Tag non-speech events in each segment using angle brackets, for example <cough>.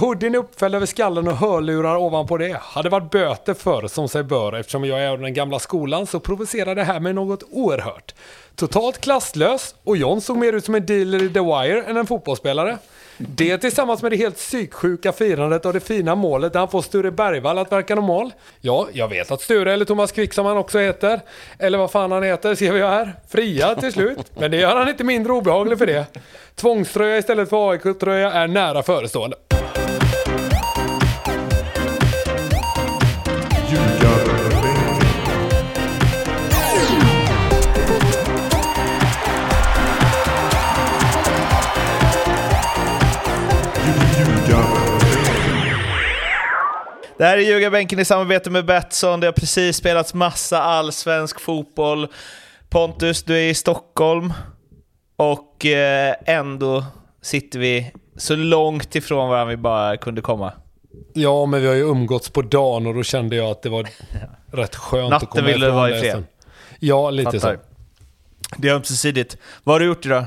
Hoodien uppfälld över skallen och hörlurar ovanpå det. Hade varit böter för som sig bör. Eftersom jag är av den gamla skolan så provocerar det här mig något oerhört. Totalt klasslös och John såg mer ut som en dealer i The Wire än en fotbollsspelare. Det tillsammans med det helt psyksjuka firandet av det fina målet där han får Sture Bergvall att verka normal. Ja, jag vet att Sture, eller Thomas Quick som han också heter, eller vad fan han heter, ser vi här, fria till slut. Men det gör han inte mindre obehaglig för det. Tvångströja istället för AIK-tröja är nära förestående. Det här är Ljugarbänken i samarbete med Betsson. Det har precis spelats massa allsvensk fotboll. Pontus, du är i Stockholm och eh, ändå sitter vi så långt ifrån varandra vi bara kunde komma. Ja, men vi har ju umgåtts på dagen och då kände jag att det var <laughs> rätt skönt Natten att komma ville du ifrån vara i det fred. sen. Ja, lite Fattar. så. Det är ömsesidigt. Vad har du gjort idag?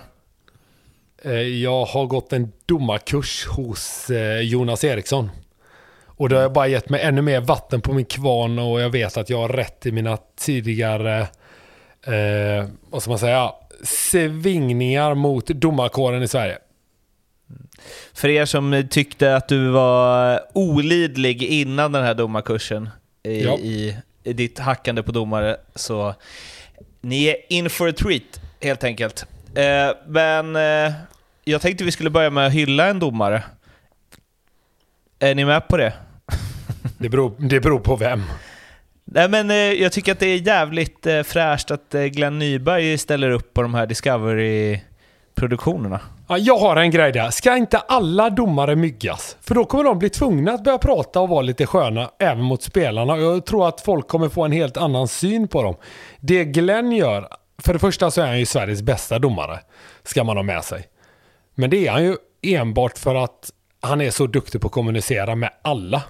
Eh, Jag har gått en domarkurs hos eh, Jonas Eriksson. Och det har bara gett mig ännu mer vatten på min kvarn och jag vet att jag har rätt i mina tidigare, eh, vad ska man säga, svingningar mot domarkåren i Sverige. För er som tyckte att du var olidlig innan den här domarkursen i, Ja. i, i ditt hackande på domare, så ni är in for a treat helt enkelt. Eh, men eh, jag tänkte vi skulle börja med att hylla en domare. Är ni med på det? Det beror, det beror på vem. Nej, men eh, jag tycker att det är jävligt eh, fräscht att eh, Glenn Nyberg ställer upp på de här Discovery-produktionerna. Ja, jag har en grej där. Ska inte alla domare myggas? För då kommer de bli tvungna att börja prata och vara lite sköna även mot spelarna. Jag tror att folk kommer få en helt annan syn på dem. Det Glenn gör, för det första så är han ju Sveriges bästa domare. Ska man ha med sig. Men det är han ju enbart för att han är så duktig på att kommunicera med alla.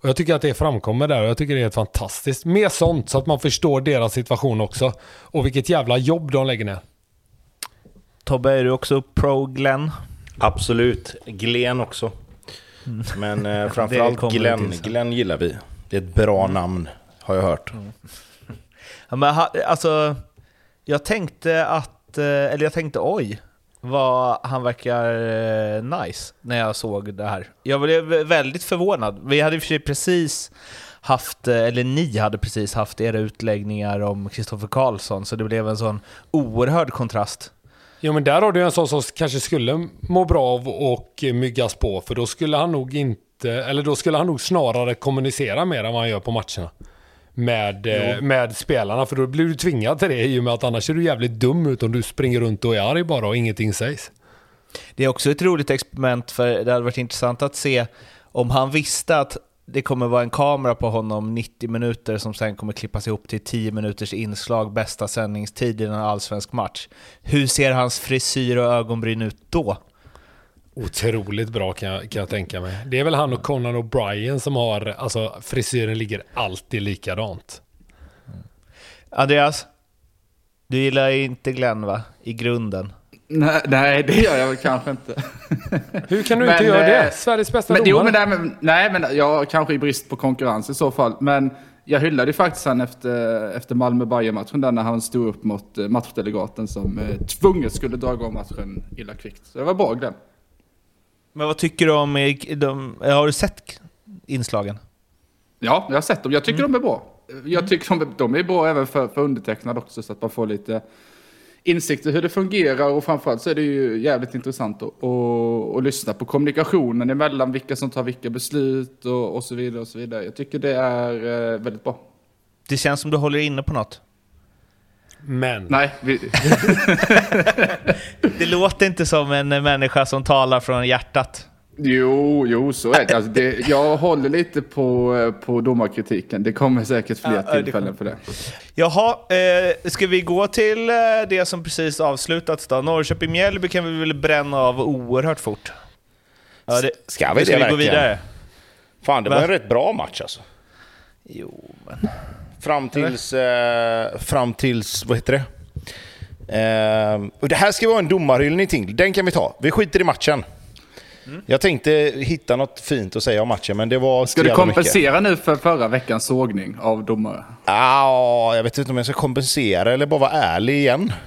Och jag tycker att det framkommer där och jag tycker det är helt fantastiskt. Mer sånt så att man förstår deras situation också. Och vilket jävla jobb de lägger ner. Tobbe, är du också pro Glenn? Absolut. Glenn också. Men eh, <laughs> framförallt Glenn. Glenn gillar vi. Det är ett bra namn, har jag hört. <laughs> Ja, men, ha- alltså, jag tänkte att, eh, eller jag tänkte oj, vad han verkar eh, nice när jag såg det här. Jag blev väldigt förvånad. Vi hade i och för sig precis haft, eh, eller ni hade precis haft era utläggningar om Kristoffer Karlsson, så det blev en sån oerhörd kontrast. Jo men där har du en sån som kanske skulle må bra av och myggas på. För då skulle han nog inte, eller då skulle han nog snarare kommunicera mer än vad han gör på matcherna. Med, eh, med spelarna, för då blir du tvingad till det i och med att annars är du jävligt dum ut om du springer runt och är arg bara och ingenting sägs. Det är också ett roligt experiment, för det hade varit intressant att se om han visste att det kommer vara en kamera på honom 90 minuter som sen kommer klippas ihop till 10 minuters inslag, bästa sändningstid i en allsvensk match. Hur ser hans frisyr och ögonbryn ut då? Otroligt bra kan jag, kan jag tänka mig. Det är väl han och Conan O'Brien som har, alltså frisyren ligger alltid likadant. Andreas, du gillar inte Glenn va? I grunden. Nej, nej, det gör jag väl kanske inte. Hur kan du Men, inte göra det? eh, Sveriges bästa Men, domare. jo, men, nej, men, nej, men jag kanske i brist på konkurrens i så fall. Men jag hyllade ju faktiskt han efter, efter malmö bayern matchen där när han stod upp mot eh, matchdelegaten som eh, tvunget skulle dra igång matchen illa kvickt. Så det var bra Glenn. Men vad tycker du om, de, har du sett inslagen? Ja, jag har sett dem. Jag tycker de är bra. Jag tycker de, är- de är bra även för, för undertecknad också så att man får lite insikt i hur det fungerar och framförallt så är det ju jävligt intressant att, att, att lyssna på kommunikationen emellan vilka som tar vilka beslut och, och så vidare och så vidare. Jag tycker det är eh, väldigt bra. Det känns som du håller inne på något. Men, Nej, vi, <laughs> Det låter inte som en människa som talar från hjärtat. jo, jo, så är det. Alltså det. Jag håller lite på, eh, på domarkritiken. Det kommer säkert fler Ja, ja, det tillfällen för det. Jaha, eh, ska vi gå till eh, det som precis avslutats då? Norrköping-Mjällby kan vi väl bränna av oerhört fort? Ja, det, Ska vi det ska vi gå verkligen? vidare. Fan, det var Va? en rätt bra match alltså. Jo, men... Fram tills... Eh, fram tills... Vad heter det? Eh, och det här ska vara en domarhyllning till. Den kan vi ta. Vi skiter i matchen. Jag tänkte hitta något fint att säga om matchen, men det var... Ska du jävla mycket. kompensera nu för förra veckans sågning av domare? Ja, jag vet inte om jag ska kompensera eller bara vara ärlig igen. <laughs>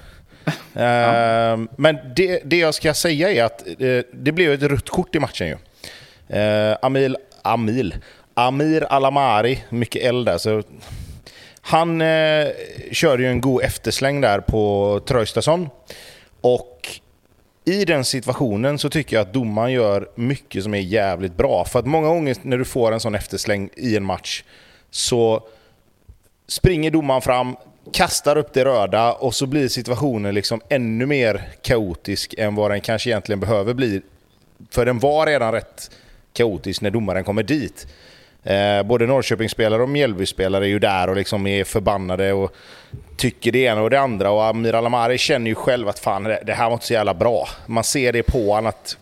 Eh, Men det, det jag ska säga är att eh, det blev ett rött kort i matchen ju. Eh, Amil, Amil, Amir Alamari, mycket eld där. Så han eh, körde ju en god eftersläng där på Traustason. Och i den situationen så tycker jag att domaren gör mycket som är jävligt bra. För att många gånger när du får en sån eftersläng i en match så springer domaren fram, kastar upp det röda och så blir situationen liksom ännu mer kaotisk än vad den kanske egentligen behöver bli. För den var redan rätt kaotisk när domaren kommer dit. Eh, både Norrköpingsspelare och Mjällbyspelare är ju där och liksom är förbannade och tycker det ena och det andra. Och Amir Alamari känner ju själv att fan, det det här var inte så jävla bra. Man ser det på honom att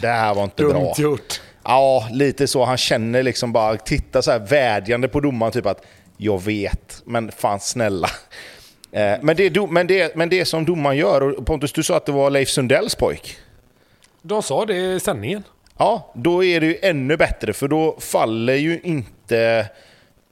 det här var inte bra. Gjort. Ja, lite så. Han känner liksom bara, titta så här vädjande på domaren, typ att jag vet, men fan snälla. Eh, men, det, men, det, men det som domaren gör, och Pontus du sa att det var Leif Sundells pojk. De sa det i sändningen. Ja, då är det ju ännu bättre för då faller ju inte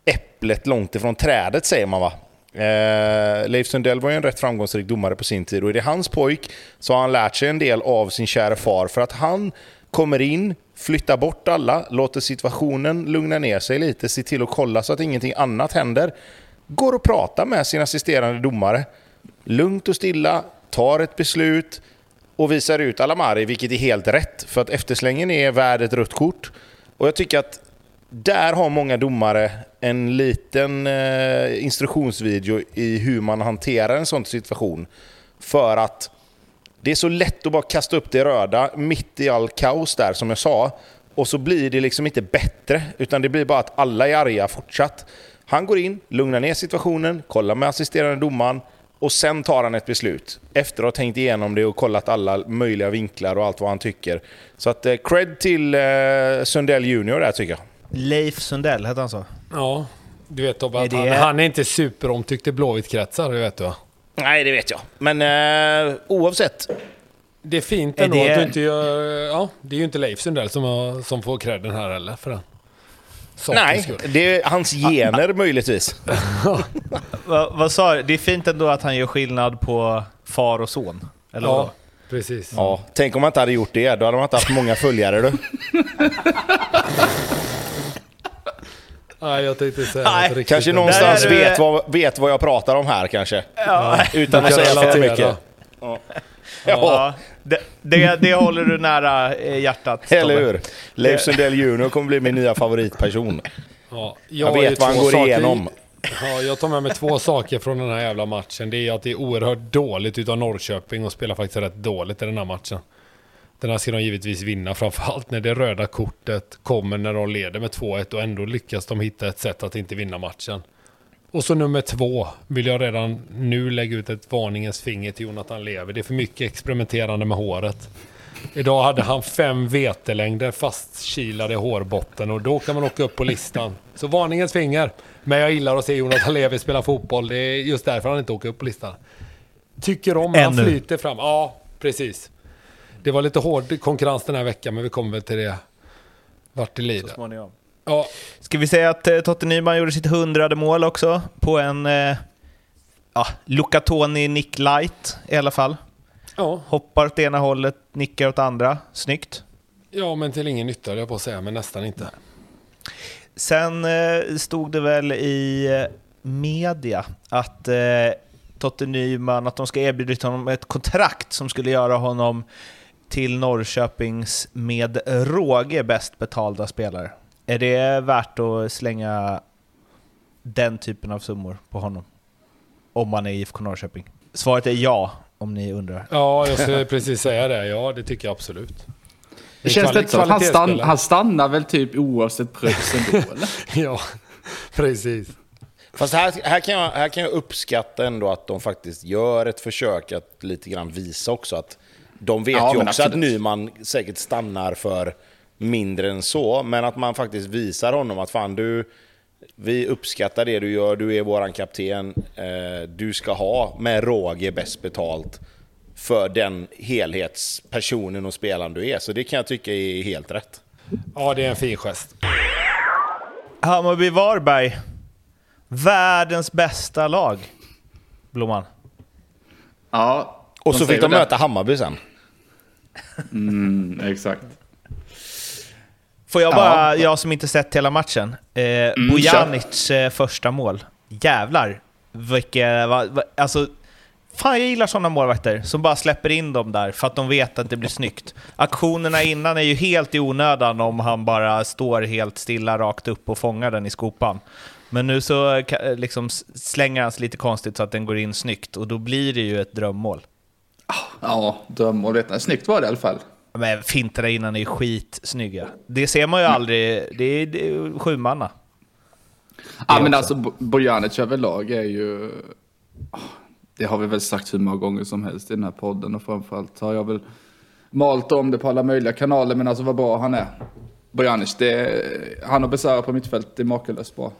äpplet långt ifrån trädet säger man va? Eh, Leif Sundell var ju en rätt framgångsrik domare på sin tid och är det hans pojk så har han lärt sig en del av sin kära far för att han kommer in, flyttar bort alla, låter situationen lugna ner sig lite, ser till att kolla så att ingenting annat händer. Går och pratar med sin assisterande domare. Lugnt och stilla, tar ett beslut, och visar ut Alamari, vilket är helt rätt. För att efterslängen är värd ett rött kort. Och jag tycker att där har många domare en liten eh, instruktionsvideo i hur man hanterar en sån situation. För att det är så lätt att bara kasta upp det röda mitt i all kaos där, som jag sa. Och så blir det liksom inte bättre, utan det blir bara att alla är arga fortsatt. Han går in, lugnar ner situationen, kollar med assisterande domaren och sen tar han ett beslut. Efter att ha tänkt igenom det och kollat alla möjliga vinklar och allt vad han tycker. Så att eh, cred till eh, Sundell Junior där tycker jag. Leif Sundell, hette han så? Ja, du vet Tobbe, Är att det- han, han är inte superomtyckt i Blåvitt-kretsar, det vet du va? Nej, det vet jag. Men eh, oavsett. Det är fint Är ändå det- att du inte gör... Ja, det är ju inte Leif Sundell som, har, som får credden här heller för den. Nej, skull. det är hans gener möjligtvis. <laughs> Va, vad sa du? Det är fint ändå att han gör skillnad på far och son. Eller Ja, vadå? precis. Ja, tänk om man inte hade gjort det. Då hade man inte haft många följare du. <laughs> Nej, jag tänkte säga Nej, riktigt. Kanske någonstans du- vet vad, vet vad jag pratar om här kanske. Ja, Utan att säga för mycket. Ja, ja det, det, det håller du nära eh, hjärtat. <laughs> Eller hur? Leif Sundell Junior kommer bli min nya favoritperson. Ja, Jag ju vet vad han går saker- igenom. Ja, jag tar med mig två saker från den här jävla matchen. Det är att det är oerhört dåligt utav Norrköping och spelar faktiskt rätt dåligt i den här matchen. Den här ska de givetvis vinna, framförallt när det röda kortet kommer när de leder med 2-1 och ändå lyckas de hitta ett sätt att inte vinna matchen. Och så nummer två vill jag redan nu lägga ut ett varningens finger till Jonathan Lever. Det är för mycket experimenterande med håret. Idag hade han fem vetelängder fastkilade i hårbotten och då kan man åka upp på listan. Så varningens finger. Men jag gillar att se Jonathan Levi spela fotboll. Det är just därför han inte åker upp på listan. Tycker om han Ännu. flyter fram. Ja, precis. Det var lite hård konkurrens den här veckan, men vi kommer väl till det vart det lider. småningom. Ja, Ska vi säga att eh, Totte Nyman gjorde sitt hundrade mål också på en eh, ja, Lucatoni Nick Light i alla fall. ja, Hoppar åt ena hållet, nickar åt andra. Snyggt. ja, men till ingen nytta jag på att säga, men nästan inte. Sen eh, stod det väl i eh, media att eh, Totte Nyman, att de ska erbjuda honom ett kontrakt som skulle göra honom till Norrköpings med råge bäst betalda spelare. Är det värt att slänga den typen av summor på honom? Om man är IFK Norrköping. Svaret är ja, om ni undrar. Ja, jag skulle precis säga det. Ja, det tycker jag absolut. Det känns lite som att han, stann, han stannar väl typ oavsett pris ändå <laughs> eller? Ja, precis. Fast här, här, kan jag, här kan jag uppskatta ändå att de faktiskt gör ett försök att lite grann visa också att de vet Ja, ju också att absolut. Nyman säkert stannar för mindre än så, men att man faktiskt visar honom att fan du, vi uppskattar det du gör, du är våran kapten, eh, du ska ha med råge bäst betalt för den helhetspersonen och spelaren du är. Så det kan jag tycka är helt rätt. Ja, det är en fin gest. Hammarby-Varberg. Världens bästa lag. Blomman. Ja, Och så fick de möta Hammarby sen. Mm, exakt. Får jag Ja. bara, jag som inte sett hela matchen. Eh, Bojanic eh, första mål. Jävlar. Vilka, va, va, alltså, fan jag gillar sådana målvakter som bara släpper in dem där för att de vet att det blir snyggt. Aktionerna innan är ju helt i onödan om han bara står helt stilla rakt upp och fångar den i skopan. Men nu så eh, liksom slänger han sig lite konstigt så att den går in snyggt och då blir det ju ett drömmål. Ja, drömmål vet jag. Snyggt var det i alla fall. Men finterna innan är skitsnygga. Det ser man ju aldrig, det är, det är sju manna. Ja, men alltså Bo- Bojanic överlag är ju... Ah, Det har vi väl sagt hur många gånger som helst i den här podden och framförallt har jag väl malt om det på alla möjliga kanaler, men alltså vad bra han är. Bojanic, det, han och Besara på mittfält, det är makalöst bra.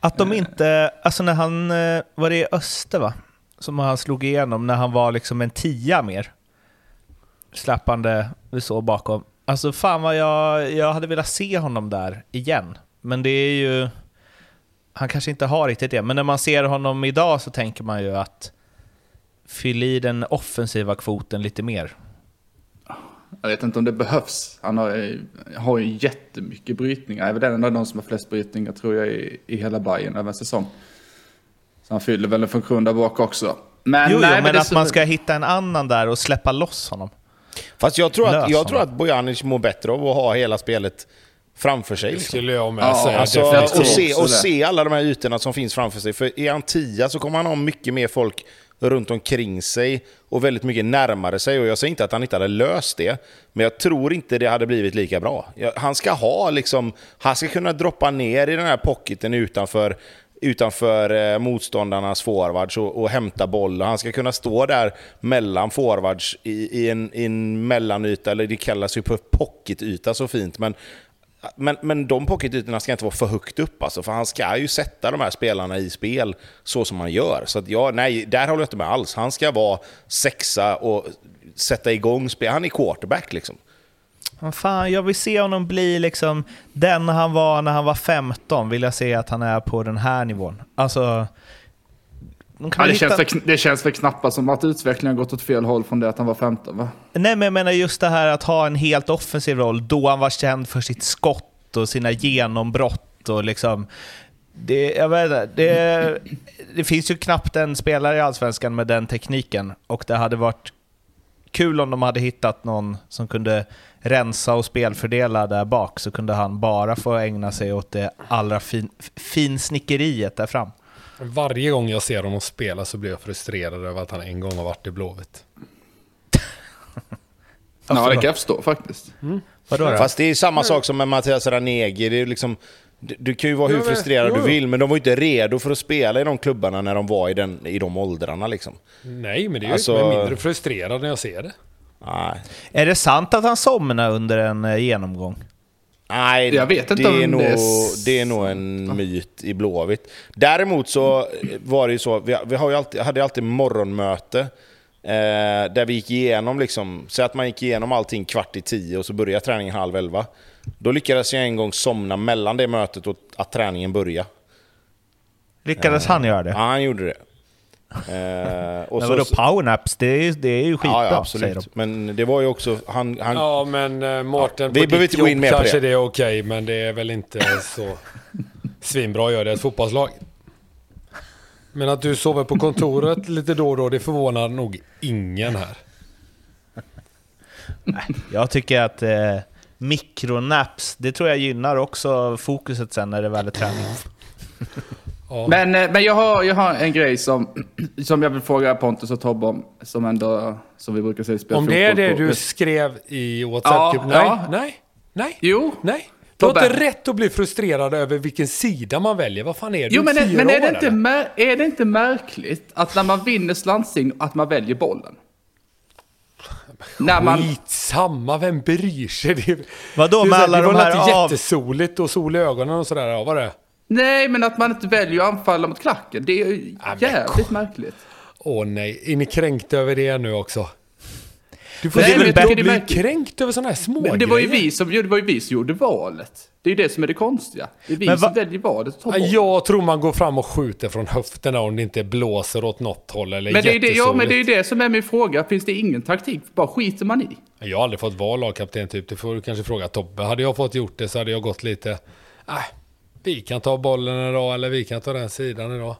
Att de inte, alltså när han, eh, var det i Öster va? Som han slog igenom när han var liksom en tia mer. Släppande, vi såg bakom. Alltså fan vad jag, jag hade velat se honom där igen. Men det är ju, han kanske inte har riktigt det. Men när man ser honom idag så tänker man ju att fyll i den offensiva kvoten lite mer. Jag vet inte om det behövs. Han har, har ju jättemycket brytningar. Är väl en av de som har flest brytningar tror jag i, i hela Bayern över en säsong. Så han fyller väl en funktion där bak också. Men, Jo, jo nej, men det att man ska hitta en annan där och släppa loss honom. Fast jag tror, att, jag tror att Bojanic mår bättre av att ha hela spelet framför sig. Det Liksom. skulle jag med Ja, säga. Alltså, och, se, och se alla de här ytorna som finns framför sig. För är han tia så kommer han ha mycket mer folk runt omkring sig och väldigt mycket närmare sig. Och jag säger inte att han inte hade löst det, men jag tror inte det hade blivit lika bra. Han ska ha liksom, han ska kunna droppa ner i den här pocketen utanför utanför eh, motståndarnas forwards och, och hämta boll. Han ska kunna stå där mellan forwards i, i, en, i en mellanyta, eller det kallas ju för pocketyta så fint. Men men, men de pocketytorna ska inte vara för högt upp alltså, för han ska ju sätta de här spelarna i spel så som han gör. Så att jag, nej, där håller jag inte med alls. Han ska vara sexa och sätta igång spel. Han är quarterback liksom. Fan, jag vill se honom bli liksom den han var när han var 15, vill jag se att han är på den här nivån. Alltså... de Ja, det, hitta- känns för, det känns för knappast som att utvecklingen har gått åt fel håll från det att han var 15 va? Nej, men jag menar just det här att ha en helt offensiv roll då han var känd för sitt skott och sina genombrott och liksom... Det, jag vet inte, det, det finns ju knappt en spelare i Allsvenskan med den tekniken och det hade varit kul om de hade hittat någon som kunde rensa och spelfördela där bak så kunde han bara få ägna sig åt det allra fin, finsnickeriet där fram. Varje gång jag ser honom spela så blir jag frustrerad över att han en gång har varit i Blåvitt. <laughs> Ja, det då? kan jag förstå faktiskt. Vadå då? Fast det är samma sak som med Mattias Ranegi. Det är liksom, du, du kan ju vara hur Ja, men- frustrerad jo, du jo. vill, men de var ju inte redo för att spela i de klubbarna när de var i, den, i de åldrarna. Liksom. Nej, men det är ju Alltså- mindre frustrerad när jag ser det. Nej. Är det sant att han somnade under en eh, genomgång? Nej, Jag vet inte det, om är nog, det är s- det är nog en myt i Blåvitt. Däremot så var det ju så, vi, vi har ju alltid, hade alltid morgonmöte eh, där vi gick igenom, liksom, så att man gick igenom allting kvart i tio och så började träningen halv elva. Då lyckades jag en gång somna mellan det mötet och att träningen började. Lyckades han göra det? Ja, han gjorde det. Eh, och Men så, vadå, powernaps, det är, det är ju skitbra, ja, ja, säger de. absolut. Men det var ju också... Han, han, Ja, men eh, Mårten, vi på behöver ditt inte gå in jobb mer på kanske det. det är okej, men det är väl inte så <laughs> svinbra att göra det i ett fotbollslag. Men att du sover på kontoret lite då och då, det förvånar nog ingen här. Jag tycker att eh, mikronaps, det tror jag gynnar också fokuset sen när det väl är träning. <laughs> Ja. Men, eh, men jag, har, jag har en grej som, <clears throat> som jag vill fråga Pontus och Tobbe om. Som ändå, som vi brukar säga, spelar Om det är det på. du skrev i WhatsApp-gruppen? nej, ja. nej, nej, Jo. nej. Du har inte rätt att bli frustrerad över vilken sida man väljer. Vad fan är du? Jo, men, men är, det inte är det inte märkligt att när man vinner slantsing att man väljer bollen? När man, Skitsamma, vem bryr sig? Det, Vadå det är med alla det de var här inte av- jättesoligt och sol i ögonen och sådär. Ja, vad det? Nej, men att man inte väljer att anfalla mot klacken. Det är ju men jävligt märkligt. Åh nej, är ni kränkta över det nu också? Du får Nej, men men är bli kränkt över sådana här små Men det var, ju vi som, det var ju vi som gjorde valet. Det är ju det som är det konstiga. Det är vi Men va- som väljer valet. Ja. Jag tror man går fram och skjuter från höfterna om det inte blåser åt något håll eller men, det är ju det, ja, men det är ju det som är min fråga. Finns det ingen taktik? Bara skiter man i? Jag har aldrig fått vara lagkapten typ. Det får du kanske fråga Tobbe. Hade jag fått gjort det så hade jag gått lite... Äh, vi kan ta bollen idag eller vi kan ta den sidan idag.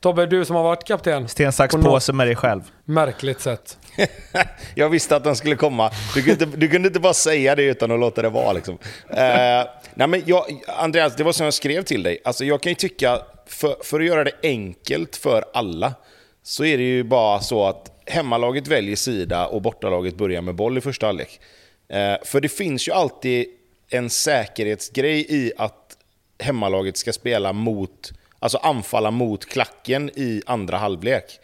Tobbe, du som har varit kapten. Sten, sax, På påse med dig själv. Märkligt sätt. <laughs> Jag visste att den skulle komma. Du kunde, inte, du kunde inte bara säga det utan att låta det vara. Liksom. Eh, nej men jag, Andreas, det var som jag skrev till dig. Alltså, jag kan ju tycka, för, för att göra det enkelt för alla, så är det ju bara så att hemmalaget väljer sida och bortalaget börjar med boll i första halvlek. Eh, för det finns ju alltid en säkerhetsgrej i att hemmalaget ska spela mot, alltså anfalla mot klacken i andra halvlek.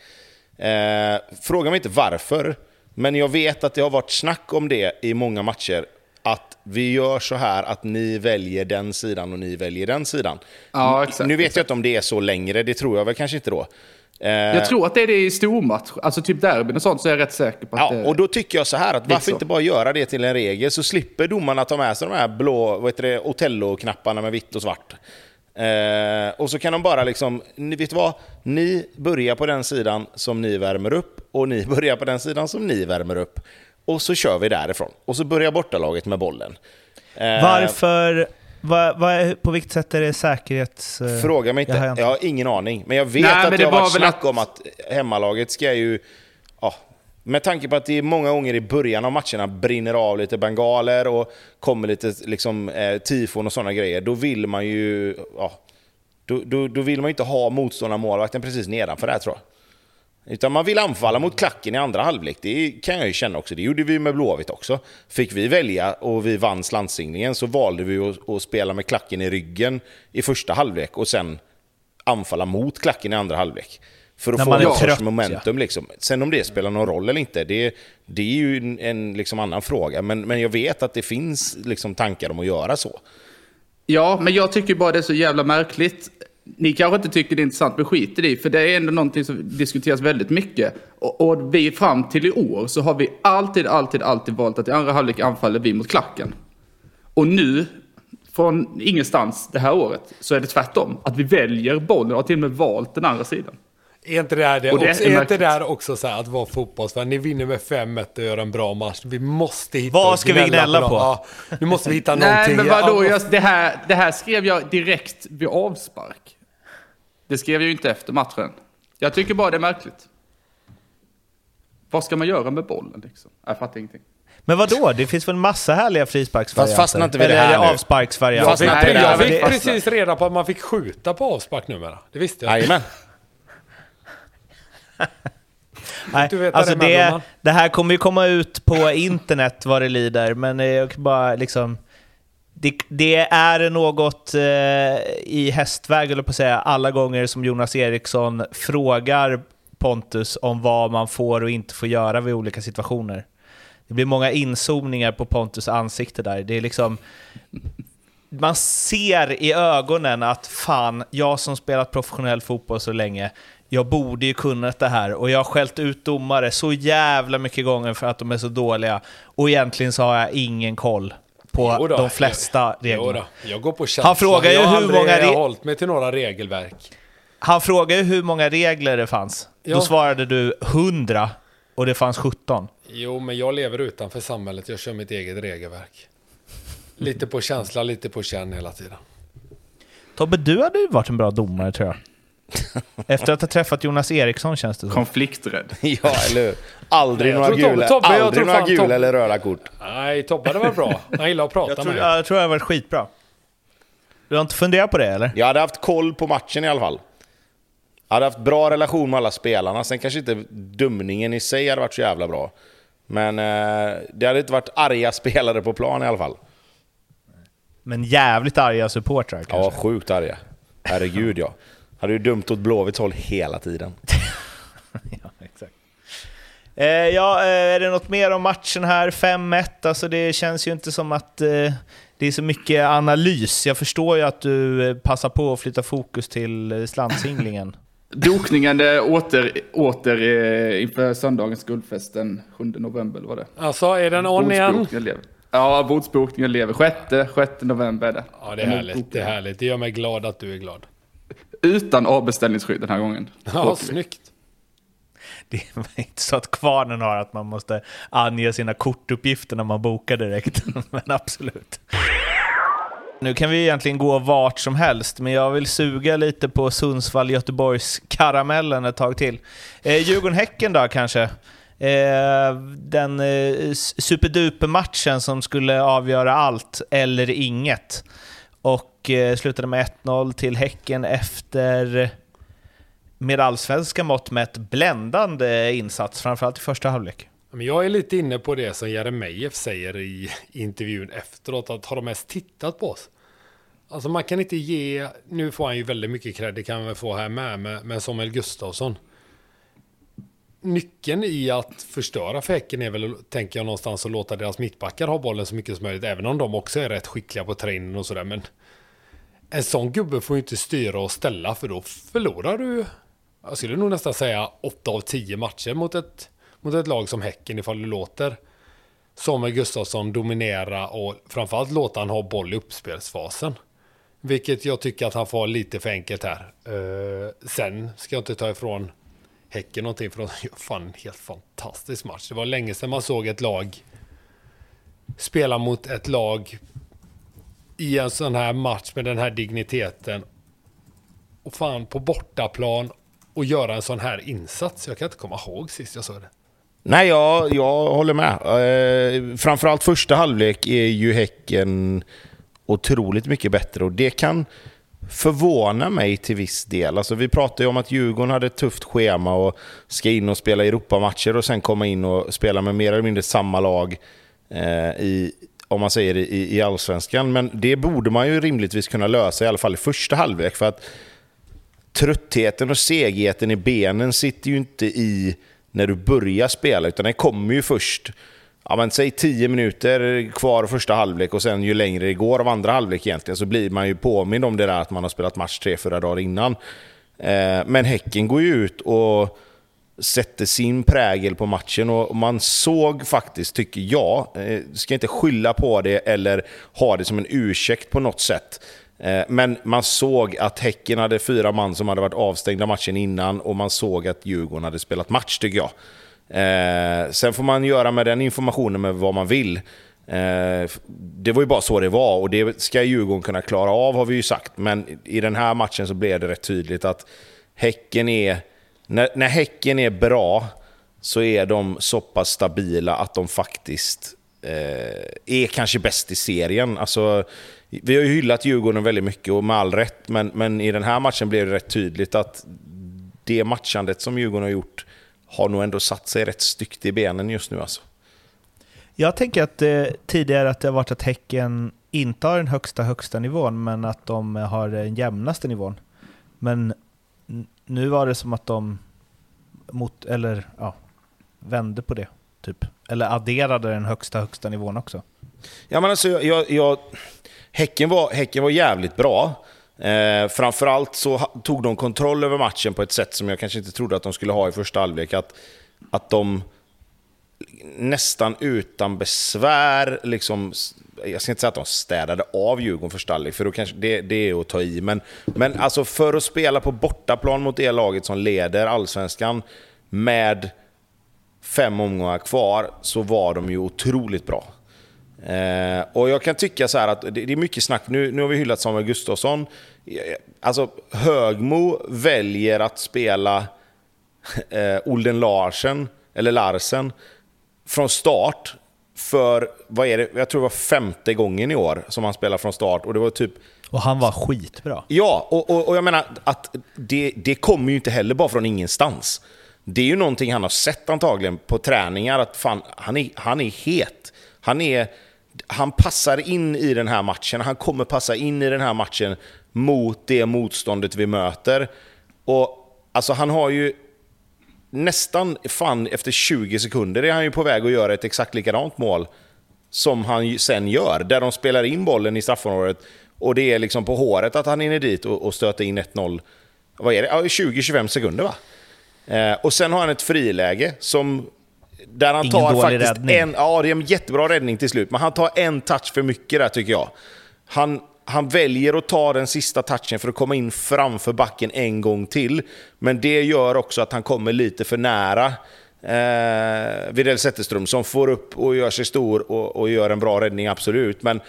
Eh, fråga mig inte varför, men jag vet att det har varit snack om det i många matcher. Att vi gör så här att ni väljer den sidan och ni väljer den sidan. Ja, exakt, nu vet jag inte om det är så längre, det tror jag väl kanske inte då. Eh, Jag tror att det är det i stormatch. Alltså typ derbyn och sånt så är jag rätt säker på att Ja, det... och då tycker jag så här att varför så. inte bara göra det till en regel så slipper domarna ta med sig de här blå vad heter det, Otello-knapparna med vitt och svart. Eh, och så kan de bara liksom, ni vet vad? Ni börjar på den sidan som ni värmer upp och ni <laughs> börjar på den sidan som ni värmer upp. Och så kör vi därifrån. Och så börjar bortalaget med bollen. Eh, Varför... Vad, vad, på vilket sätt är det säkerhets... eh, Fråga mig inte, jag har jag har ingen aning. Men jag vet Nej, att det, det har var varit snack att- om att hemmalaget ska ju... Ja, med tanke på att det är många gånger i början av matcherna brinner av lite bengaler och kommer lite liksom, eh, tifon och sådana grejer, då vill man ju... Ja, då, då, då vill man ju inte ha motståndarmålvakten precis nedanför där tror jag. Utan man vill anfalla mot klacken i andra halvlek. Det kan jag ju känna också. Det gjorde vi med Blåvitt också. Fick vi välja och vi vann slantsinglingen så valde vi att, att spela med klacken i ryggen i första halvlek och sen anfalla mot klacken i andra halvlek. För att När få någon sorts trött, momentum. Liksom. Sen om det spelar någon roll eller inte, det, det är ju en, en liksom annan fråga. Men, men jag vet att det finns liksom tankar om att göra så. Ja, men jag tycker bara det är så jävla märkligt. Ni kanske inte tycker det är intressant, men skit i det. För det är ändå någonting som diskuteras väldigt mycket. Och, och vi fram till i år så har vi alltid, alltid, alltid valt att i andra halvlek anfaller vi mot klacken. Och nu, från ingenstans det här året, så är det tvärtom. Att vi väljer bollen och har till och med valt den andra sidan. Är inte det här, det Och det också, är är inte det här också så här att vara fotbollsfan? Ni vinner med 5-1 och gör en bra match. Vi måste hitta... Vad ska vi gnälla på? dem. Ja, nu måste vi hitta <laughs> Nej, någonting. men vadå? Jag, det, här, det här skrev jag direkt vid avspark. Det skrev jag ju inte efter matchen. Jag tycker bara det är märkligt. Vad ska man göra med bollen liksom? Jag fattar ingenting. Men vad då? Det finns väl massa härliga frisparksvarianter? Fast fastna inte vid det Eller här är det nu. avsparksvarianter? Fastna Jag inte fick, vid det här. jag fick Det- precis reda på att man fick skjuta på avspark numera. Det visste jag. Jajamän. <laughs> Nej, du alltså det det, här kommer ju komma ut på internet vad det lider, men jag kan bara liksom... Det, det är något eh, i hästväg, eller på att säga, alla gånger som Jonas Eriksson frågar Pontus om vad man får och inte får göra vid olika situationer. Det blir många inzoomningar på Pontus ansikte där. Det är liksom... Man ser i ögonen att fan, jag som spelat professionell fotboll så länge, jag borde ju kunnat det här och jag har skällt ut domare så jävla mycket gånger för att de är så dåliga och egentligen så har jag ingen koll på Jo då, de flesta jag, reglerna. jag går på känsla. Han frågar ju jag har hur många re- hållit mig till några regelverk. Han frågade hur många regler det fanns. Ja. Då svarade du 100 och det fanns 17. Jo, men jag lever utanför samhället. Jag kör mitt eget regelverk. Lite på känsla, lite på känn hela tiden. Tobbe, du hade ju varit en bra domare tror jag. Efter att ha träffat Jonas Eriksson känns det som. Konflikträdd. <laughs> Ja, eller hur? Aldrig Jag några gula, Tobbe, jag aldrig tror några fan gula eller röda kort. Nej, Tobbe hade varit bra. Han gillar att prata Jag tror, med jag tror jag har varit skitbra. Du har inte funderat på det eller? Jag hade haft koll på matchen i alla fall. Jag hade haft bra relation med alla spelarna. Sen kanske inte dömningen i sig hade varit så jävla bra. Men eh, det hade inte varit arga spelare på plan i alla fall. Men jävligt arga supportrar Ja, kanske? sjukt arga. Herregud ja. Hade ju dömt åt Blåvitts håll hela tiden. <laughs> Ja, exakt. Eh, ja, eh, är det något mer om matchen här? 5-1, alltså det känns ju inte som att eh, det är så mycket analys. Jag förstår ju att du eh, passar på att flytta fokus till eh, slantsinglingen. <laughs> Dokningen åter, åter eh, inför söndagens guldfest den 7 november, vad det Alltså, är den on igen? Ja, bordsbokningen lever. 6, 6 november är det. Ja, det är härligt. Det är härligt. Det gör mig glad att du är glad. Utan avbeställningsskydd den här gången. Ja, vi. snyggt. Det är inte så att kvarnen har att man måste ange sina kortuppgifter när man bokar direkt, <laughs> men absolut. Nu kan vi egentligen gå vart som helst, men jag vill suga lite på Sundsvall-Göteborgs-karamellen ett tag till. Eh, Djurgården-Häcken då kanske? Eh, den eh, superduper-matchen som skulle avgöra allt eller inget. Och eh, slutade med 1-0 till Häcken efter med allsvenska mått mätt bländande insats, framförallt i första halvlek. Jag är lite inne på det som Jeremejeff säger i intervjun efteråt, att har de ens tittat på oss? Alltså man kan inte ge, nu får han ju väldigt mycket cred, det kan man väl få här med, med, Samuel Gustafsson. Nyckeln i att förstöra för Häcken är väl, tänker jag någonstans, att låta deras mittbackar ha bollen så mycket som möjligt, även om de också är rätt skickliga på träningen och sådär, men en sån gubbe får ju inte styra och ställa, för då förlorar du, jag skulle nog nästan säga 8 av 10 matcher mot ett, mot ett lag som Häcken ifall du låter Samuel Gustafsson dominera och framförallt låta han ha boll i uppspelsfasen. Vilket jag tycker att han får lite för enkelt här. Uh, sen ska jag inte ta ifrån Häcken någonting för de <laughs> gör fan en helt fantastisk match. Det var länge sedan man såg ett lag spela mot ett lag i en sån här match med den här digniteten. Och fan på bortaplan och göra en sån här insats. Jag kan inte komma ihåg sist jag såg det. Nej, jag, jag håller med. Eh, framförallt första halvlek är ju Häcken otroligt mycket bättre och det kan Förvånar mig till viss del. Alltså, vi pratade ju om att Djurgården hade ett tufft schema och ska in och spela Europamatcher och sen komma in och spela med mer eller mindre samma lag eh, i, om man säger i, i allsvenskan. Men det borde man ju rimligtvis kunna lösa i alla fall i första halvlek. För att tröttheten och segheten i benen sitter ju inte i när du börjar spela, utan den kommer ju först ja, men säg 10 minuter kvar första halvlek och sen ju längre det går av andra halvlek egentligen så blir man ju påmind om det där att man har spelat match tre, fyra dagar innan. Eh, men Häcken går ju ut och sätter sin prägel på matchen och man såg faktiskt, tycker jag, eh, ska inte skylla på det eller ha det som en ursäkt på något sätt. Eh, men man såg att Häcken hade fyra man som hade varit avstängda matchen innan och man såg att Djurgården hade spelat match, tycker jag. Eh, sen får man göra med den informationen med vad man vill. Eh, det var ju bara så det var och det ska Djurgården kunna klara av har vi ju sagt. Men i den här matchen så blev det rätt tydligt att Häcken är... När, när Häcken är bra så är de så pass stabila att de faktiskt eh, är kanske bäst i serien. Alltså, vi har ju hyllat Djurgården väldigt mycket och med all rätt, men, men i den här matchen blev det rätt tydligt att det matchandet som Djurgården har gjort har nog ändå satt sig rätt styggt i benen just nu. Alltså. Jag tänker att eh, tidigare att det har varit att Häcken inte har den högsta högsta nivån, men att de har den jämnaste nivån. Men nu var det som att de mot, eller, ja, vände på det, typ. Eller adderade den högsta högsta nivån också. Ja, men alltså, jag, jag, häcken, var, häcken var jävligt bra. Eh, framförallt så tog de kontroll över matchen på ett sätt som jag kanske inte trodde att de skulle ha i första halvlek. Att, att de nästan utan besvär, liksom, jag ska inte säga att de städade av Djurgården första halvlek, för då kanske, det, det är att ta i. Men, men alltså för att spela på bortaplan mot det laget som leder allsvenskan med fem omgångar kvar så var de ju otroligt bra. Eh, och jag kan tycka så här att det, det är mycket snack. Nu, nu har vi hyllat Samuel Gustafsson. Eh, Alltså Högmo väljer att spela <laughs> eh, Olden Larsen, eller Larsen, från start. För, vad är det, jag tror det var femte gången i år som han spelar från start. Och det var typ Och han var skitbra. Ja, och, och, och jag menar att det, det kommer ju inte heller bara från ingenstans. Det är ju någonting han har sett antagligen på träningar, att fan, han, är, han är het. Han, är, han passar in i den här matchen, han kommer passa in i den här matchen mot det motståndet vi möter. Och alltså han har ju nästan, fan efter 20 sekunder är han ju på väg att göra ett exakt likadant mål som han sen gör, där de spelar in bollen i straffområdet och det är liksom på håret att han hinner dit och, och stöter in 1-0. vad är det? Ja, 20-25 sekunder va? Eh, och sen har han ett friläge som... Där han Ingen tar dålig faktiskt räddning. en... Ja, det är en jättebra räddning till slut. Men han tar en touch för mycket där tycker jag. Han, han väljer att ta den sista touchen för att komma in framför backen en gång till. Men det gör också att han kommer lite för nära eh, Widell Zetterström som får upp och gör sig stor och, och gör en bra räddning, absolut. Men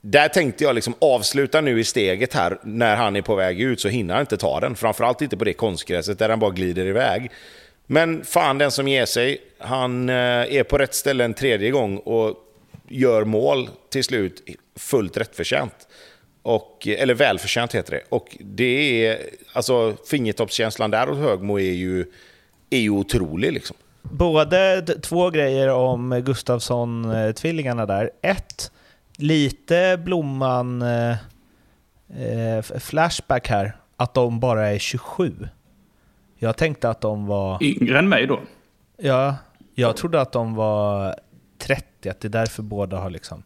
där tänkte jag liksom avsluta nu i steget här. När han är på väg ut så hinner han inte ta den. Framförallt inte på det konstgräset där han bara glider iväg. Men fan den som ger sig. Han eh, är på rätt ställe en tredje gång och gör mål till slut fullt rättförtjänt. Och, eller välförtjänt heter det. Och det är, alltså fingertoppskänslan där hos Högmo är ju, är ju otrolig liksom. Både två grejer om Gustafsson-tvillingarna eh, där. Ett, lite Blomman eh, eh, flashback här, att de bara är 27. Jag tänkte att de var... Yngre än mig då. Ja, jag trodde att de var 30, att det är därför båda har liksom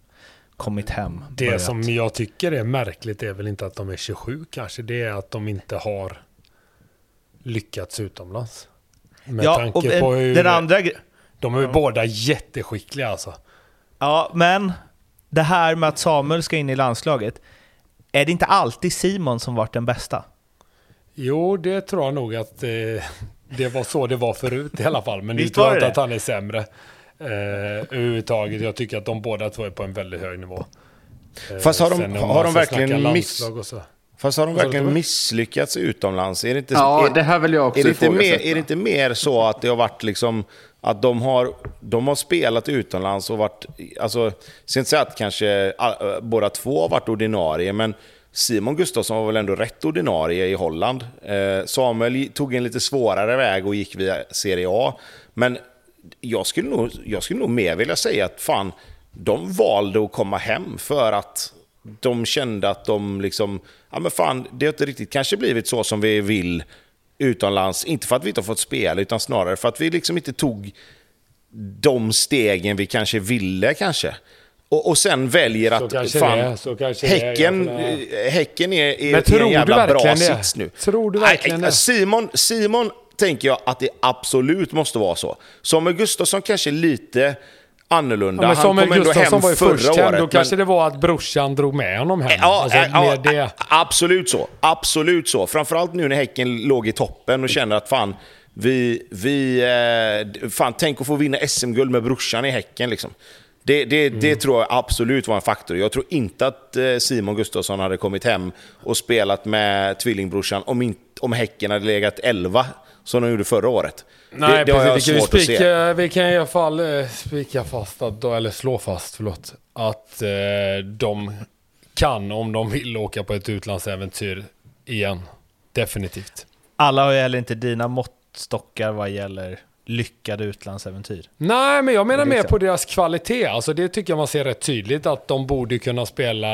kommit hem. Det börjat. som jag tycker är märkligt är väl inte att de är 27 kanske. Det är att de inte har lyckats utomlands. Med Ja, tanke och på hur... den andra De är ju båda jätteskickliga alltså. Ja, men det här med att Samuel ska in i landslaget, är det inte alltid Simon som varit den bästa? Jo, det tror jag nog att eh, det var så det var förut i alla fall. Men nu tror jag inte att han är sämre. Eh, överhuvudtaget. Jag tycker att de båda två är på en väldigt hög nivå. Eh, Fast har de- har de verkligen miss-. Fast har de verkligen misslyckats utomlands? Är det inte, Ja, är, det här vill jag också är det, inte mer, är det inte mer så att det har varit liksom att de har, de har spelat utomlands och varit, alltså, jag ska inte säga att kanske all, båda två har varit ordinarie, men Simon Gustafsson var väl ändå rätt ordinarie i Holland. Eh, Samuel tog en lite svårare väg och gick via Serie A. Men jag skulle nog, jag skulle nog mer vilja säga att fan, de valde att komma hem för att de kände att de liksom, ja men fan, det har inte riktigt kanske blivit så som vi vill utomlands. Inte för att vi inte har fått spela, utan snarare för att vi liksom inte tog de stegen vi kanske ville kanske. Och, och sen väljer Så att, kanske fan, det är, så kanske det är, häcken, ja, för eh, häcken är, är, är en jävla bra det? sits nu. Tror du verkligen det? Simon, Simon tänker jag att det absolut måste vara så. Samuel Gustafsson kanske är lite annorlunda. Ja, men Han Samuel kom ändå Gustafsson hem var ju förra först hem. året. Då men- kanske det var att brorsan drog med honom hem. Ja, alltså, ja, med det. a- absolut så. Absolut så. Framförallt nu när Häcken låg i toppen och känner att fan, vi, vi, eh, fan tänk att få vinna SM-guld med brorsan i Häcken. Liksom. Det, det, det Mm. tror jag absolut var en faktor. Jag tror inte att eh, Simon Gustafsson hade kommit hem och spelat med tvillingbrorsan om, inte, om Häcken hade legat 11 som de gjorde förra året. Nej, det, det har jag precis. Vi ju att se. spika, vi kan i alla fall eh, spika fast, att, eller slå fast, förlåt, att eh, de kan, om de vill, åka på ett utlandsäventyr igen. Definitivt. Alla har ju heller inte dina måttstockar vad gäller lyckade utlandsäventyr. Nej, men jag menar mer liksom- på deras kvalitet. Alltså det tycker jag man ser rätt tydligt att de borde kunna spela,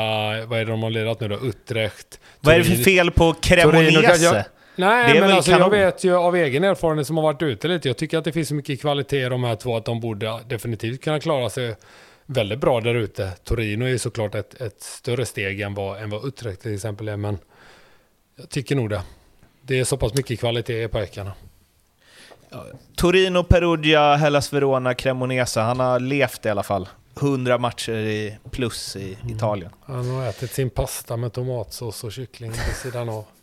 vad är det de har lirat nu då? Utrecht. Vad är det för fel på Cremonese? jag- Nej, men alltså, jag kanon. vet ju av egen erfarenhet som har varit ute lite. Jag tycker att det finns så mycket kvalitet i de här två att de borde definitivt kunna klara sig väldigt bra där ute. Torino är ju såklart ett, ett större steg än vad, än vad Utrecht till exempel är, men jag tycker nog det. Det är så pass mycket kvalitet i pojkarna. Torino, Perugia, Hellas Verona, Cremonese. Han har levt i alla fall. 100 matcher i plus i Mm. Italien. Han har ätit sin pasta med tomatsås och kyckling vid sidan av. <laughs>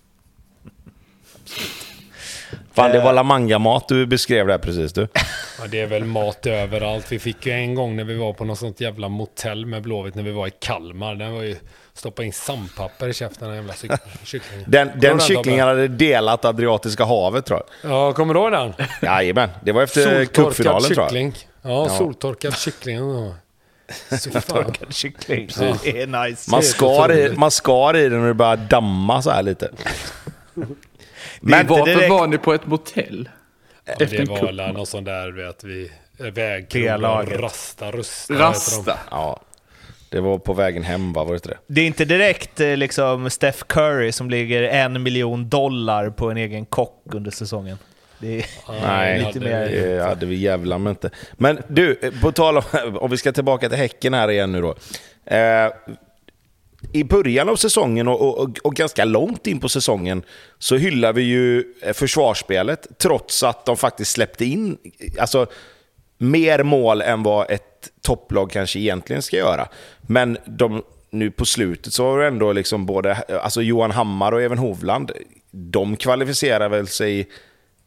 Fan, det var La Manga-mat du beskrev där precis du. <laughs> Ja, det är väl mat överallt. Vi fick ju en gång när vi var på något sånt jävla motell med Blåvitt när vi var i Kalmar. Den var ju stoppa in sandpapper i käften den jävla <laughs> kycklingen. Den, den kycklingen hade delat Adriatiska havet tror jag. Ja, kommer du ihåg den? Jajamän, det var efter Soltorkad cupfinalen tror jag. kyckling. Ja, Ja. soltorkad kyckling. Ja. Så fan. Torkad kyckling. Ja. Det är nice. Man Helt skar, i, otroligt. man skar i den och det började damma så här lite. <laughs> Men Varför direkt- var ni på ett motell? Ja, det var väl någon sån där vet vi B-laget. vägkrog Rasta, Rusta. Rasta. Ja, det var på vägen hem va, var det inte det? Det är inte direkt eh, liksom Steph Curry som ligger en miljon dollar på en egen kock under säsongen. Det är, <laughs> Nej, lite hade mer- vi. det hade vi jävlar med inte. Men du, på tal om, <laughs> om vi ska tillbaka till Häcken här igen nu då. Eh, i början av säsongen och, och, och, ganska långt in på säsongen så hyllar vi ju eh, försvarsspelet trots att de faktiskt släppte in alltså, mer mål än vad ett topplag kanske egentligen ska göra. Men de, nu på slutet så har det ändå liksom både alltså Johan Hammar och Even Hovland, de kvalificerar väl sig,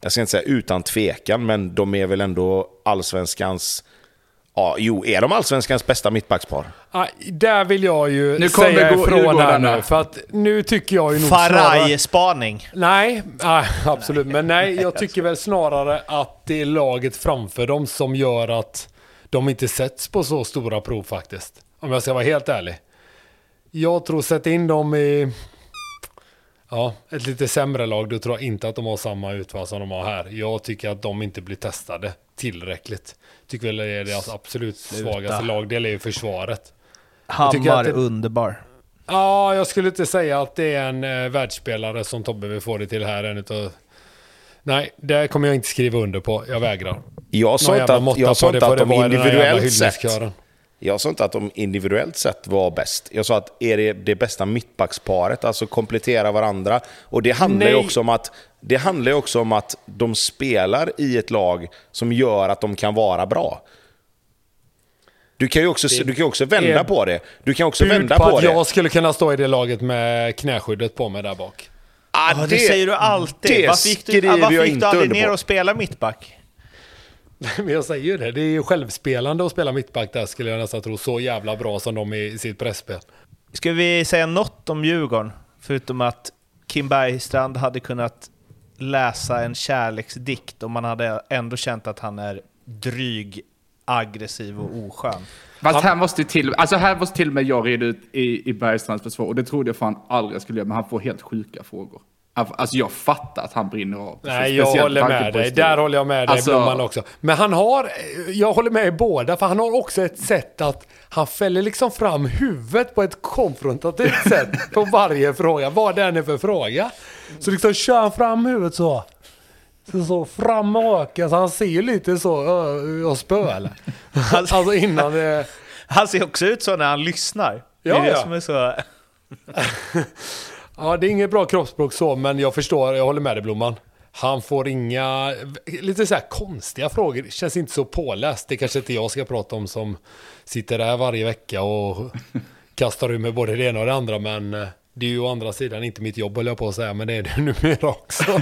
jag ska inte säga utan tvekan, men de är väl ändå allsvenskans Ja, jo, är de allsvenskans bästa mittbackspar? Ah, där vill jag ju Nu kommer säga gå- ifrån här nu. För att nu tycker jag ju nog. Faraj-spaning. Nej, ah, absolut. Men nej, jag tycker väl snarare att det är laget framför dem som gör att de inte sätts på så stora prov faktiskt. Om jag ska vara helt ärlig. Jag tror sätta in dem i ja, ett lite sämre lag, då tror jag inte att de har samma utfall som de har här. Jag tycker att de inte blir testade tillräckligt. Tycker väl det är deras absolut svagaste lagdel är ju försvaret. tycker Hammar att det- underbar. Ja, jag skulle inte säga att det är en eh, världsspelare som Tobbe vill få det till här. En utav... Nej, det kommer jag inte skriva under på. Jag vägrar. Jag sa inte att, jag på sa inte att de individuellt sett. Jag sa inte att de individuellt sett var bäst. Jag sa att är det det bästa mittbacksparet, alltså komplettera varandra. Och det handlar ju också om att det handlar ju också om att de spelar i ett lag som gör att de kan vara bra. Du kan ju också, du kan också vända på det. Du kan också vända på på att det. jag skulle kunna stå i det laget med knäskyddet på mig där bak. Ah, Ja, det, säger du alltid. det varför gick du, ah, varför gick du inte aldrig ner på. och spela mittback? <laughs> Men jag säger ju det. Det är ju självspelande att spela mittback där skulle jag nästan tro. Så jävla bra som de är i sitt pressspel. Ska vi säga något om Djurgården? Förutom att Kim Bergstrand hade kunnat läsa en kärleksdikt och man hade ändå känt att han är dryg, aggressiv och oskön. Fast här måste ju till, alltså här måste till och med jag reda ut i, i Bergstrands försvar. Och det trodde jag fan aldrig jag skulle göra, men han får helt sjuka frågor. Alltså jag fattar att han brinner av. Nej, jag Speciellt håller med dig. Där håller jag med dig, Alltså- Blomman också. Men han har, jag håller med i båda, för han har också ett sätt att han fäller liksom fram huvudet på ett konfrontativt <laughs> sätt på varje fråga, vad det än är för fråga. Så liksom kör han fram huvudet så. Så, så fram och raka, så han ser lite så, "Ö, jag spöar Alltså innan det... Han ser också ut så när han lyssnar. det Ja, är det ja. som är så... <laughs> Ja, det är inget bra kroppsspråk så, men jag förstår, jag håller med dig Blomman. Han får inga, lite så här konstiga frågor. Det känns inte så påläst. Det kanske inte jag ska prata om som sitter där varje vecka och <laughs> kastar ur med både det ena och det andra. Men eh, det är ju å andra sidan inte mitt jobb höll jag på att säga, men det är det <laughs> numera också.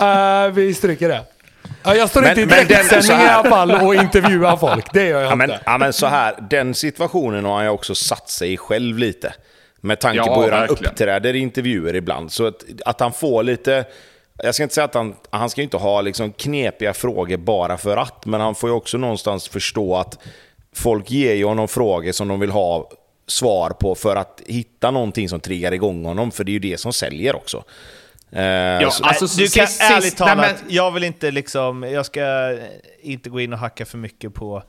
uh, <laughs> vi stryker det. Ja, jag står Men- inte i men direktsändning i alla fall och intervjuar folk. Det gör jag Ja men, inte. ja men så här, den situationen har han ju också satt sig i själv lite. Med tanke Ja, på hur han verkligen. uppträder i intervjuer ibland. Så att, att han får lite... Jag ska inte säga att han, han ska inte ha liksom knepiga frågor bara för att, men han får ju också någonstans förstå att folk ger ju honom frågor som de vill ha svar på för att hitta någonting som triggar igång honom, för det är ju det som säljer också. Eh, Ja, så- alltså, du kan sist- ärligt talat, nej, men- jag vill inte liksom, jag ska inte gå in och hacka för mycket på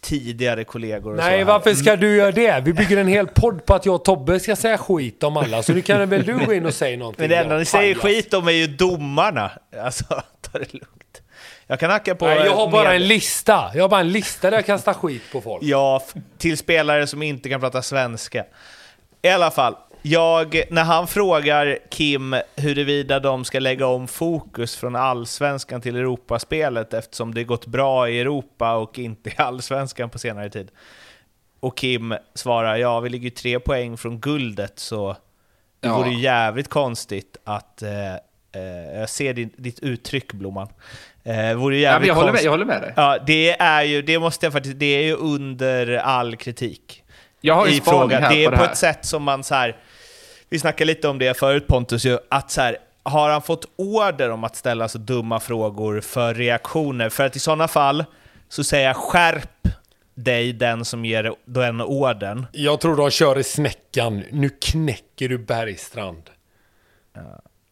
tidigare kollegor och så Nej, här. varför ska du göra det? Vi bygger en hel podd på att jag och Tobbe ska säga skit om alla, så nu kan väl du gå in och säga någonting. Men det enda ni säger skit om är ju domarna. Alltså, <laughs> ta det lugnt. Jag kan hacka på... Nej, jag har bara med- en lista. Jag har bara en lista där jag kastar skit på folk. Ja, till spelare som inte kan prata svenska. I alla fall, jag, när han frågar Kim huruvida de ska lägga om fokus från allsvenskan till Europaspelet eftersom det gått bra i Europa och inte i allsvenskan på senare tid. Och Kim svarar ja, vi ligger ju tre poäng från guldet så det Ja. vore ju jävligt konstigt att... Eh, eh, jag ser din, ditt uttryck, Blomman. Eh, vore Ja, jävligt men jag, håller med, jag håller med dig. Ja, det är ju, det måste jag faktiskt, det är ju under all kritik. Jag har ju I här Det är på här. ett sätt som man så här, vi snackade lite om det förut Pontus, ju, att så här, har han fått order om att ställa så dumma frågor för reaktioner? För att i sådana fall så säger jag skärp dig den som ger den orden. Jag tror de kör i snäckan. Nu knäcker du Bergstrand.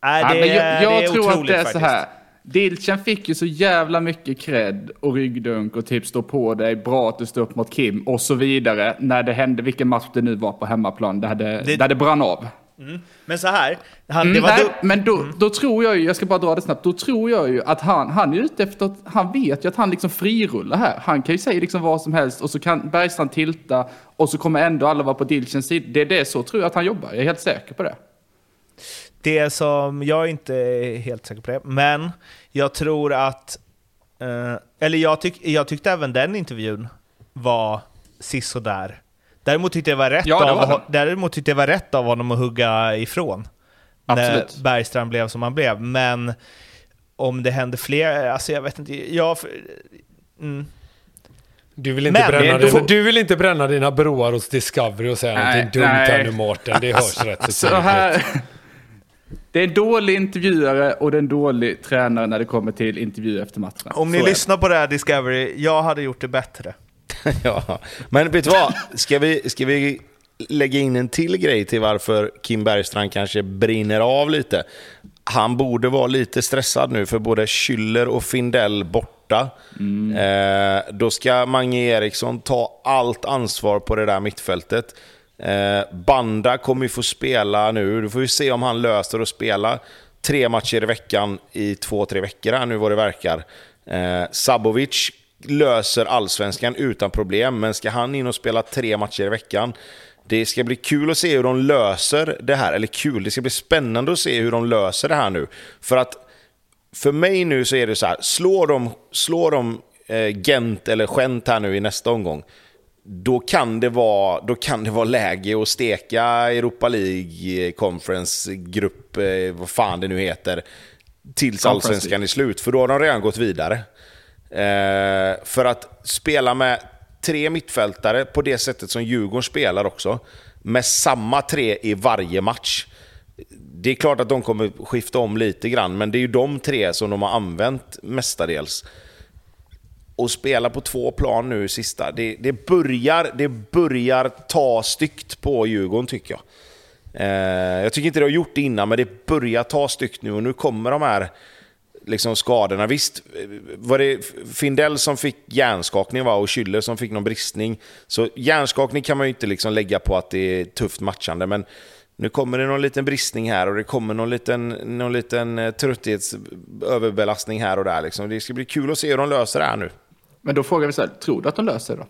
Ja, det, men jag jag det är tror att det är faktiskt. så här. Dilchen fick ju så jävla mycket cred och ryggdunk och typ stå på dig, bra att du står upp mot Kim och så vidare. När det hände, vilken match det nu var på hemmaplan, där det, Det- där det brann av. Men så här, han, Mm, det var nej, du- men då, då tror jag ju, jag ska bara dra det snabbt, då tror jag ju att han, han är ute efter att, han vet ju att han liksom frirullar här. Han kan ju säga liksom vad som helst och så kan Bergstrand tilta och så kommer ändå alla vara på Dilchens sida. Det är det så tror jag att han jobbar, jag är helt säker på det. Det som, jag är inte helt säker på det, men jag tror att... Eh, eller jag, tyck, jag tyckte även den intervjun var sisådär. Däremot tyckte jag var rätt, Ja, det av, var den. däremot tyckte jag var rätt av honom att hugga ifrån. Absolut. När Bergstrand blev som han blev. Men om det händer fler, alltså jag vet inte. Jag, mm. Du vill, inte Men bränna ändå- dina, du vill inte bränna dina broar hos Discovery och säga Nej, någonting dumt nej. här nu Mårten. Det hörs rätt så Så här, det är en dålig intervjuare och det är en dålig tränare när det kommer till intervju efter matchen. Om ni Så lyssnar på det här Discovery, jag hade gjort det bättre. <laughs> ja. Men vet du vad? Ska vi, ska vi lägga in en till grej till varför Kim Bergstrand kanske brinner av lite? Han borde vara lite stressad nu för både Schüller och Findell borta. Eh, då ska Mange Eriksson ta allt ansvar på det där mittfältet. Eh, Banda kommer ju få spela nu. Du får ju se om han löser att spela tre matcher i veckan i två, tre veckor här nu vad det verkar. Eh, Sabovic löser allsvenskan utan problem, men ska han in och spela tre matcher i veckan? Det ska bli kul att se hur de löser det här. Eller kul, det ska bli spännande att se hur de löser det här nu. För att för mig nu så är det så här, slår de, slår de eh, Gent eller Gent här nu i nästa omgång, då kan det vara, då kan det vara läge att steka Europa League Conference Grupp, eh, vad fan det nu heter, tills allsvenskan är slut. För då har de redan gått vidare. Eh, för att spela med tre mittfältare på det sättet som Djurgården spelar också, med samma tre i varje match. Det är klart att de kommer skifta om lite grann, men det är ju de tre som de har använt mestadels. Och spela på två plan nu i sista, det, det, börjar, det börjar ta styggt på Djurgården tycker jag. Eh, jag tycker inte det har gjort det innan, men det börjar ta styggt nu och nu kommer de här liksom skadorna. Visst var det Findell som fick hjärnskakning va? och Schüller som fick någon bristning. Så hjärnskakning kan man ju inte liksom lägga på att det är tufft matchande, men nu kommer det någon liten bristning här och det kommer någon liten, någon liten eh, trötthetsöverbelastning här och där. Liksom. Det ska bli kul att se hur de löser det här nu. Men då frågar vi så här, tror du att de löser det då?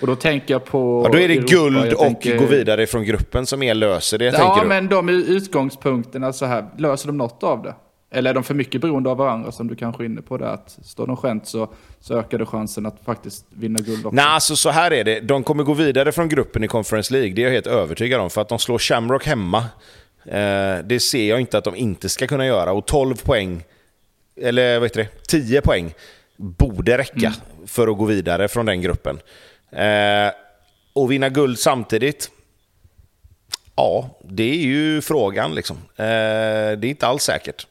Och då tänker jag på... Ja, då är det Europa, guld och tänker- gå vidare från gruppen som är löser det, Ja, du? men de utgångspunkterna så här, löser de något av det? Eller är de för mycket beroende av varandra som du kanske är inne på där? Att står de skämt så, så ökar det chansen att faktiskt vinna guld också. Nej, alltså så här är det. De kommer gå vidare från gruppen i Conference League. Det är jag helt övertygad om. För att de slår Shamrock hemma. Eh, det ser jag inte att de inte ska kunna göra. Och 12 poäng, eller vad heter det, 10 poäng, borde räcka för att gå vidare från den gruppen. Eh, och vinna guld samtidigt, ja, det är ju frågan liksom. Eh, det är inte alls säkert.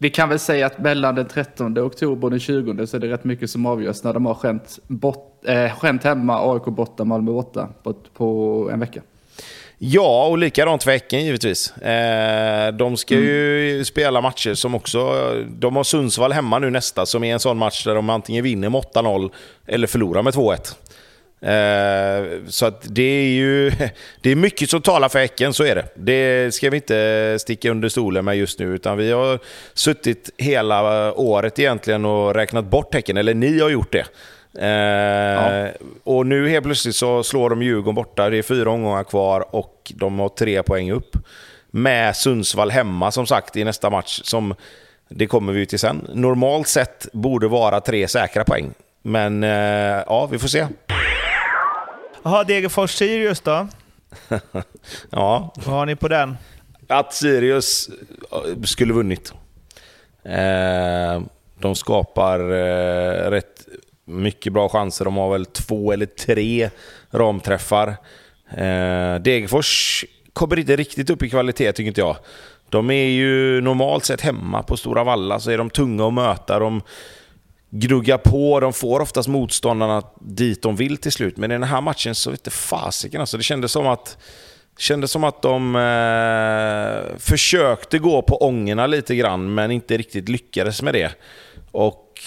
Vi kan väl säga att mellan den 13 oktober och den 20 så är det rätt mycket som avgörs när de har skämt, bort, eh, skämt hemma, AIK borta, Malmö borta på, på en vecka. Ja, och likadant för Häcken givetvis. Eh, de ska ju spela matcher som också... De har Sundsvall hemma nu nästa, som är en sån match där de antingen vinner med 8-0 eller förlorar med 2-1. Eh, så att det är ju... <laughs> Det är mycket som talar för Häcken, så är det. Det ska vi inte sticka under stolen med just nu, utan vi har suttit hela året egentligen och räknat bort Häcken, eller ni har gjort det. Eh, Och nu helt plötsligt så slår de Djurgården borta. Det är fyra omgångar kvar och de har tre poäng upp. Med Sundsvall hemma som sagt i nästa match. Som det kommer vi till sen. Normalt sett borde vara tre säkra poäng. Men eh, ja, vi får se. Jaha, Degerfors-Sirius då? <laughs> Ja, Vad har ni på den? att Sirius eh, skulle vunnit. Eh, de skapar eh, rätt mycket bra chanser. De har väl två eller tre ramträffar. Eh, Degerfors kommer inte riktigt upp i kvalitet tycker inte jag. De är ju normalt sett hemma på Stora Valla så är de tunga att möta. De gnuggar på, de får oftast motståndarna dit de vill till slut. Men i den här matchen så vete fasiken alltså. Det kändes som att kändes som att de eh, försökte gå på ångorna lite grann, men inte riktigt lyckades med det. Och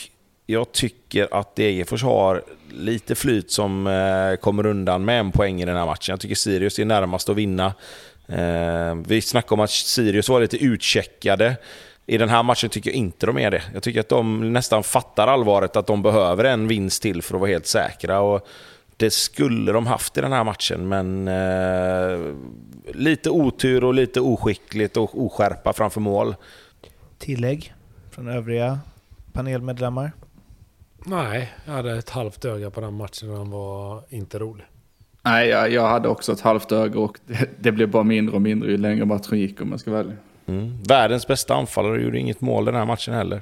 jag tycker att Degerfors har lite flyt som eh, kommer undan med en poäng i den här matchen. Jag tycker Sirius är närmast att vinna. Eh, vi snackade om att Sirius var lite utcheckade. I den här matchen tycker jag inte de är det. Jag tycker att de nästan fattar allvaret att de behöver en vinst till för att vara helt säkra. Och det skulle de haft i den här matchen, men eh, lite otur och lite oskickligt och oskärpa framför mål. Tillägg från övriga panelmedlemmar? Nej, jag hade ett halvt öga på den matchen och den var inte rolig. Nej, jag, jag hade också ett halvt öga och det, det blev bara mindre och mindre ju längre matchen gick om jag ska välja. Mm. Världens bästa anfallare gjorde inget mål den här matchen heller.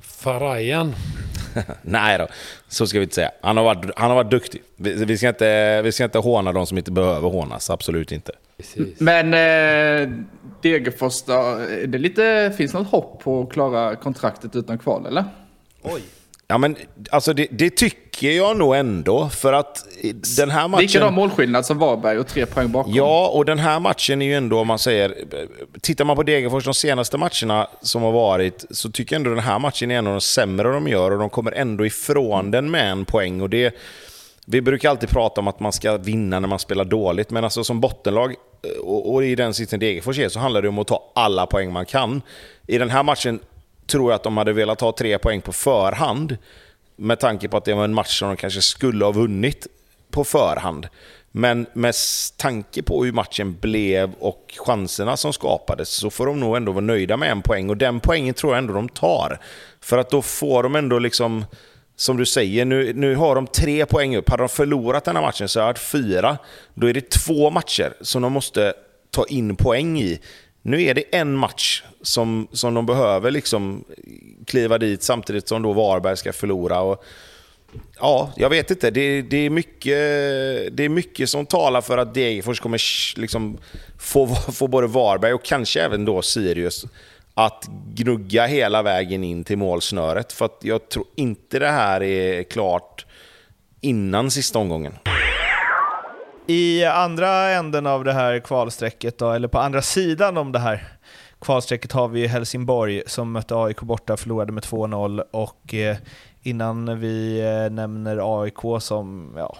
Farajan. <laughs> Nej då, så ska vi inte säga. Han har varit, han har varit duktig. Vi, vi, ska inte, vi ska inte håna de som inte behöver hånas, absolut inte. Precis. Men eh, Degerfors då, är det lite, finns det något hopp på att klara kontraktet utan kval eller? Oj. Ja, men alltså det, det tycker jag nog ändå, för att den här matchen... Likadan målskillnad som Varberg och tre poäng bakom. Ja, och den här matchen är ju ändå, om man säger... Tittar man på Degerfors de senaste matcherna som har varit, så tycker jag ändå den här matchen är en av de sämre de gör och de kommer ändå ifrån den med en poäng. Och det, vi brukar alltid prata om att man ska vinna när man spelar dåligt, men alltså som bottenlag, och, och i den sitsen Degerfors är, så handlar det om att ta alla poäng man kan. I den här matchen tror jag att de hade velat ha tre poäng på förhand. Med tanke på att det var en match som de kanske skulle ha vunnit på förhand. Men med tanke på hur matchen blev och chanserna som skapades så får de nog ändå vara nöjda med en poäng. Och den poängen tror jag ändå de tar. För att då får de ändå liksom, som du säger, nu, nu har de tre poäng upp. Hade de förlorat den här matchen så hade det fyra. Då är det två matcher som de måste ta in poäng i. Nu är det en match som, som de behöver liksom kliva dit samtidigt som då Varberg ska förlora. Och, ja, jag vet inte. Det, det, är mycket, det är mycket som talar för att Degerfors kommer liksom få, få både Varberg och kanske även då Sirius att gnugga hela vägen in till målsnöret. För att jag tror inte det här är klart innan sista omgången. I andra änden av det här kvalstrecket, då, eller på andra sidan om det här kvalstrecket har vi Helsingborg som mötte AIK borta, förlorade med 2-0 och eh, innan vi eh, nämner AIK som, ja,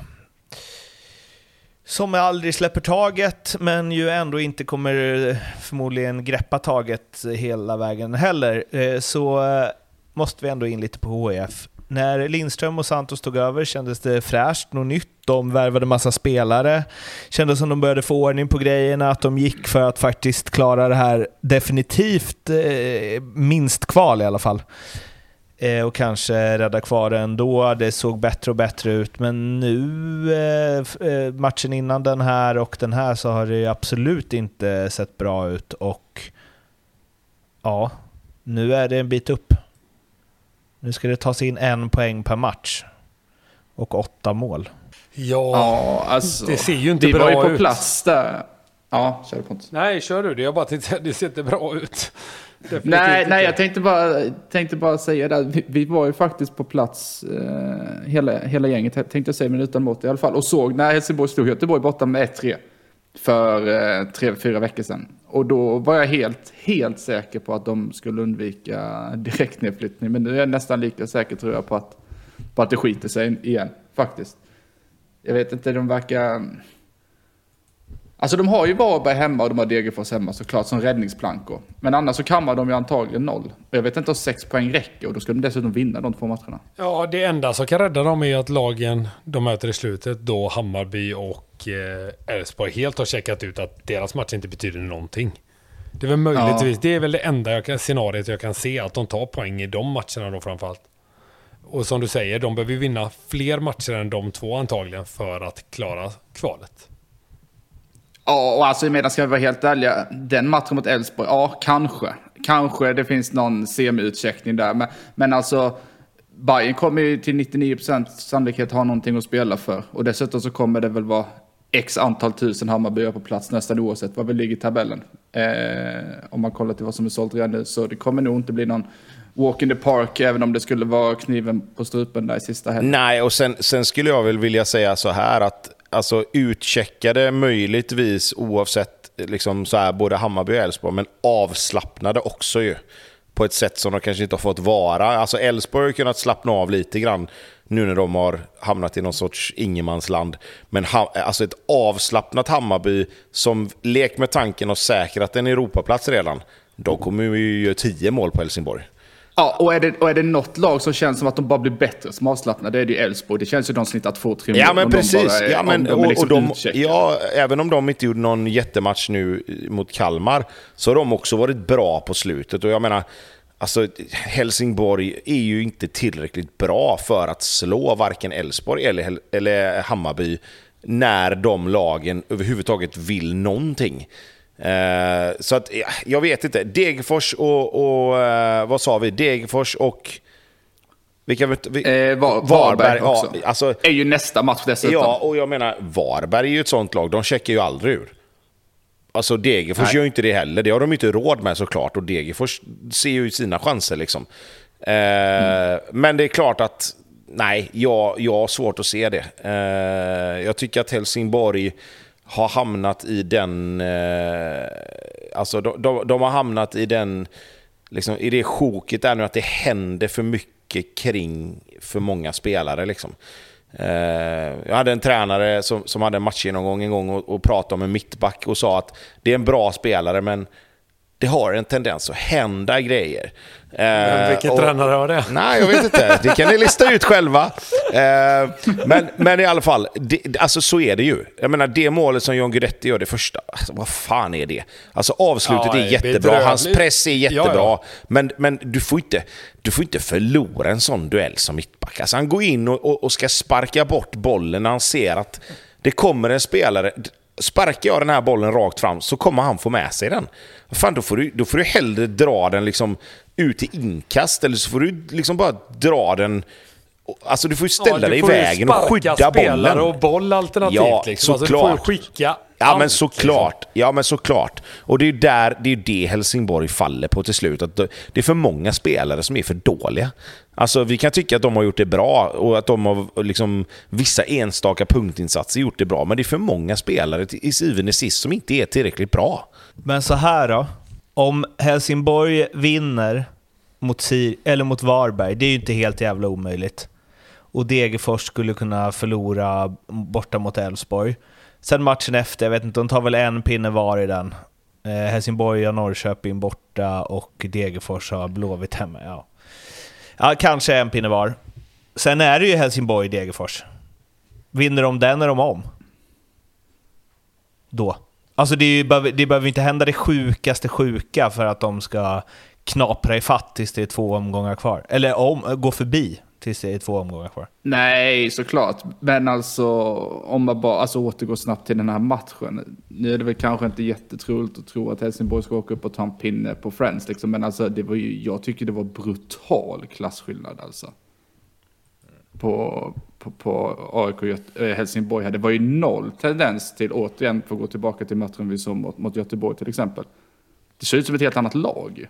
som aldrig släpper taget, men ju ändå inte kommer eh, förmodligen greppa taget hela vägen heller, eh, så eh, måste vi ändå in lite på HIF. När Lindström och Santos tog över kändes det fräscht, något nytt. De värvade massa spelare. Kändes som de började få ordning på grejerna, att de gick för att faktiskt klara det här definitivt eh, minst kval i alla fall. Eh, och kanske rädda kvar det ändå. Det såg bättre och bättre ut, men nu, eh, eh matchen innan den här och den här, så har det absolut inte sett bra ut. Och ja, nu är det en bit upp. Nu ska det tas in en poäng per match. Och åtta mål. Ja, Ja, alltså. det ser ju inte vi bra var ju på ut. plats där. Ja, kör Pontus. Nej, kör du det. Jag bara tänkte det ser inte bra ut. Definitivt Nej, inte. nej, jag tänkte bara, tänkte bara säga det. Vi, vi var ju faktiskt på plats, eh, hela, hela gänget tänkte jag säga, men utan mått i alla fall. Och såg när Helsingborg slog Göteborg borta med 1-3 för eh, tre, fyra veckor sedan. Och då var jag helt, helt säker på att de skulle undvika direktnedflyttning. Men nu är jag nästan lika säker tror jag på att, på att det skiter sig igen, faktiskt. Jag vet inte, de verkar... Alltså de har ju Varberg hemma och de har Degerfors hemma såklart som räddningsplankor. Men annars så kammar de ju antagligen noll. Och jag vet inte om sex poäng räcker och då skulle de dessutom vinna de två matcherna. Ja, det enda som kan rädda dem är att lagen de möter i slutet, då Hammarby och eh, Elfsborg, helt har checkat ut att deras match inte betyder någonting. Det är väl möjligtvis, det är väl det enda jag kan, scenariot jag kan se, att de tar poäng i de matcherna då framförallt. Och som du säger, de behöver vinna fler matcher än de två antagligen för att klara kvalet. Ja, och alltså medan ska vi vara helt ärliga, den matchen mot Elfsborg, ja kanske. Kanske det finns någon semi-utcheckning där. Men, men alltså, Bayern kommer ju till 99% sannolikhet ha någonting att spela för. Och dessutom så kommer det väl vara x antal tusen Hammarbyar på plats nästan oavsett var vi ligger i tabellen. Eh, om man kollar till vad som är sålt redan nu. Så det kommer nog inte bli någon walk in the park, även om det skulle vara kniven på strupen där i sista helgen. Nej, och sen, sen skulle jag väl vilja säga så här att alltså, utcheckade möjligtvis oavsett liksom så här, både Hammarby och Elfsborg, men avslappnade också ju. på ett sätt som de kanske inte har fått vara. Alltså Elfsborg har kunnat slappna av lite grann nu när de har hamnat i någon sorts ingenmansland. Men ha, alltså ett avslappnat Hammarby som lek med tanken och säkrat en Europaplats redan. De kommer ju göra tio mål på Helsingborg. Ja, och är, det, och är det något lag som känns som att de bara blir bättre som avslappnade, det är det ju Elfsborg. Det känns ju de snittar två, tre mål. Ja, men precis. är- ja, men, och, liksom och de, ja, även om de inte gjorde någon jättematch nu mot Kalmar, så har de också varit bra på slutet. Och jag menar, alltså, Helsingborg är ju inte tillräckligt bra för att slå varken Elfsborg eller, eller Hammarby när de lagen överhuvudtaget vill någonting. Eh, så att, ja, jag vet inte. Degerfors och, och eh, vad sa vi? Degerfors och... Vilka, vi, Eh, Var, Varberg ja, också. alltså, är ju nästa match dessutom. Ja, och jag menar, Varberg är ju ett sånt lag, de checkar ju aldrig ur. Alltså Degerfors gör ju inte det heller, det har de inte råd med såklart. Och Degerfors ser ju sina chanser liksom. Eh, Men det är klart att, nej, jag, jag har svårt att se det. Eh, jag tycker att Helsingborg har hamnat i den... Eh, alltså de, de, de har hamnat i den... Liksom, I det sjoket där nu att det händer för mycket kring för många spelare. Liksom. Eh, jag hade en tränare som, som hade en matchgenomgång en gång och, och pratade om en mittback och sa att det är en bra spelare men det har en tendens att hända grejer. Eh, Vilken och- tränare har det? Nej, jag vet inte. Det kan ni lista ut själva. Eh, men, men i alla fall, det, alltså så är det ju. Jag menar, det målet som John Guidetti gör, det första, alltså, vad fan är det? Alltså avslutet Ja, är jättebra, hans press är jättebra. Ja, ja. Men, men du, får inte, du får inte förlora en sån duell som mittback. Alltså, han går in och, och, och ska sparka bort bollen när han ser att det kommer en spelare. Sparkar jag den här bollen rakt fram så kommer han få med sig den. Fan, då, får du, då får du hellre dra den liksom ut i inkast eller så får du liksom bara dra den... Alltså du får ju ställa Ja, dig i vägen och skydda bollen. och boll alternativt. Ja, liksom. Alltså, du får såklart. skicka Ja allt, men såklart. liksom. Ja men såklart. Och det är ju där, det är det Helsingborg faller på till slut. Att det är för många spelare som är för dåliga. Alltså vi kan tycka att de har gjort det bra och att de har liksom vissa enstaka punktinsatser gjort det bra. Men det är för många spelare till- i syvende och sist som inte är tillräckligt bra. Men så här då. Om Helsingborg vinner mot, Sir eller mot Varberg, det är ju inte helt jävla omöjligt. Och Degerfors skulle kunna förlora borta mot Elfsborg. Sen matchen efter, jag vet inte, de tar väl en pinne var i den. Eh, Helsingborg har Norrköping borta och Degerfors har Blåvitt hemma. Ja ja, kanske en pinne var. Sen är det ju Helsingborg-Degerfors. Vinner de den är de om. Då. Alltså det, är ju, det behöver inte hända det sjukaste sjuka för att de ska knapra i fatt tills det är två omgångar kvar. Eller om, gå förbi tills det är två omgångar kvar. Nej, såklart. Men alltså, om man bara alltså, återgår snabbt till den här matchen. Nu är det väl kanske inte jättetroligt att tro att Helsingborg ska åka upp och ta en pinne på Friends. Liksom. Men alltså, det var ju, jag tycker det var brutal klasskillnad alltså. På, på, på AIK och eh, Helsingborg. Det var ju noll tendens till, återigen, för att gå tillbaka till matchen vi såg mot, mot Göteborg till exempel. Det ser ut som ett helt annat lag.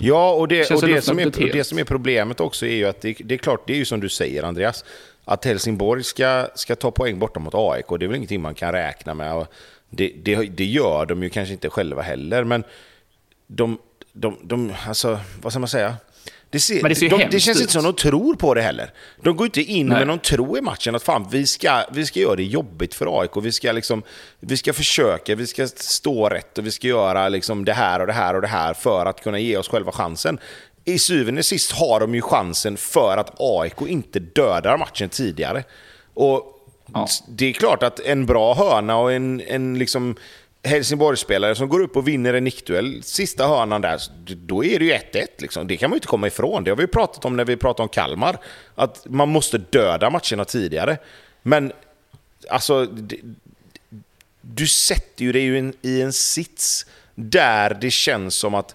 Ja, och det, och det, som är, det som är problemet också är ju att det, det är klart, det är ju som du säger Andreas, att Helsingborg ska, ska ta poäng borta mot AIK, det är väl ingenting man kan räkna med. Och det, det, det gör de ju kanske inte själva heller, men de, de, de alltså, vad ska man säga? Det, ser, det ser de, det känns ut. inte som de tror på det heller. De går inte in Nej. med någon tro i matchen att fan, vi ska, vi ska göra det jobbigt för AIK. Vi ska, liksom, vi ska försöka, vi ska stå rätt och vi ska göra liksom det här och det här och det här för att kunna ge oss själva chansen. I syvende och sist har de ju chansen för att AIK inte dödar matchen tidigare. Och Ja. det är klart att en bra hörna och en, en liksom Helsingborgsspelare som går upp och vinner en nickduell, sista hörnan där, då är det ju 1-1. Liksom. Det kan man ju inte komma ifrån. Det har vi pratat om när vi pratade om Kalmar. Att man måste döda matcherna tidigare. Men alltså, det, du sätter ju dig ju in, i en sits där det känns som att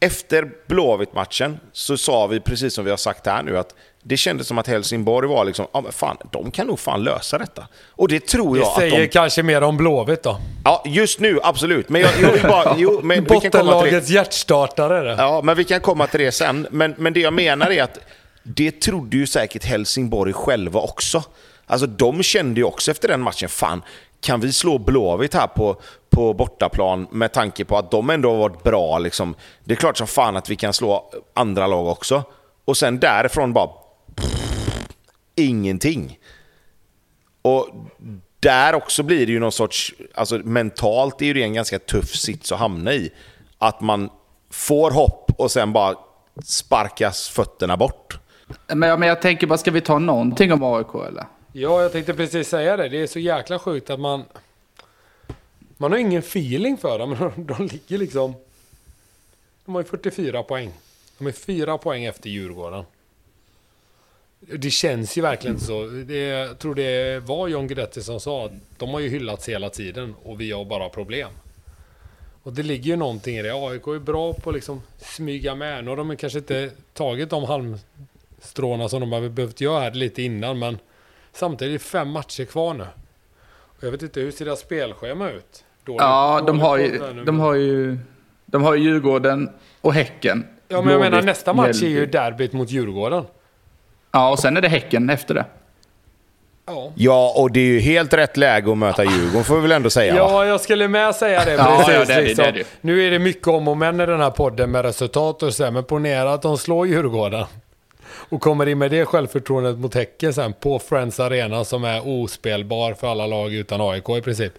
efter Blåvitt-matchen så sa vi, precis som vi har sagt här nu, att det kändes som att Helsingborg var liksom, ja men fan, de kan nog fan lösa detta. Och det tror Det jag att säger de... kanske mer om Blåvitt då. Ja, just nu, absolut. Men jag, jag vill bara... Jo, men det. Bottenlagets hjärtstartare är det. Ja, men vi kan komma till det sen. Men, men det jag menar är att det trodde ju säkert Helsingborg själva också. Alltså de kände ju också efter den matchen, fan, kan vi slå Blåvitt här på, på bortaplan med tanke på att de ändå har varit bra. Liksom. Det är klart som fan att vi kan slå andra lag också. Och sen därifrån bara... ingenting. Och där också blir det ju någon sorts... Alltså mentalt är ju det en ganska tuff sits att hamna i. Att man får hopp och sen bara sparkas fötterna bort. Men, jag- men jag tänker bara, ska vi ta någonting om AIK eller? Ja, jag tänkte precis säga det. Det är så jäkla sjukt att man... Man har ingen feeling för dem, <laughs> men de ligger liksom... De har ju 44 poäng. De är fyra poäng efter Djurgården. Det känns ju verkligen så. Det, jag tror det var John Guidetti som sa att de har ju hyllats hela tiden och vi har bara problem. Och det ligger ju någonting i det. AIK är bra på att liksom smyga med. Nu har de kanske inte tagit de halmstråna som de hade behövt göra här lite innan, men samtidigt är det fem matcher kvar nu. Och jag vet inte, hur ser deras spelschema ut? Dåligt- Ja, de har, ju, de har ju... De har ju Djurgården och Häcken. Ja, men jag menar nästa match är ju derbyt mot Djurgården. Ja, och sen är det Häcken efter det. Ja. Och det är ju helt rätt läge att möta Djurgården får vi väl ändå säga va? Ja, jag skulle med säga det. <laughs> Ja, precis, ja, det är det, liksom. det är det. Nu är det mycket om och men i den här podden med resultat och så, men ponera att de slår Djurgården. Och kommer in med det självförtroendet mot Häcken sen på Friends Arena som är ospelbar för alla lag utan AIK i princip.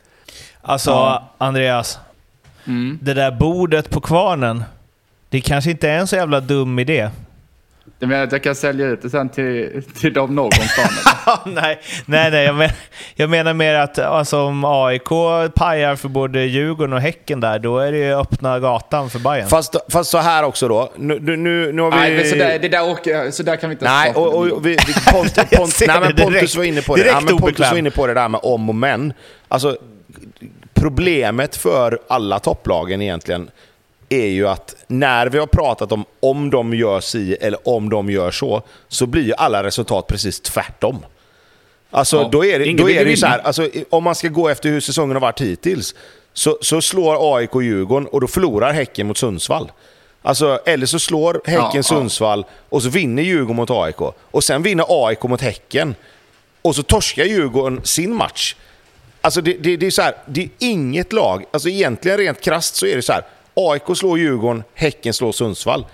Alltså, Ja. Andreas. Mm. Det där bordet på kvarnen. Det kanske inte är en så jävla dum idé. Du menar att jag kan sälja ut det sen till, till dem? <laughs> Ja, nej, nej, nej jag, men, jag menar mer att alltså, om AIK pajar för både Djurgården och Häcken där, då är det ju öppna gatan för Bayern. Fast, fast så här också då. Nu, nu, nu, nu har vi... Nej, så där, det där jag, så där kan vi inte Nej, och, om. och vi, vi, Pont, <laughs> Pont, nej, men Pontus direkt. var inne på det. Ja, men Pontus var inne på det där med om och men. Alltså, problemet för alla topplagen egentligen är ju att när vi har pratat om om de gör si eller om de gör så, så blir ju alla resultat precis tvärtom. Alltså, Ja, då är det, då är det ju så här, alltså, om man ska gå efter hur säsongen har varit hittills, så, så slår AIK Djurgården och då förlorar Häcken mot Sundsvall. Alltså, eller så slår Häcken Ja, ja. Sundsvall och så vinner Djurgården mot AIK. Och sen vinner AIK mot Häcken. Och så torskar Djurgården sin match. Alltså det, det, det är så här, det är inget lag, alltså egentligen rent krasst så är det så här. AIK slår Djurgården, Häcken slår Sundsvall.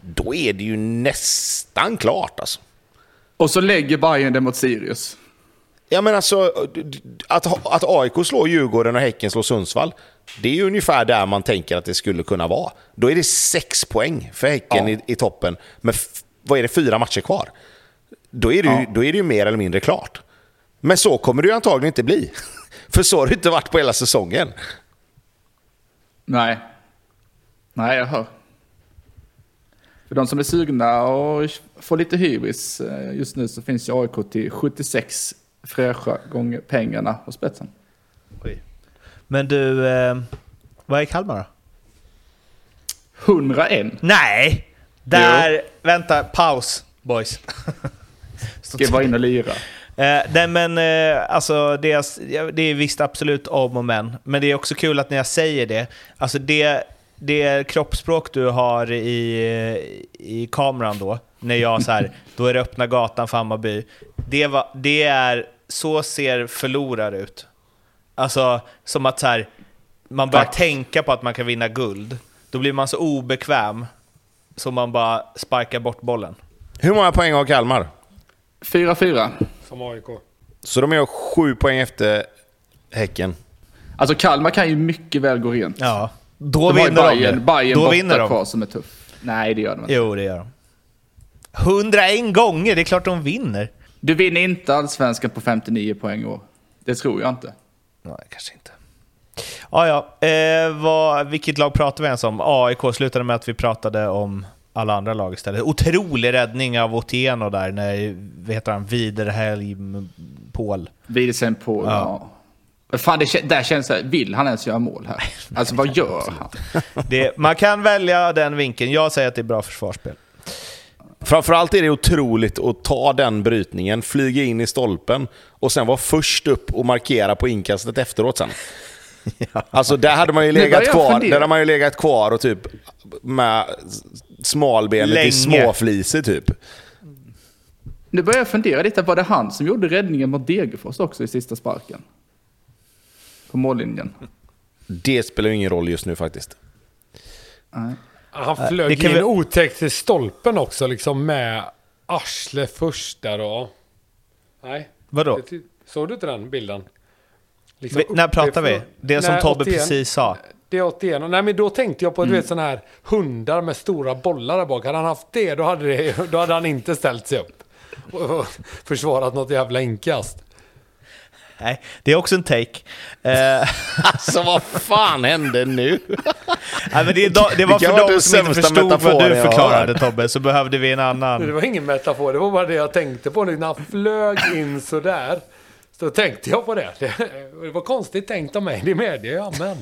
Då är det ju nästan klart alltså. Och så lägger Bayern det mot Sirius. Ja men alltså, att, att AIK slår Djurgården och Häcken slår Sundsvall, det är ju ungefär där man tänker att det skulle kunna vara. Då är det sex poäng för Häcken Ja. i, i toppen, med f- vad är det, fyra matcher kvar. Då är, det ju, Ja. då är det ju mer eller mindre klart. Men så kommer det ju antagligen inte bli. <laughs> För så har det inte varit på hela säsongen. Nej. Nej, jag hör. För de som är sugna och får lite hybris eh, just nu så finns ju AIK till 76 fräscha gånger pengarna på spetsen. Men du, eh, vad är Kalmar då? 101. Nej! Där, vänta, paus boys. <laughs> Ska vara in och lira. Eh, nej men eh, alltså det är, det är visst absolut om och men. Men det är också kul att när jag säger det, alltså det, det kroppsspråk du har i, i kameran då, när jag så här, <laughs> då är det öppna gatan för Hammarby. Det, var, det är, så ser förlorare ut. Alltså som att så här, man börjar Tack. tänka på att man kan vinna guld. Då blir man så obekväm så man bara sparkar bort bollen. Hur många poäng har Kalmar? 4-4. Som AIK. Så de är sju poäng efter Häcken. Alltså Kalmar kan ju mycket väl gå rent. Ja, då de vinner de. Bayern, ju. Bayern Då vinner de. kvar som är tuff. Nej, det gör de inte. Jo, det gör de. 101 gånger, det är klart de vinner. Du vinner inte allsvenskan på 59 poäng i år. Det tror jag inte. Nej, kanske inte. Ja, ja. Eh, vad, vilket lag pratar vi ens om? AIK slutade med att vi pratade om alla andra lag istället. Otrolig räddning av Otieno där, när, vad heter han, Widerhelm Paul. Widersen på... Ja. Ja. Fan, det, där känns det... Vill han ens göra mål här? Alltså vad gör han? <laughs> Det, man kan välja den vinkeln. Jag säger att det är bra försvarsspel. Framförallt är det otroligt att ta den brytningen, flyga in i stolpen och sen vara först upp och markera på inkastet efteråt sen. <laughs> Alltså där hade man ju legat kvar, där hade man ju legat kvar och typ med smalbenet Länge. i småfliser typ. Nu börjar jag fundera lite, var det han som gjorde räddningen mot Degerfors också i sista sparken? På mållinjen. Det spelar ju ingen roll just nu faktiskt. Nej. Han det flög kan in vi- otäckt till stolpen också, liksom med arsle först där och... Nej. Vadå? Det Såg du inte den bilden? Liksom Vi, när pratar vi? Det som Nej, Tobbe 81. precis sa. Det är 81. Nej men då tänkte jag på du vet sådana här hundar med stora bollar där bak. Hade han haft det då hade, det, då hade han inte ställt sig upp. Och försvarat något jävla inkast. Nej, det är också en take. Eh, <laughs> Alltså vad fan hände nu? <laughs> nej, men det, det var Det för de som inte förstod vad du förklarade Tobbe, så behövde vi en Det annan. var ingen metafor, det var bara det jag tänkte på nu. När han flög in sådär. Så tänkte jag på det. Det, <laughs> det var konstigt tänkt av mig, det medger jag. Men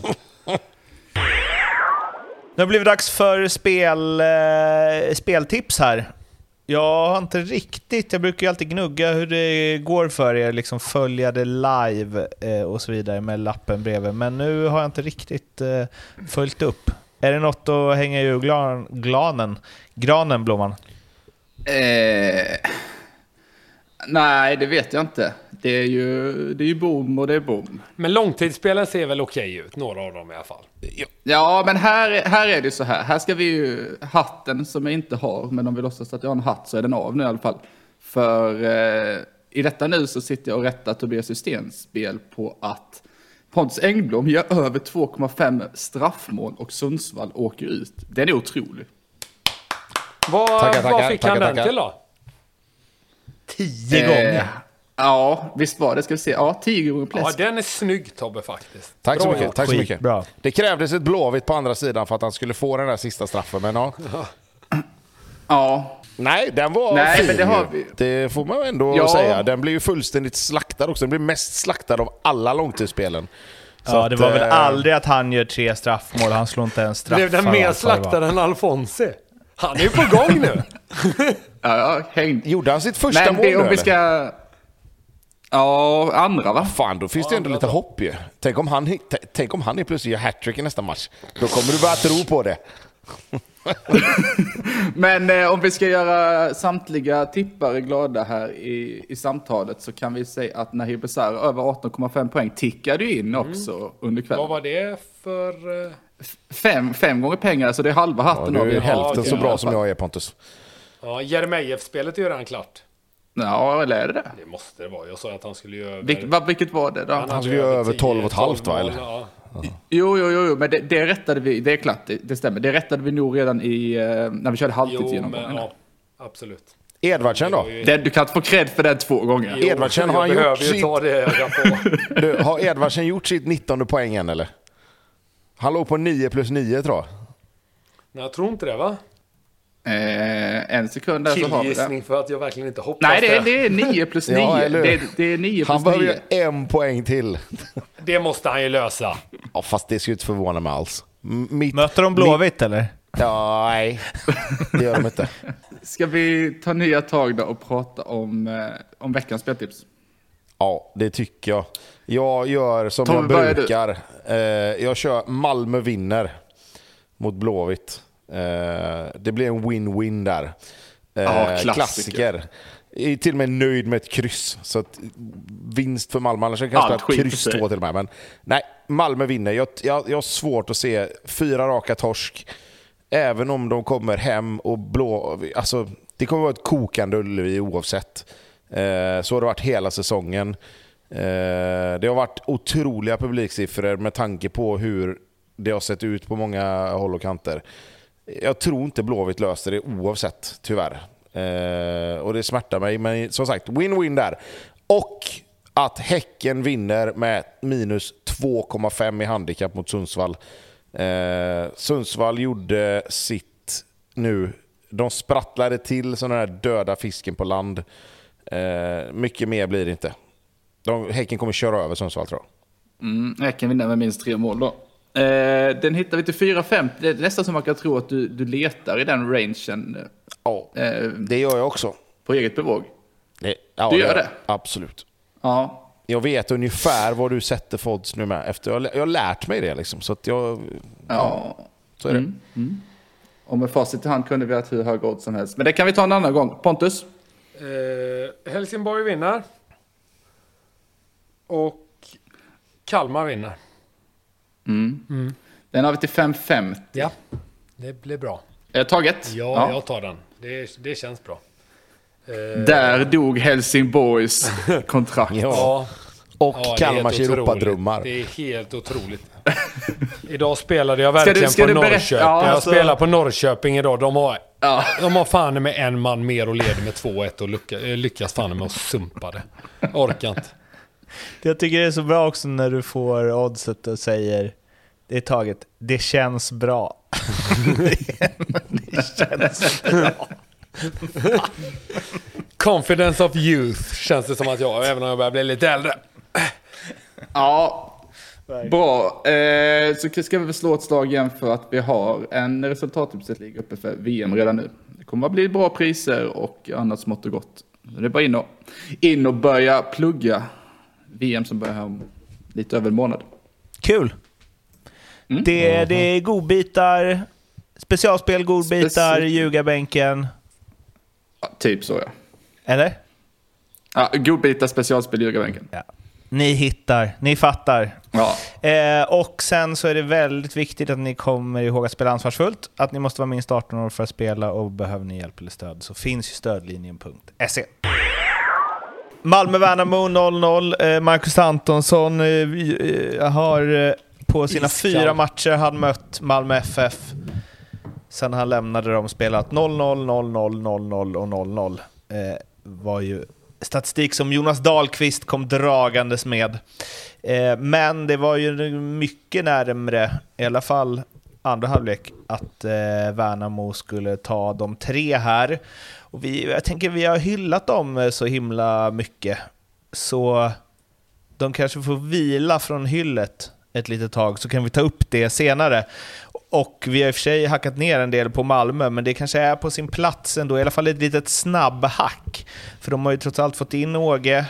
Nu har det blivit dags för spel, eh, speltips här. Jag har inte riktigt, jag brukar ju alltid gnugga hur det går för er, liksom följa det live eh, och så vidare med lappen bredvid. Men nu har jag inte riktigt eh, följt upp. Är det något att hänga i glan, Glanen? Granen, Blomman? Eh, nej, det vet jag inte. Det är ju, det är ju boom och det är boom. Men långtidsspelen ser väl okej ut, några av dem i alla fall. Ja, men här, här är det så här. Här ska vi ju, hatten som jag inte har, men om vi låtsas att jag har en hatt så är den av nu i alla fall. För eh, i detta nu så sitter jag och rättar Tobias Systems spel på att Pontus Engblom gör över 2,5 straffmål och Sundsvall åker ut. Den är otrolig. Vad, Tackar, vad tackar, fick tackar, han den till då? Tio Eh, gånger. Ja, visst var det. Ska vi se. Ja, 10 gånger Ja, pläsk. den är snygg Tobbe faktiskt. Tack så Bra mycket. gjort. Tack så mycket. Skitbra. Det krävdes ett blåvitt på andra sidan för att han skulle få den där sista straffen. Men ja. <laughs> Ja, Nej, den var Nej, fin men det har vi. Det får man ändå Ja. säga. Den blev ju fullständigt slaktad också. Den blev mest slaktad av alla långtidsspelen. Så Ja, det att, var väl eh, aldrig att han gör tre straffmål, han slår inte en straff. Blev den mer slaktad än Alfonsi? Han är ju på gång nu. <laughs> ja, ja häng. Gjorde han sitt första Men mål det, nu, om vi eller? ska... Ja, andra va? Fan, då finns det ändå lite hopp ju. Tänk om han, tänk om han är plötsligt gör hattrick i nästa match. Då kommer du börja tro på det. <laughs> Men eh, om vi ska göra samtliga tippare glada här i, i samtalet så kan vi säga att Nahir Besar över 18,5 poäng tickade in också under kvällen. Vad var det för... eh, Fem, fem gånger pengar, så det är halva Ja, hatten du av är er. hälften så okej. bra som jag är Pontus. Ja, Jeremejeff-spelet är ju redan klart. Ja, eller är det det? Det måste det vara. Jag sa att han skulle ju över... Vilk, vad, vilket var det då? hade skulle ju över 10, 12 och ett halvt, va, 12 eller? Ja. Jo, jo, jo, jo, men det, det rättade vi, det är klart, det, det stämmer. Det rättade vi nog redan i, eh, när vi körde halvtidsgenomgången. ja. Absolut. Edvardsen då? Det- Du kan inte få cred för den två gånger. Jo, Edvardsen, har jag han gjort behöver ju sitt- ta det öga på. Du, har Edvardsen gjort sitt 19 poäng än eller? Han låg på 9 plus 9 tror jag. Nej, jag tror inte det va? Eh, en sekund där så har vi det. För att jag verkligen inte hoppas Nej, det är, det är 9 plus 9. <laughs> Ja, det, är, det är 9 Han plus behöver 9. ju en poäng till. Det måste han ju lösa. Ja, fast det skulle inte förvåna mig alls. M- Mitt, Möter de Blåvitt eller? Ja, nej. Det gör de inte. <laughs> Ska vi ta nya tag då och prata om, eh, om veckans speltips? Ja, det tycker jag. Jag gör som Tommy, jag brukar. Eh, jag kör Malmö vinner mot Blåvitt. Eh, det blir en win-win där. Eh, Ja, klassiker. klassiker. Jag är till och med nöjd med ett kryss. Så vinst för Malmö, annars kan jag spela kryss två till och med. Men nej, Malmö vinner. Jag, jag, jag har svårt att se fyra raka torsk. Även om de kommer hem och blå... Alltså, det kommer vara ett kokande Ullevi oavsett. Eh, så har det varit hela säsongen. Eh, det har varit otroliga publiksiffror med tanke på hur det har sett ut på många håll och kanter. Jag tror inte Blåvitt löser det oavsett, tyvärr. Eh, och det smärtar mig, men som sagt, win-win där. Och att Häcken vinner med minus 2,5 i handikapp mot Sundsvall. Eh, Sundsvall gjorde sitt nu. De sprattlade till sådana här döda fisken på land. Eh, mycket mer blir det inte. De, häcken kommer köra över Sundsvall tror jag. Mm, Häcken vinner med minst tre mål då. Eh, den hittar vi till 4-5. Det är nästan som man kan tro att du, du letar i den rangen Ja, eh, det gör jag också. på eget bevåg. Det, ja, Du gör jag. det? Absolut. Ja, Jag vet ungefär vad du sätter för odds nu med. Efter, jag, har- jag har lärt mig det liksom. Så att jag... ja. Så är det. Och med facit i hand kunde vi ha hur höga odds som helst. Men det kan vi ta en annan gång. Pontus? Eh, Helsingborg vinner. Och Kalmar vinner. Den har vi till 5,50. Ja, det blir bra. Är det taget? Ja, jag tar den. Det, det känns bra. Där dog Helsingborgs <laughs> kontrakt. Ja. Ja. Och Ja, det är Kalmars helt Europadrömmar. otroligt. Det är helt otroligt. <laughs> idag spelade jag Ska du- verkligen ska på Norrköping. Ja, jag alltså- spelar på Norrköping idag. De har, Ja. de har fan med en man mer och leder med 2-1 och lyckas, eh, lyckas fan med att sumpa det. Jag orkar inte. Jag tycker det är så bra också när du får oddset och säger det är taget, det känns bra. <laughs> det känns bra. Confidence of youth känns det som att jag har, även om jag börjar bli lite äldre. Ja, bra. Eh, så ska vi väl slå ett slag igen för att vi har en resultatutsatt liga uppe för VM redan nu. Det kommer att bli bra priser och annat smått och gott. Så det är bara in och, in och börja plugga VM som börjar om lite över en månad. Kul! Det, det är godbitar, specialspel, godbitar, Speci- ljugarbänken. Ja, typ så ja. Eller? ja godbitar specialspel ljugarbänken. Ja. Ni hittar, ni fattar. Ja. Eh, och sen så är det väldigt viktigt att ni kommer ihåg att spela ansvarsfullt. Att ni måste vara minst 18 år för att spela och behöver ni hjälp eller stöd så finns ju stödlinjen.se. Malmö-Värnamo 0-0. Eh, Marcus Antonsson eh, eh, har på sina fyra matcher han mött Malmö FF. Sen han lämnade dem spelat 0-0, 0-0, 0-0 och 0-0. Eh, var ju statistik som Jonas Dahlqvist kom dragandes med. Eh, men det var ju mycket närmre, i alla fall andra halvlek, att eh, Värnamo skulle ta de tre här. Och vi, jag tänker vi har hyllat dem eh, så himla mycket, så de kanske får vila från hyllet ett litet tag, så kan vi ta upp det senare. Och vi har i och för sig hackat ner en del på Malmö, men det kanske är på sin plats ändå, i alla fall ett litet snabbhack. För de har ju trots allt fått in Åge,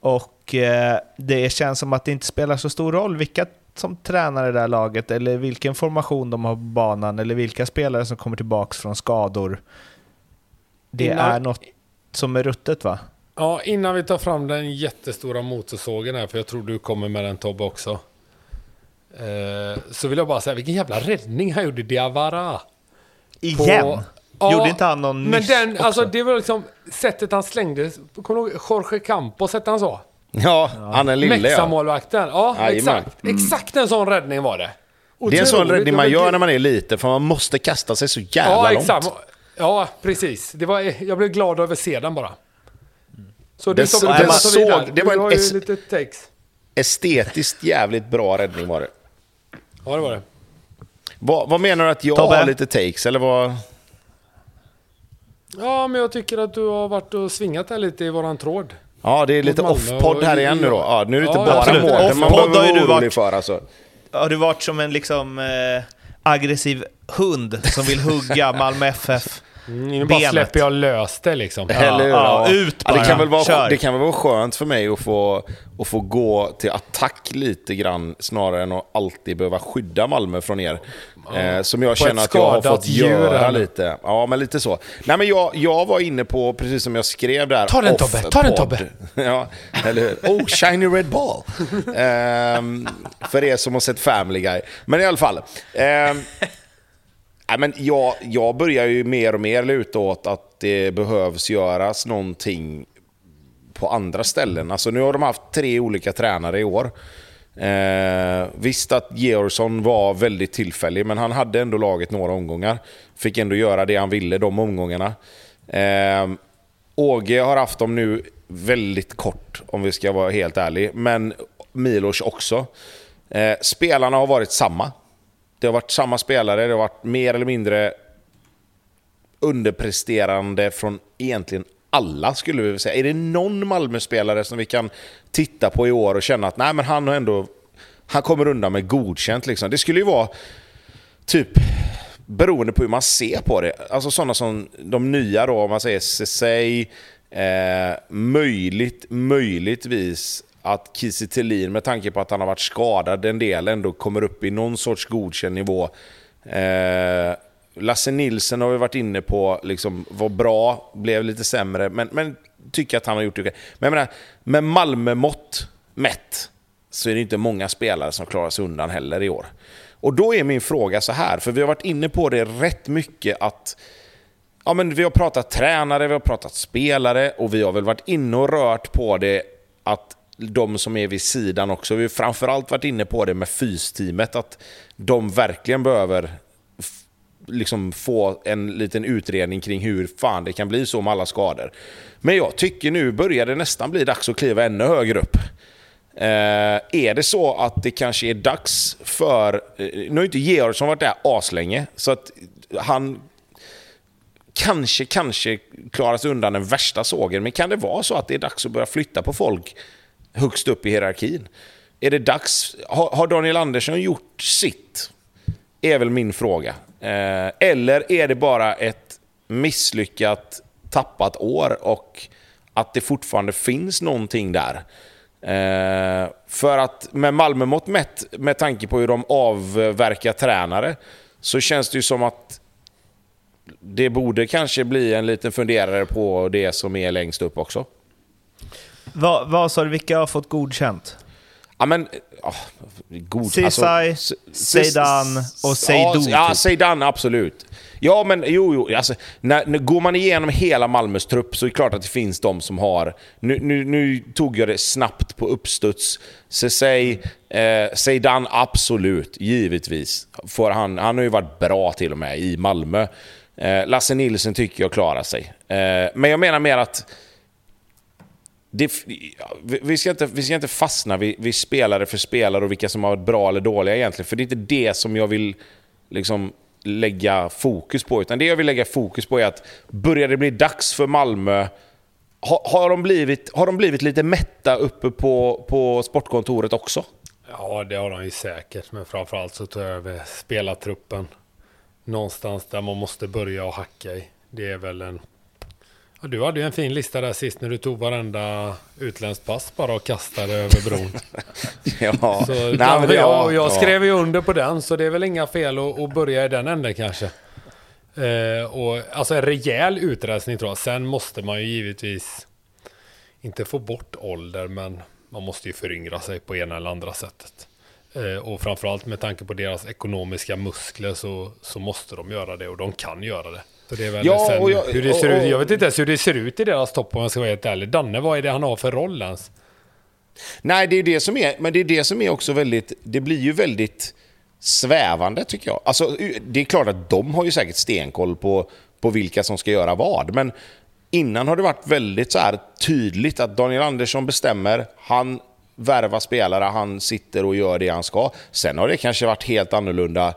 och eh, det känns som att det inte spelar så stor roll vilka som tränar det där laget, eller vilken formation de har på banan, eller vilka spelare som kommer tillbaka från skador. Det Innan- är något som är ruttet va? Ja, innan vi tar fram den jättestora motorsågen här, för jag tror du kommer med den Tobbe också. Eh, så vill jag bara säga, vilken jävla räddning han gjorde, Diawara. Igen? Ja, Gjorde inte han någon Men den, också? alltså det var liksom sättet han slängde, kommer du ihåg Jorge Campos, hette han så? Ja, han är lille ja. Mexa-målvakten. Ja, Jajamän. exakt. Exakt en sån räddning var det. Det är en sån Otroligt. räddning man gör när man är liten, för man måste kasta sig så jävla Ja, långt. exakt. Ja, precis. Det var, jag blev glad över att se den bara. Så Den du som den tar såg- det var en es- lite takes. Estetiskt jävligt bra räddning var det. Ja, det var det. Vad, vad menar du att jag Tobbe? har lite takes, eller vad? Ja, men jag tycker att du har varit och svingat här lite i våran tråd. Ja, det är lite off-podd här igen nu då. Ja, nu är det inte Ja, bara målen man Off-podd behöver har ju vara du orolig varit- för alltså. Har du varit som en liksom eh, aggressiv hund som vill hugga Malmö FF? Mm, nu bara Benet. släpper jag lös det liksom. Eller hur? ja, ut Ja, det, bara. kan väl vara, Kör. det kan väl vara skönt för mig att få, att få gå till attack lite grann snarare än att alltid behöva skydda Malmö från er. Eh, som jag På känner att jag har fått djur göra nu. lite. Ja, men lite så. Nej, men jag, jag var inne på, precis som jag skrev där, Ta den, Tobbe, ta den. Tobbe. <laughs> ja, eller hur? Oh, shiny red ball. <laughs> Ehm, för er som har sett Family Guy. Men i alla fall. ehm, Nej, men jag, jag börjar ju mer och mer luta åt att det behövs göras någonting på andra ställen. Alltså nu har de haft tre olika tränare i år. Eh, visst att Georgsson var väldigt tillfällig, men han hade ändå laget några omgångar. Fick ändå göra det han ville de omgångarna. Eh, Åge har haft dem nu väldigt kort, om vi ska vara helt ärliga. Men Milos också. Eh, spelarna har varit samma. Det har varit samma spelare, det har varit mer eller mindre underpresterande från egentligen alla skulle vi vilja säga. Är det någon Malmö-spelare som vi kan titta på i år och känna att nej, men han har ändå han kommer undan med godkänt liksom. Det skulle ju vara typ beroende på hur man ser på det. Alltså sådana som de nya då, om man säger Ceesay, eh, möjligt, möjligtvis att Kiese Thelin med tanke på att han har varit skadad en del ändå kommer upp i någon sorts godkänd nivå. Eh, Lasse Nilsen har vi varit inne på, liksom, var bra, blev lite sämre, men, men tycker att han har gjort det okej. Men jag menar, med Malmö-mått mätt så är det inte många spelare som klarar sig undan heller i år. Och då är min fråga så här, för vi har varit inne på det rätt mycket att ja, men vi har pratat tränare, vi har pratat spelare och vi har väl varit inne och rört på det att de som är vid sidan också. Vi har framförallt varit inne på det med fysteamet, att de verkligen behöver liksom få en liten utredning kring hur fan det kan bli så med alla skador. Men jag tycker nu börjar det nästan bli dags att kliva ännu högre upp. Eh, är det så att det kanske är dags för... Eh, nu har inte Georgsson varit där aslänge, så att han kanske, kanske klarar sig undan den värsta sågen. Men kan det vara så att det är dags att börja flytta på folk högst upp i hierarkin? Är det dags? Har, har Daniel Andersson gjort sitt? Är väl min fråga. Eh, eller är det bara ett misslyckat, tappat år och att det fortfarande finns någonting där? Eh, för att med Malmö-mått mätt, med tanke på hur de avverkar tränare, så känns det ju som att det borde kanske bli en liten funderare på det som är längst upp också. Vad, vad sa du, vilka har fått godkänt? Ja men... Oh, god, Ceesay, alltså, Zeidan och Seydou. Ja, ja Zeidan absolut. Ja, men jo, jo. Alltså, när, när, går man igenom hela Malmös trupp så är det klart att det finns de som har... Nu, nu, nu tog jag det snabbt på uppstuds. Ceesay, eh, Zeidan absolut, givetvis. För han, han har ju varit bra till och med i Malmö. Eh, Lasse Nilsson tycker jag klarar sig. Eh, men jag menar mer att det, vi, ska inte, vi ska inte fastna vid, vid, spelare för spelare och vilka som har varit bra eller dåliga egentligen. För det är inte det som jag vill liksom, lägga fokus på. Utan det jag vill lägga fokus på är att börjar det bli dags för Malmö har, har, de, blivit, har de blivit lite mätta uppe på, på sportkontoret också? Ja, det har de ju säkert. Men framförallt så tar jag över spelartruppen. Någonstans där man måste börja och hacka i. Det är väl en Ja, du hade ju en fin lista där sist när du tog varenda utländskt pass bara och kastade över bron. <laughs> ja, så, Nej, men jag, ja, jag skrev ju under på den så det är väl inga fel att, att börja i den änden kanske. Eh, och, alltså en rejäl utrensning tror jag. Sen måste man ju givetvis inte få bort ålder men man måste ju föryngra sig på ena eller andra sättet. Eh, och framförallt med tanke på deras ekonomiska muskler så, så måste de göra det och de kan göra det. Så det är väl ja, sen, jag, hur det ser och, och, ut. Jag vet inte ens hur det ser ut i deras topp om jag ska vara helt ärlig. Danne, vad är det han har för roll ens? Nej, det är det som är, men det är det som är också väldigt, det blir ju väldigt svävande tycker jag. Alltså, det är klart att de har ju säkert stenkoll på, på vilka som ska göra vad, men innan har det varit väldigt så här tydligt att Daniel Andersson bestämmer, han värvar spelare, han sitter och gör det han ska. Sen har det kanske varit helt annorlunda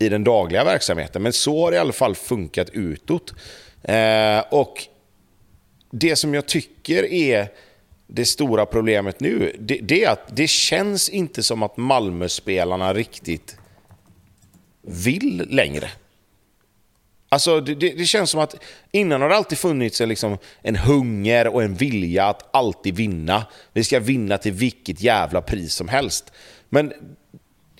i den dagliga verksamheten. Men så har det i alla fall funkat utåt. Eh, och det som jag tycker är det stora problemet nu, det, det, är att det känns inte som att Malmöspelarna riktigt vill längre. Alltså det, det, det, känns som att innan har det alltid funnits en, liksom, en hunger och en vilja att alltid vinna. Vi ska vinna till vilket jävla pris som helst. Men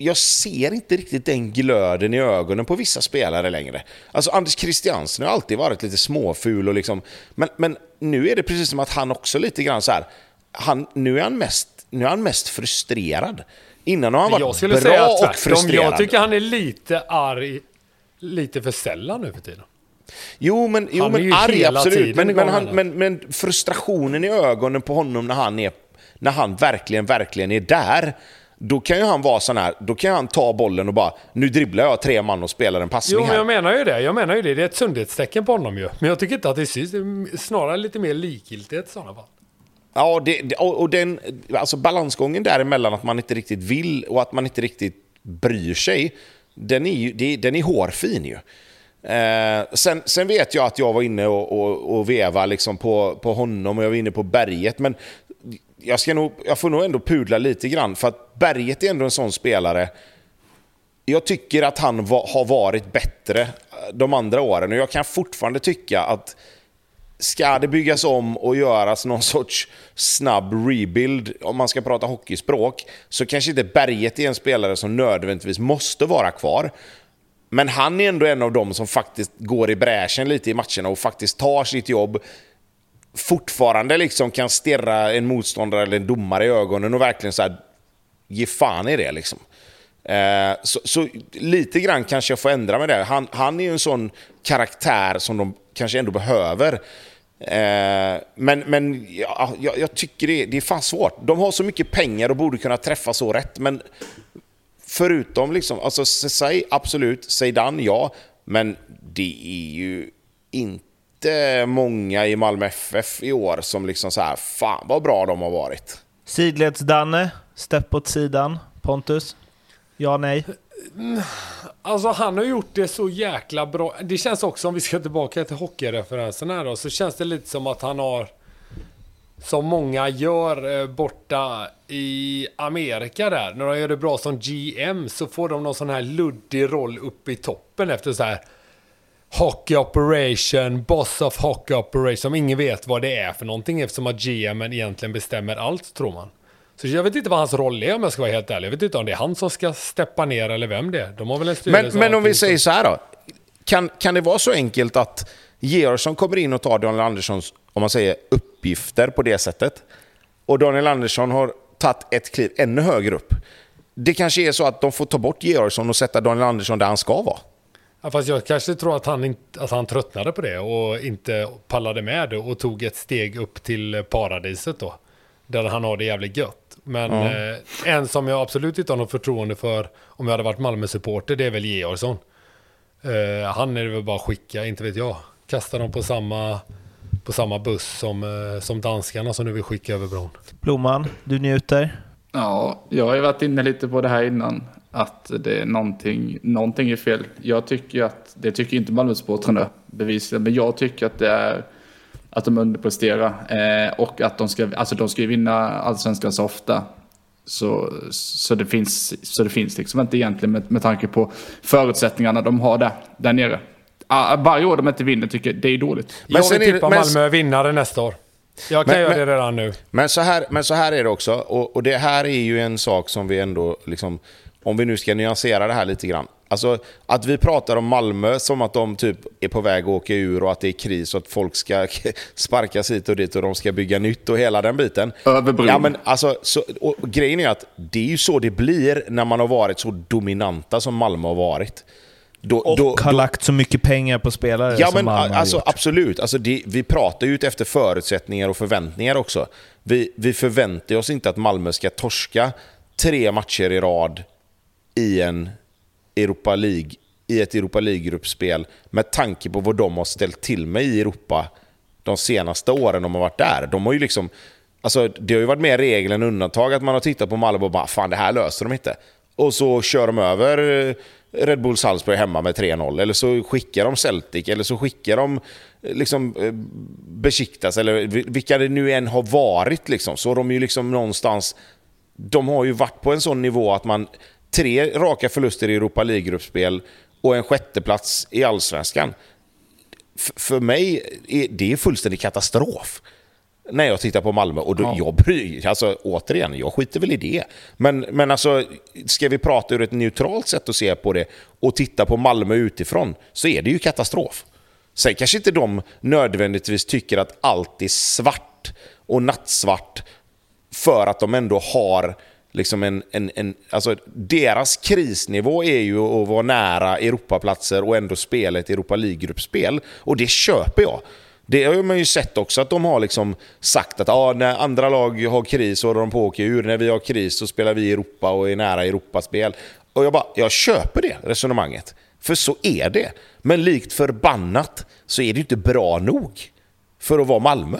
jag ser inte riktigt den glöden i ögonen på vissa spelare längre. Alltså Anders Christiansen har alltid varit lite småful och liksom, men, men nu är det precis som att han också lite grann så här, han, nu, är han mest, nu är han mest frustrerad. Innan har han varit jag skulle bra säga och frustrerad. Jag tycker han är lite arg, lite för sällan nu för tiden. Jo, men, jo, men arg absolut. Men, men, han, men, men frustrationen i ögonen på honom när han, är, när han verkligen, verkligen är där då kan ju han vara sån här, då kan han ta bollen och bara, nu dribblar jag tre man och spelar en passning jo, men jag menar ju det. Jag menar ju det. Det är ett sundhetstecken på honom ju. Men jag tycker inte att det syns. Det är snarare lite mer likgiltighet i sådana fall. Ja, det, och, den, alltså balansgången däremellan att man inte riktigt vill och att man inte riktigt bryr sig, den är, ju, den är hårfin ju. Eh, sen, sen, vet jag att jag var inne och, och, och veva liksom på, på honom och jag var inne på berget, men jag, ska nog, jag får nog ändå pudla lite grann, för att Berget är ändå en sån spelare. Jag tycker att han va, har varit bättre eh, de andra åren och jag kan fortfarande tycka att ska det byggas om och göras någon <laughs> sorts snabb rebuild, om man ska prata hockeyspråk, så kanske inte Berget är en spelare som nödvändigtvis måste vara kvar. Men han är ändå en av dem som faktiskt går i bräschen lite i matcherna och faktiskt tar sitt jobb, fortfarande liksom kan stirra en motståndare eller en domare i ögonen och verkligen så här, ge fan i det liksom. Eh, så, så, lite grann kanske jag får ändra mig där. Han, han är ju en sån karaktär som de kanske ändå behöver. Eh, men men ja, jag, jag, tycker det, det är fan svårt. De har så mycket pengar och borde kunna träffa så rätt. Men förutom liksom, alltså säg absolut, Zeidan ja. Men det är ju inte många i Malmö FF i år som liksom så här, fan vad bra de har varit. Sidleds-Danne, stepp åt sidan. Pontus? Ja, nej? Alltså han har gjort det så jäkla bra. Det känns också, om vi ska tillbaka till hockeyreferensen här då, så känns det lite som att han har som många gör eh, borta i Amerika där. När de gör det bra som GM så får de någon sån här luddig roll uppe i toppen efter så här Hockey Operation, Boss of Hockey Operation, som ingen vet vad det är för någonting eftersom att GM egentligen bestämmer allt tror man. Så jag vet inte vad hans roll är om jag ska vara helt ärlig. Jag vet inte om det är han som ska steppa ner eller vem det är. De har väl en Men, men om vi säger så här då. Kan, kan det vara så enkelt att Georgsson kommer in och tar Daniel Anderssons om man säger, uppgifter på det sättet. Och Daniel Andersson har tagit ett kliv ännu högre upp. Det kanske är så att de får ta bort Georgsson och sätta Daniel Andersson där han ska vara. Ja, fast jag kanske tror att han, att han tröttnade på det och inte pallade med det och tog ett steg upp till paradiset då. Där han har det jävligt gött. Men mm. eh, en som jag absolut inte har något förtroende för om jag hade varit Malmö-supporter, det är väl Georgsson. Eh, han är det väl bara att skicka, inte vet jag. Kasta dem på samma, på samma buss som, eh, som danskarna som nu vill skicka över bron. Blomman, du njuter? Ja, jag har ju varit inne lite på det här innan. Att det är någonting, någonting är fel. Jag tycker att, det tycker inte Malmösportrarna bevisligen, men jag tycker att det är att de underpresterar. Eh, och att de ska, alltså de ska vinna allsvenskan så ofta. Så, så, det finns, så det finns liksom inte egentligen med, med tanke på förutsättningarna de har där, där nere. Ah, varje år de inte vinner tycker jag det är dåligt. Men jag vill tippa Malmö vinnare nästa år. Jag kan men, göra det redan nu. Men så, här, men så här är det också, och, och det här är ju en sak som vi ändå, liksom, om vi nu ska nyansera det här lite grann. Alltså att vi pratar om Malmö som att de typ är på väg att åka ur och att det är kris och att folk ska <laughs> sparkas hit och dit och de ska bygga nytt och hela den biten. Över Ja, men alltså, så, och grejen är att det är ju så det blir när man har varit så dominanta som Malmö har varit. Då, och då, har då, lagt så mycket pengar på spelare ja, som men, Malmö alltså, har gjort. Absolut. Alltså, det, vi pratar ju efter förutsättningar och förväntningar också. Vi, vi förväntar oss inte att Malmö ska torska tre matcher i rad i en Europa League, i ett Europa League-gruppspel med tanke på vad de har ställt till med i Europa de senaste åren de har varit där. De har ju liksom, alltså, det har ju varit mer regel än undantag att man har tittat på Malmö och bara fan det här löser de inte. Och så kör de över eh, Red Bull Salzburg hemma med 3-0. Eller så skickar de Celtic, eller så skickar de eh, liksom eh, Besiktas, eller vilka det nu än har varit. Liksom. Så de ju liksom någonstans... De har ju varit på en sån nivå att man tre raka förluster i Europa League-gruppspel och en sjätteplats i Allsvenskan. F för mig är det fullständig katastrof när jag tittar på Malmö. Och då, ja. jag bryr, alltså, återigen, jag skiter väl i det. Men, men alltså, ska vi prata ur ett neutralt sätt att se på det och titta på Malmö utifrån så är det ju katastrof. Sen kanske inte de nödvändigtvis tycker att allt är svart och nattsvart för att de ändå har liksom en, en, en, alltså deras krisnivå är ju att vara nära Europaplatser och ändå spela ett Europa League-gruppspel. Och det köper jag. Det har man ju sett också att de har liksom sagt att ah, när andra lag har kris så håller de på att åka ur. När vi har kris så spelar vi i Europa och är nära Europaspel. Och jag bara, jag köper det resonemanget. För så är det. Men likt förbannat så är det inte bra nog för att vara Malmö.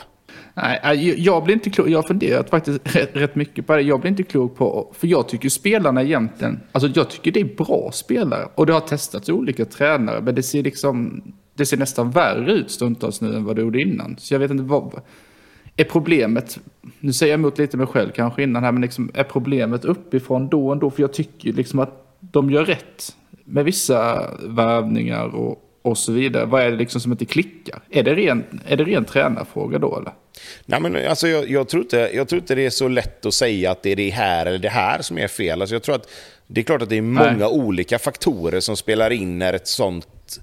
Nej, jag blir inte klok. Jag har funderat faktiskt rätt, mycket på det. Jag blir inte klok på, för jag tycker spelarna egentligen, alltså jag tycker det är bra spelare. Och det har testats olika tränare, men det ser liksom, det ser nästan värre ut stundtals nu än vad det gjorde innan. Så jag vet inte vad, är problemet, nu säger jag emot lite mig själv kanske innan här, men liksom, är problemet uppifrån då och då? För jag tycker liksom att de gör rätt med vissa värvningar och, och så vidare. Vad är det liksom som inte klickar? Är det ren, är det ren tränarfråga då eller? Nej, men alltså, jag, jag, tror inte, jag tror inte det är så lätt att säga att det är det här eller det här som är fel. Alltså, jag tror att det är klart att det är många Nej. olika faktorer som spelar in när ett sånt...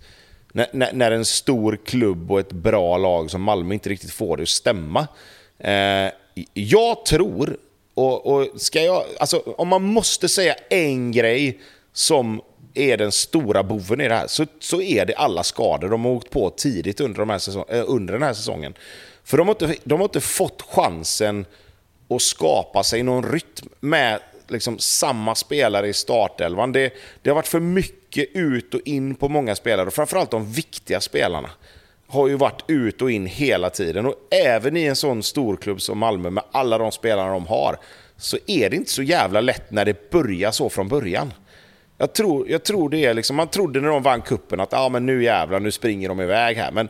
När, när, en stor klubb och ett bra lag som Malmö inte riktigt får det att stämma. Eh, jag tror Och, och ska jag, alltså, om man måste säga en grej som är den stora boven i det här, så, så är det alla skador de har åkt på tidigt under, de här säsong, äh, under den här säsongen. För de har, inte, de har inte fått chansen att skapa sig någon rytm med liksom samma spelare i startelvan. Det, det har varit för mycket ut och in på många spelare, och framförallt de viktiga spelarna har ju varit ut och in hela tiden. Och även i en sån storklubb som Malmö med alla de spelarna de har, så är det inte så jävla lätt när det börjar så från början. Jag tror, jag tror det är liksom, man trodde när de vann kuppen att ah, men nu jävlar, nu springer de iväg här. Men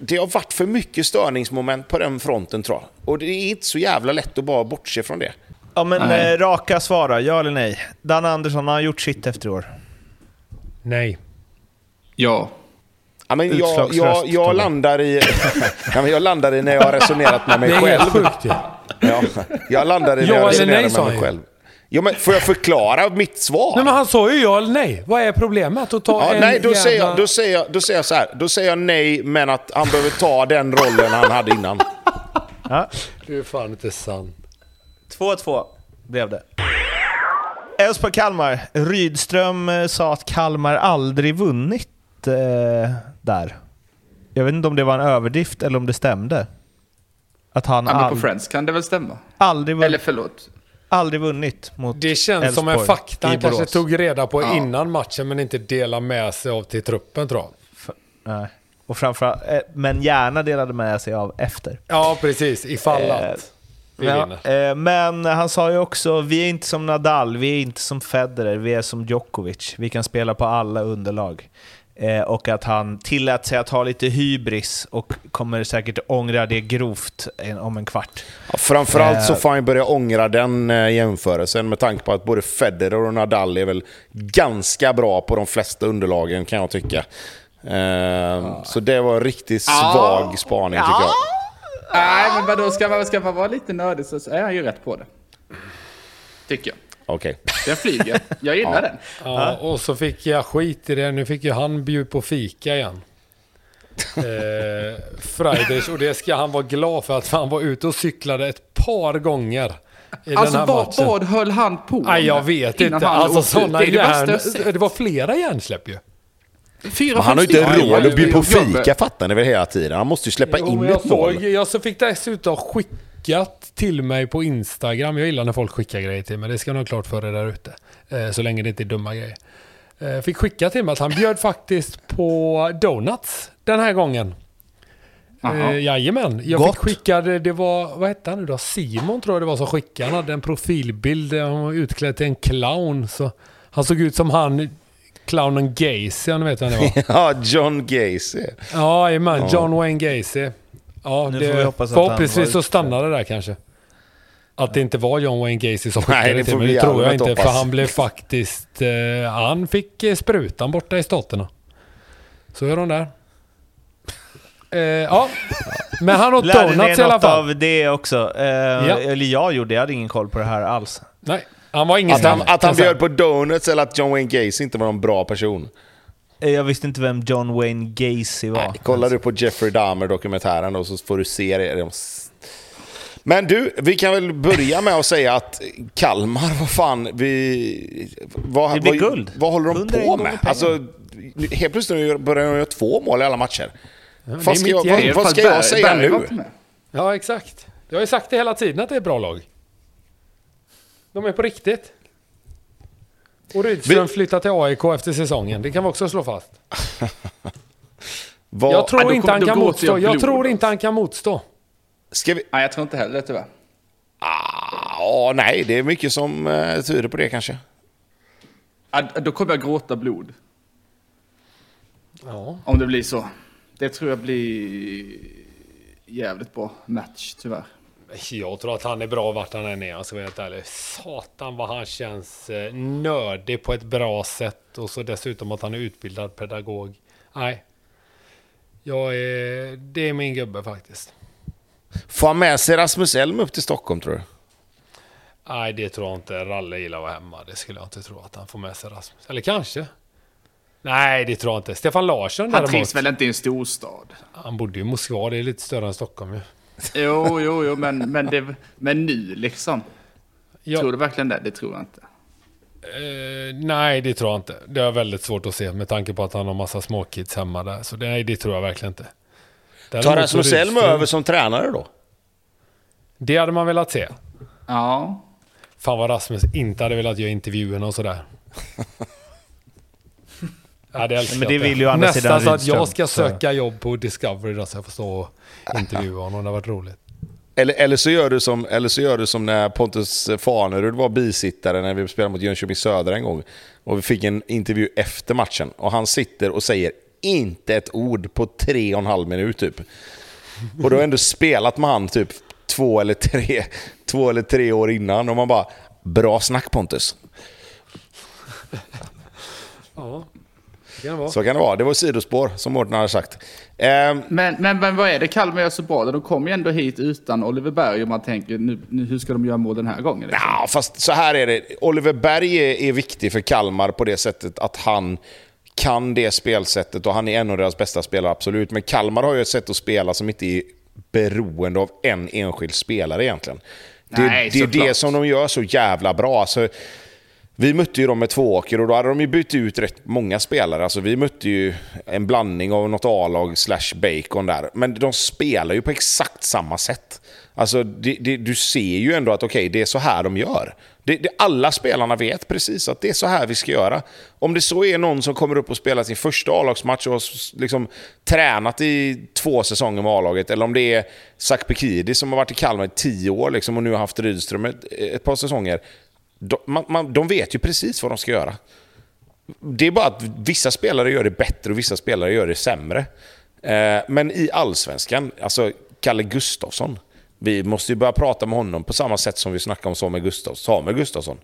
det har varit för mycket störningsmoment på den fronten tror jag. Och det är inte så jävla lätt att bara bortse från det. Ja men eh, raka svara, ja eller nej? Dan Andersson, har han gjort sitt efter år? Nej. Ja. Ja, men jag, jag, jag, landar i, <laughs> ja, men jag landar i när jag har resonerat med mig Det är själv. helt sjukt ju. Ja, jag landar i när Ja jag eller resonerar nej, med mig själv. Ja, men får jag förklara mitt svar? Nej men han sa ju ja eller nej. Vad är problemet? Att ta Ja, en nej, då, jävla... säger jag, då, säger jag, då säger jag så här. Då säger jag nej, men att han behöver ta den rollen han hade innan. Ja. Det är fan inte sant. 2-2 blev det. Elfsborg-Kalmar. Rydström eh, sa att Kalmar aldrig vunnit eh, där. Jag vet inte om det var en överdrift eller om det stämde. Att han Ja, men på Friends kan det väl stämma? aldrig, vunn, Eller förlåt. Aldrig vunnit mot Det känns som en fakta han kanske tog reda på Ja. innan matchen men inte delade med sig av till truppen tror jag. Nej. Och framförallt, eh, men gärna delade med sig av efter. Ja precis, ifall Eh, att Ja, eh, men han sa ju också, vi är inte som Nadal, vi är inte som Federer, vi är som Djokovic. Vi kan spela på alla underlag. Eh, och att han tillät sig att ha lite hybris och kommer säkert ångra det grovt en, om en kvart. Ja, framförallt så Eh. får han börja ångra den eh, jämförelsen med tanke på att både Federer och Nadal är väl ganska bra på de flesta underlagen kan jag tycka. Så det var en riktigt svag spaning tycker jag. Nej, men vadå, ska man, ska man vara lite nördig så är han ju rätt på det. Tycker jag. Okej. Den flyger. Jag gillar <laughs> den. Ja, och så fick jag skit i det. Nu fick ju han bjuda på fika igen. <laughs> Eh, Fridays, och det ska han vara glad för att han var ute och cyklade ett par gånger i Alltså den här vad, matchen. vad höll han på Nej, jag med vet inte. Alltså sådana Det är det var flera hjärnsläpp ju. Fyra, Men han har ju inte råd att bjuda på fika fattar ni väl hela tiden? Han måste ju släppa Jo, in men jag, ett mål. såg, jag så fick dessutom skickat till mig på Instagram. Jag gillar när folk skickar grejer till mig. Det ska ni ha klart för er där ute. Eh, så länge det inte är dumma grejer. Eh, fick skicka till mig att han bjöd faktiskt på donuts den här gången. Jaha. Eh, jajamän. Jag Gott. fick skicka, det var, vad hette han nu då? Simon tror jag det var som skickade. Han hade en profilbild, där han var utklädd till en clown. Så han såg ut som han, clownen Gacy, ni vet vem det var. <laughs> Ja, John Gacy. Ja, jajamän. John Wayne Gacy. Ja, Nu det, får vi hoppas att han förhoppningsvis så stannar det där kanske. Att det inte var John Wayne Gacy som skickade det det till mig. vi Det tror jag inte. För hoppas. han blev faktiskt... Eh, han fick eh, sprutan borta i staterna. Så är de där. Eh, ja, men han åt <laughs> donuts i alla fall. av det också? Eh, Eller jag gjorde, jag hade ingen koll på det här alls. Nej, han var ingen Att han, att han bjöd på donuts eller att John Wayne Gacy inte var någon bra person. Eh, Jag visste inte vem John Wayne Gacy var. Nej, kollar du på Jeffrey Dahmer-dokumentären då så får du se det. De- Men du, vi kan väl börja med att säga att Kalmar, vad fan, vi... Vad, Det blir vad, guld. Vad håller de 101 på med? Alltså, helt plötsligt börjar de göra två mål i alla matcher. vad ska, jag, vad, vad ska jag säga nu? Ja, exakt. Jag har ju sagt det hela tiden att det är ett bra lag. De är på riktigt. Och Rydström Vi- flyttar till AIK efter säsongen. Det kan vi också slå fast. <laughs> Vad, Jag tror Ja, inte han kan motstå. jag tror inte han kan motstå. ska vi... Nej, jag tror inte heller tyvärr. Ja, nej, det är mycket som uh, tyder på det kanske. Ja, Då kommer jag gråta blod. Ja. Om det blir så. Det tror jag blir jävligt bra match tyvärr. Jag tror att han är bra vart han än är, alltså vara helt ärlig. Satan vad han känns eh, nördig på ett bra sätt. Och så dessutom att han är utbildad pedagog. Nej. Jag är, det är min gubbe faktiskt. Får han med sig Rasmus Elm upp till Stockholm tror du? Nej, det tror jag inte. Ralle gillar att vara hemma. Det skulle jag inte tro att han får med sig Rasmus. Eller kanske. Nej, det tror jag inte. Stefan Larsson Han däremot. trivs väl inte i en storstad? Han bodde ju i Moskva. Det är lite större än Stockholm ju. Jo, jo, jo, men, men, det, men nu liksom. Ja, Tror du verkligen det? Det tror jag inte. eh, nej, det tror jag inte. Det är väldigt svårt att se med tanke på att han har massa småkids hemma där. Så det, nej, det tror jag verkligen inte. Däremot Tar Rasmus Elm över som tränare då? Det hade man velat se. Ja. Fan vad Rasmus inte hade velat göra intervjuerna och sådär. <laughs> Ja, det älskar Men det jag. vill ju andra Nästan sidan så att jag ska söka jobb på Discovery då, så jag får stå och intervjua honom. Det har varit roligt. Eller, eller, så gör du som, eller så gör du som när Pontus Farnerud var bisittare när vi spelade mot Jönköping Södra en gång. Och vi fick en intervju efter matchen. Och han sitter och säger inte ett ord på tre och en halv minut typ. Och du har ändå spelat med han typ två eller tre, två eller tre år innan. Och man bara, bra snack Pontus. Ja, kan. Så kan det vara. Det var sidospår som Mårten hade sagt. Ehm, Men, men, men vad är det Kalmar gör så bra? De kom ju ändå hit utan Oliver Berg och man tänker nu, nu, hur ska de göra mål den här gången? Liksom? Ja, fast så här är det. Oliver Berg är, är viktig för Kalmar på det sättet att han kan det spelsättet och han är en av deras bästa spelare, absolut. Men Kalmar har ju ett sätt att spela som inte är beroende av en enskild spelare egentligen. Det, Nej, det är det som de gör så jävla bra. Alltså, vi mötte ju dem med Tvååker och då hade de ju bytt ut rätt många spelare. Alltså, vi mötte ju en blandning av något A-lag slash bacon där. Men de spelar ju på exakt samma sätt. Alltså, det, det, du ser ju ändå att okej, det är så här de gör. Det, det, alla spelarna vet precis att det är så här vi ska göra. Om det så är någon som kommer upp och spelar sin första A-lagsmatch och har liksom tränat i två säsonger med A-laget, eller om det är Zach Pekidi som har varit i Kalmar i tio år liksom, och nu har haft Rydström ett, ett par säsonger. De, man, man, de vet ju precis vad de ska göra. Det är bara att vissa spelare gör det bättre och vissa spelare gör det sämre. Eh, men i allsvenskan, alltså Kalle Gustafsson. Vi måste ju börja prata med honom på samma sätt som vi snackade om Samuel Gustafsson. Samuel Gustafsson.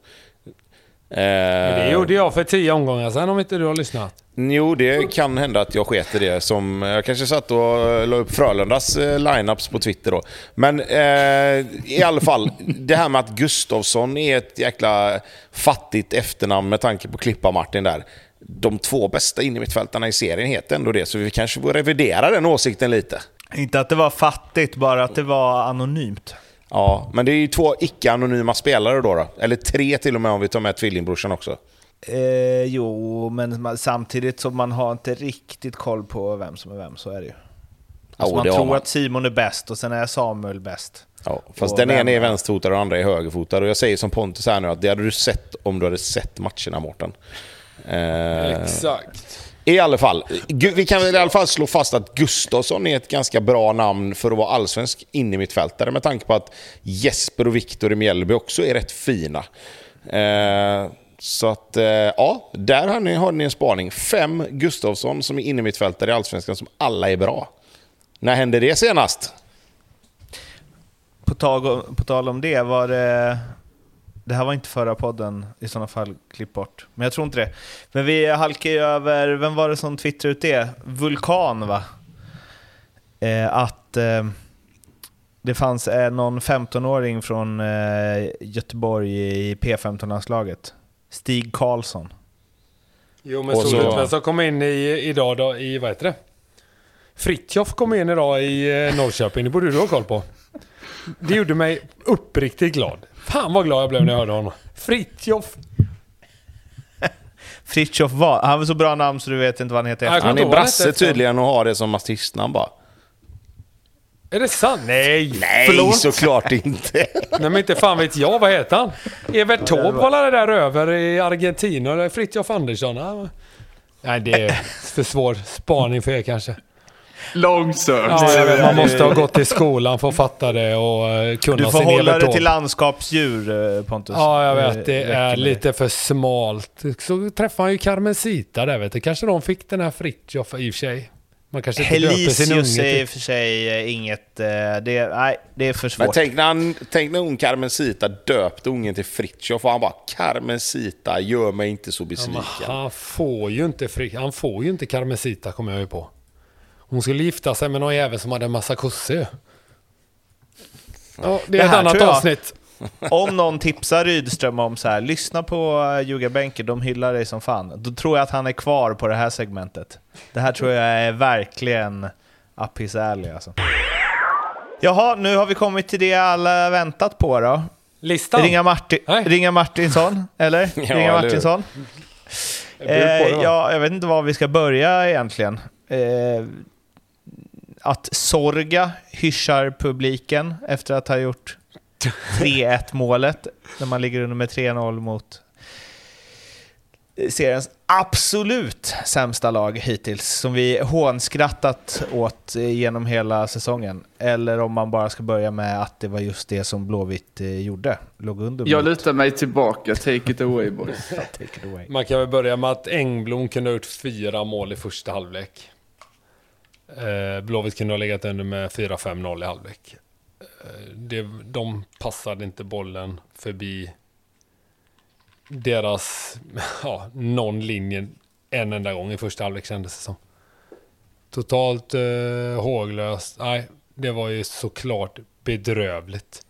Eh, det gjorde jag för tio omgångar sen om inte du har lyssnat. Jo, det kan hända att jag sket i det. Som, jag kanske satt och la upp Frölundas eh, lineups på Twitter då. Men eh, i alla fall, <laughs> det här med att Gustavsson är ett jäkla fattigt efternamn med tanke på Klippa-Martin där. De två bästa innermittfältarna i serien heter ändå det, så vi kanske får revidera den åsikten lite. Inte att det var fattigt, bara att det var anonymt. Ja, men det är ju två icke-anonyma spelare då, då. Eller tre till och med om vi tar med tvillingbrorsan också. Eh, jo, men man, samtidigt så man har inte riktigt koll på vem som är vem, så är det ju. Alltså Jo, man tror man. att Simon är bäst och sen är Samuel bäst. Ja, fast Och den ena är är- vänsterfotad och den andra är högerfotad. Och jag säger som Pontus här nu att det hade du sett om du hade sett matcherna, Mårten. Eh, Exakt. I alla fall, vi kan väl i alla fall slå fast att Gustafsson är ett ganska bra namn för att vara allsvensk innermittfältare med tanke på att Jesper och Viktor i Mjällby också är rätt fina. Eh, så att, eh, ja, där har ni, har ni en spaning. Fem Gustafsson som är innermittfältare i allsvenskan som alla är bra. När hände det senast? På, tag, på tal om det, var det... Det här var inte förra podden, i sådana fall klipp bort. Men jag tror inte det. Men vi halkar ju över, vem var det som twittrade ut det? Vulkan va? Eh, att eh, det fanns eh, någon 15-åring från eh, Göteborg i P15-landslaget. Stig Karlsson. Jo men så- du inte vem som kom in i, idag då, i, vad heter det? Fritjof kom in idag i eh, Norrköping, det borde du ha koll på. Det gjorde mig uppriktigt glad. Fan vad glad jag blev när jag hörde honom. Fritjof. <laughs> Fritiof var, han var så bra namn så du vet inte vad han heter. Han är brasse tydligen och har det som artistnamn bara. Är det sant? Nej! Nej, Förlåt. såklart inte. <laughs> Nej men inte fan vet jag, vad heter han? Evert Taube var det där över i Argentina, eller Fritjof Andersson? Nej det är <laughs> för svår spaning för er kanske. Långsökt. Ja, man måste ha gått i skolan för att fatta det och eh, kunna Du får sin hålla dig till landskapsdjur eh, Pontus. Ja, jag vet. Det räcker är lite för smalt. Så träffade han ju Carmencita där, vet du. Kanske de fick den här Fritjof i och för sig. Man kanske inte döper sin unge är i till... och för sig eh, inget... eh, Det, nej, det är för svårt. Men tänk när, han, tänk när hon Carmencita döpte ungen till Fritiof och han bara Carmencita, gör mig inte så Ja, besviken. men han får ju inte Fri... Han får ju inte Carmencita, kommer jag ju på. Hon skulle gifta sig med någon jävel som hade en massa kossor. Ja, det är Det ett annat avsnitt. <laughs> Om någon tipsar Rydström om så här, lyssna på uh, Ljugarbänken, de hyllar dig som fan. Då tror jag att han är kvar på det här segmentet. Det här tror jag är verkligen up his alley alltså. Jaha, nu har vi kommit till det alla väntat på då. Listan? Ringa, Marti Nej. Ringa Martinsson, eller? <laughs> Ja, Ringa eller? Martinsson. Det, Eh, ja, jag vet inte var vi ska börja egentligen. Eh, att Sorga hyschar publiken efter att ha gjort 3-1 målet när man ligger under med 3-0 mot seriens absolut sämsta lag hittills, som vi hånskrattat åt genom hela säsongen. Eller om man bara ska börja med att det var just det som Blåvitt eh, gjorde, låg under Jag lutar mig tillbaka. Take it away boys. <laughs> Take it away. Man kan väl börja med att Engblom kunde ha gjort fyra mål i första halvlek. Eh, Blåvitt kunde ha legat under med 4-5-0 i halvlek. Eh, det, de passade inte bollen förbi deras, <laughs> ja, någon linje en enda gång i första halvlek kändes det som. Totalt eh, håglöst. Nej, det var ju såklart bedrövligt.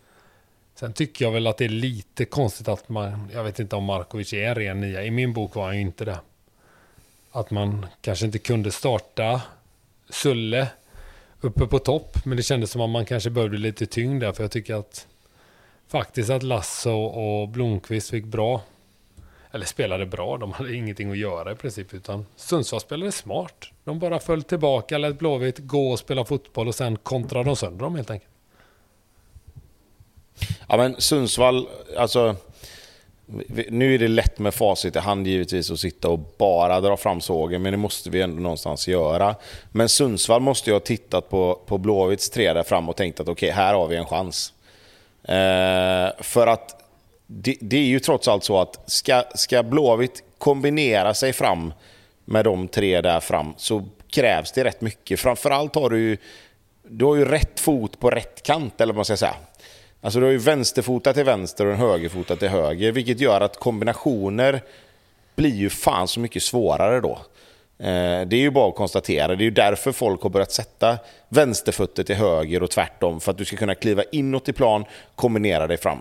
Sen tycker jag väl att det är lite konstigt att man, jag vet inte om Markovic är en ren nia. I min bok var han ju inte det. Att man kanske inte kunde starta Sulle uppe på topp. Men det kändes som att man kanske behövde lite tyngd där. För jag tycker att faktiskt att Lasse och Blomqvist fick bra, eller spelade bra. De hade ingenting att göra i princip. Utan Sundsvall spelade smart. De bara föll tillbaka, lät Blåvitt gå och spela fotboll och sen kontrade de sönder dem helt enkelt. Ja men Sundsvall, alltså... Nu är det lätt med facit i hand givetvis att sitta och bara dra fram sågen, men det måste vi ändå någonstans göra. Men Sundsvall måste ju ha tittat på, på Blåvitts tre där fram och tänkt att okej, här har vi en chans. Eh, för att det, det är ju trots allt så att ska, ska Blåvitt kombinera sig fram med de tre där fram så krävs det rätt mycket. Framförallt har du ju, du har ju rätt fot på rätt kant, eller vad man ska säga. Alltså du har ju vänsterfota till vänster och en högerfota till höger, vilket gör att kombinationer blir ju fan så mycket svårare då. Eh, det är ju bara att konstatera. Det är ju därför folk har börjat sätta vänsterfötter till höger och tvärtom. För att du ska kunna kliva inåt i plan, kombinera dig fram.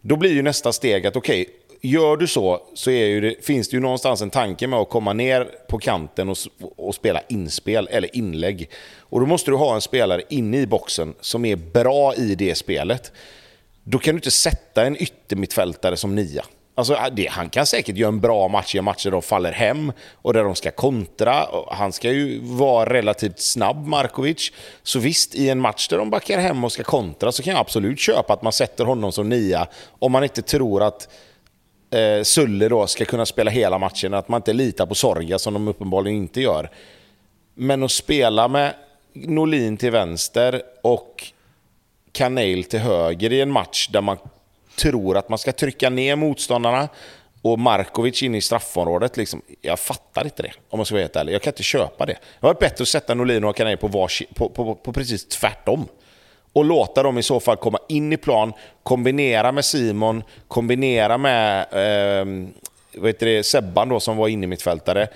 Då blir ju nästa steg att okej, gör du så så är ju det, finns det ju någonstans en tanke med att komma ner på kanten och, och spela inspel eller inlägg. Och då måste du ha en spelare inne i boxen som är bra i det spelet. Då kan du inte sätta en yttermittfältare som nia. Alltså, ah, det, han kan säkert göra en bra match i en match där de faller hem och där de ska kontra. Och Han ska ju vara relativt snabb, Markovic. Så visst, i en match där de backar hem och ska kontra så kan jag absolut köpa att man sätter honom som nia. Om man inte tror att eh, Sulle då ska kunna spela hela matchen. Att man inte litar på Sorga som de uppenbarligen inte gör. Men att spela med Norlin till vänster och Kanel till höger i en match där man tror att man ska trycka ner motståndarna och Markovic in i straffområdet. Liksom, jag fattar inte det, om man ska vara helt ärlig. Jag kan inte köpa det. Det var varit bättre att sätta Norlin och Kanel på, varsi- på, på, på precis tvärtom. Och låta dem i så fall komma in i plan, kombinera med Simon, kombinera med eh, vad heter det, Sebban då, som var inne i mittfältare.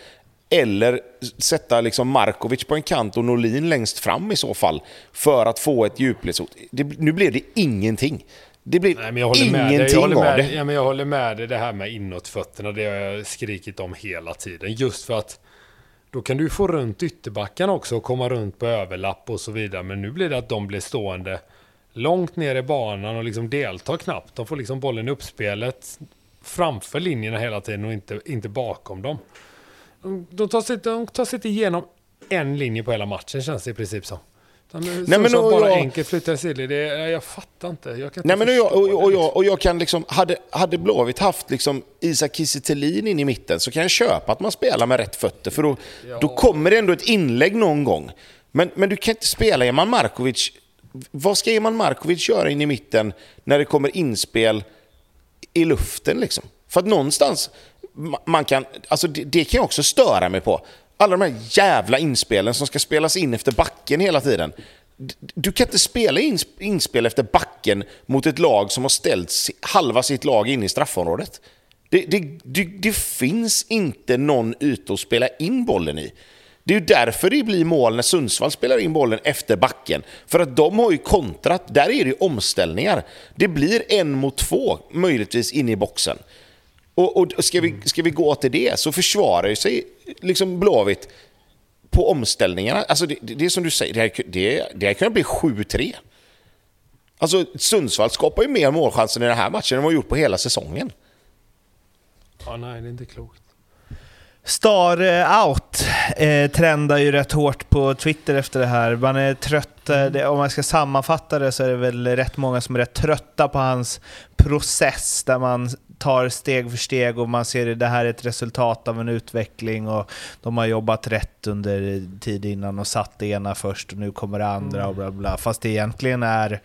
Eller sätta liksom Markovic på en kant och Norlin längst fram i så fall. För att få ett djupledshot. Det, nu blev det ingenting. Det blev Nej, men jag håller med ingenting Jag håller av med, det. dig. ja, men jag håller med dig det här med inåtfötterna. Det har jag skrikit om hela tiden. Just för att då kan du få runt ytterbackarna också och komma runt på överlapp och så vidare. Men nu blir det att de blir stående långt ner i banan och liksom deltar knappt. De får liksom bollen i uppspelet framför linjerna hela tiden och inte, inte bakom dem. De, tar sig, de tar sig inte igenom en linje på hela matchen känns det i princip som. Nej, men bara jag- enkelt flyttar sidled. Det, jag fattar inte. Jag kan inte Nej, men och jag, och, och, jag, och jag kan liksom, hade, hade Blåvitt haft liksom Isak Kiese in i mitten så kan jag köpa att man spelar med rätt fötter. För då, då kommer det ändå ett inlägg någon gång. Men, men du kan inte spela Eman Markovic. Vad ska Eman Markovic göra in i mitten när det kommer inspel i luften liksom? För att någonstans, man kan, alltså det, det kan jag också störa mig på. Alla de här jävla inspelen som ska spelas in efter backen hela tiden. Du kan inte spela inspel efter backen mot ett lag som har ställt halva sitt lag in i straffområdet. Det, det, det, det finns inte någon yta att spela in bollen i. Det är ju därför det blir mål när Sundsvall spelar in bollen efter backen. För att de har ju kontrat. Där är det ju omställningar. Det blir en mot två, möjligtvis, in i boxen. Och, och ska, vi, ska vi gå till det så försvarar ju sig liksom Blåvitt på omställningarna. Alltså det, det, det är som du säger, det här, det, det här kan bli 7-3. Alltså Sundsvall skapar ju mer målchanser i den här matchen än vad de har gjort på hela säsongen. Ja, nej, det är inte klokt. Star eh, out eh, trendar ju rätt hårt på Twitter efter det här. Man är trött, eh, det, om man ska sammanfatta det så är det väl rätt många som är rätt trötta på hans process där man tar steg för steg och man ser att det här är ett resultat av en utveckling och de har jobbat rätt under tid innan och satt det ena först och nu kommer det andra och bla bla. Fast det egentligen är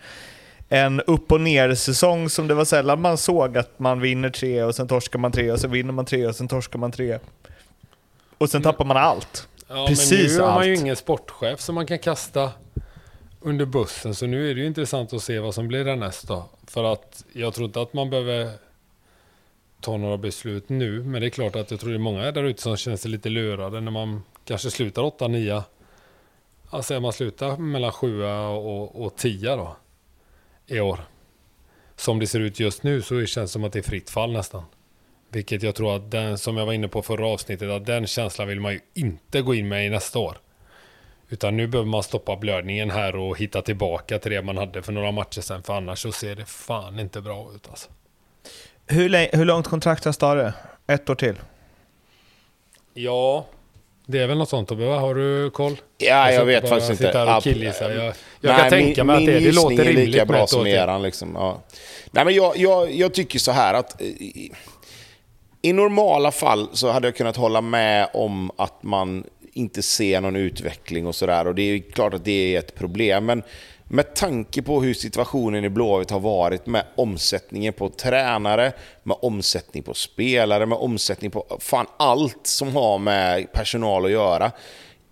en upp och ner säsong som det var sällan man såg att man vinner tre och sen torskar man tre och sen vinner man tre och sen torskar man tre. Och sen tappar man allt. Ja, Precis men nu har man ju ingen sportchef som man kan kasta under bussen. Så nu är det ju intressant att se vad som blir härnäst då. För att jag tror inte att man behöver ta några beslut nu. Men det är klart att jag tror det är många där ute som känner sig lite lurade när man kanske slutar 8-9. Alltså man slutar mellan 7 och, och 10 då. I år. Som det ser ut just nu så känns det som att det är fritt fall nästan. Vilket jag tror att den, som jag var inne på förra avsnittet, att den känslan vill man ju inte gå in med i nästa år. Utan nu behöver man stoppa blödningen här och hitta tillbaka till det man hade för några matcher sedan. För annars så ser det fan inte bra ut alltså. Hur, hur långt kontrakt har Stare? Ett år till? Ja, det är väl något sånt Tobbe? Har du koll? Ja, jag, ska vet faktiskt inte. Jag, jag Nej, kan tänka mig att det, det låter är rimligt lika med bra som eran. Liksom. Ja. Nej, men jag, jag, jag tycker så här att eh, i, i normala fall så hade jag kunnat hålla med om att man inte ser någon utveckling och sådär. Och det är klart att det är ett problem. Men med tanke på hur situationen i Blåvitt har varit med omsättningen på tränare, med omsättning på spelare, med omsättning på fan allt som har med personal att göra.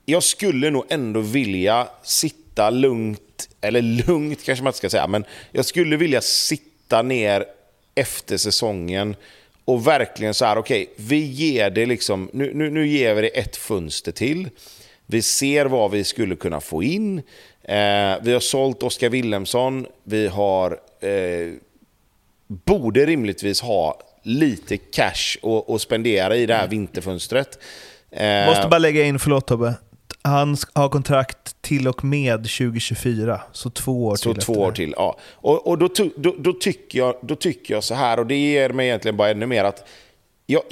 Jag skulle nog ändå vilja sitta lugnt, eller lugnt kanske man inte ska säga, men jag skulle vilja sitta ner efter säsongen och verkligen så här, okej, vi ger det liksom, nu, nu, nu ger vi det ett fönster till. Vi ser vad vi skulle kunna få in. Eh, vi har sålt Oskar Wilhelmsson. Vi har, eh, borde rimligtvis ha lite cash att att spendera i det här vinterfönstret. Eh, Måste bara lägga in, förlåt Tobbe. Han har kontrakt till och med 2024, så två år Så till. två efter år det. till, ja. Och, och då, då, då, tycker jag, då tycker jag så här, och det ger mig egentligen bara ännu mer att jag,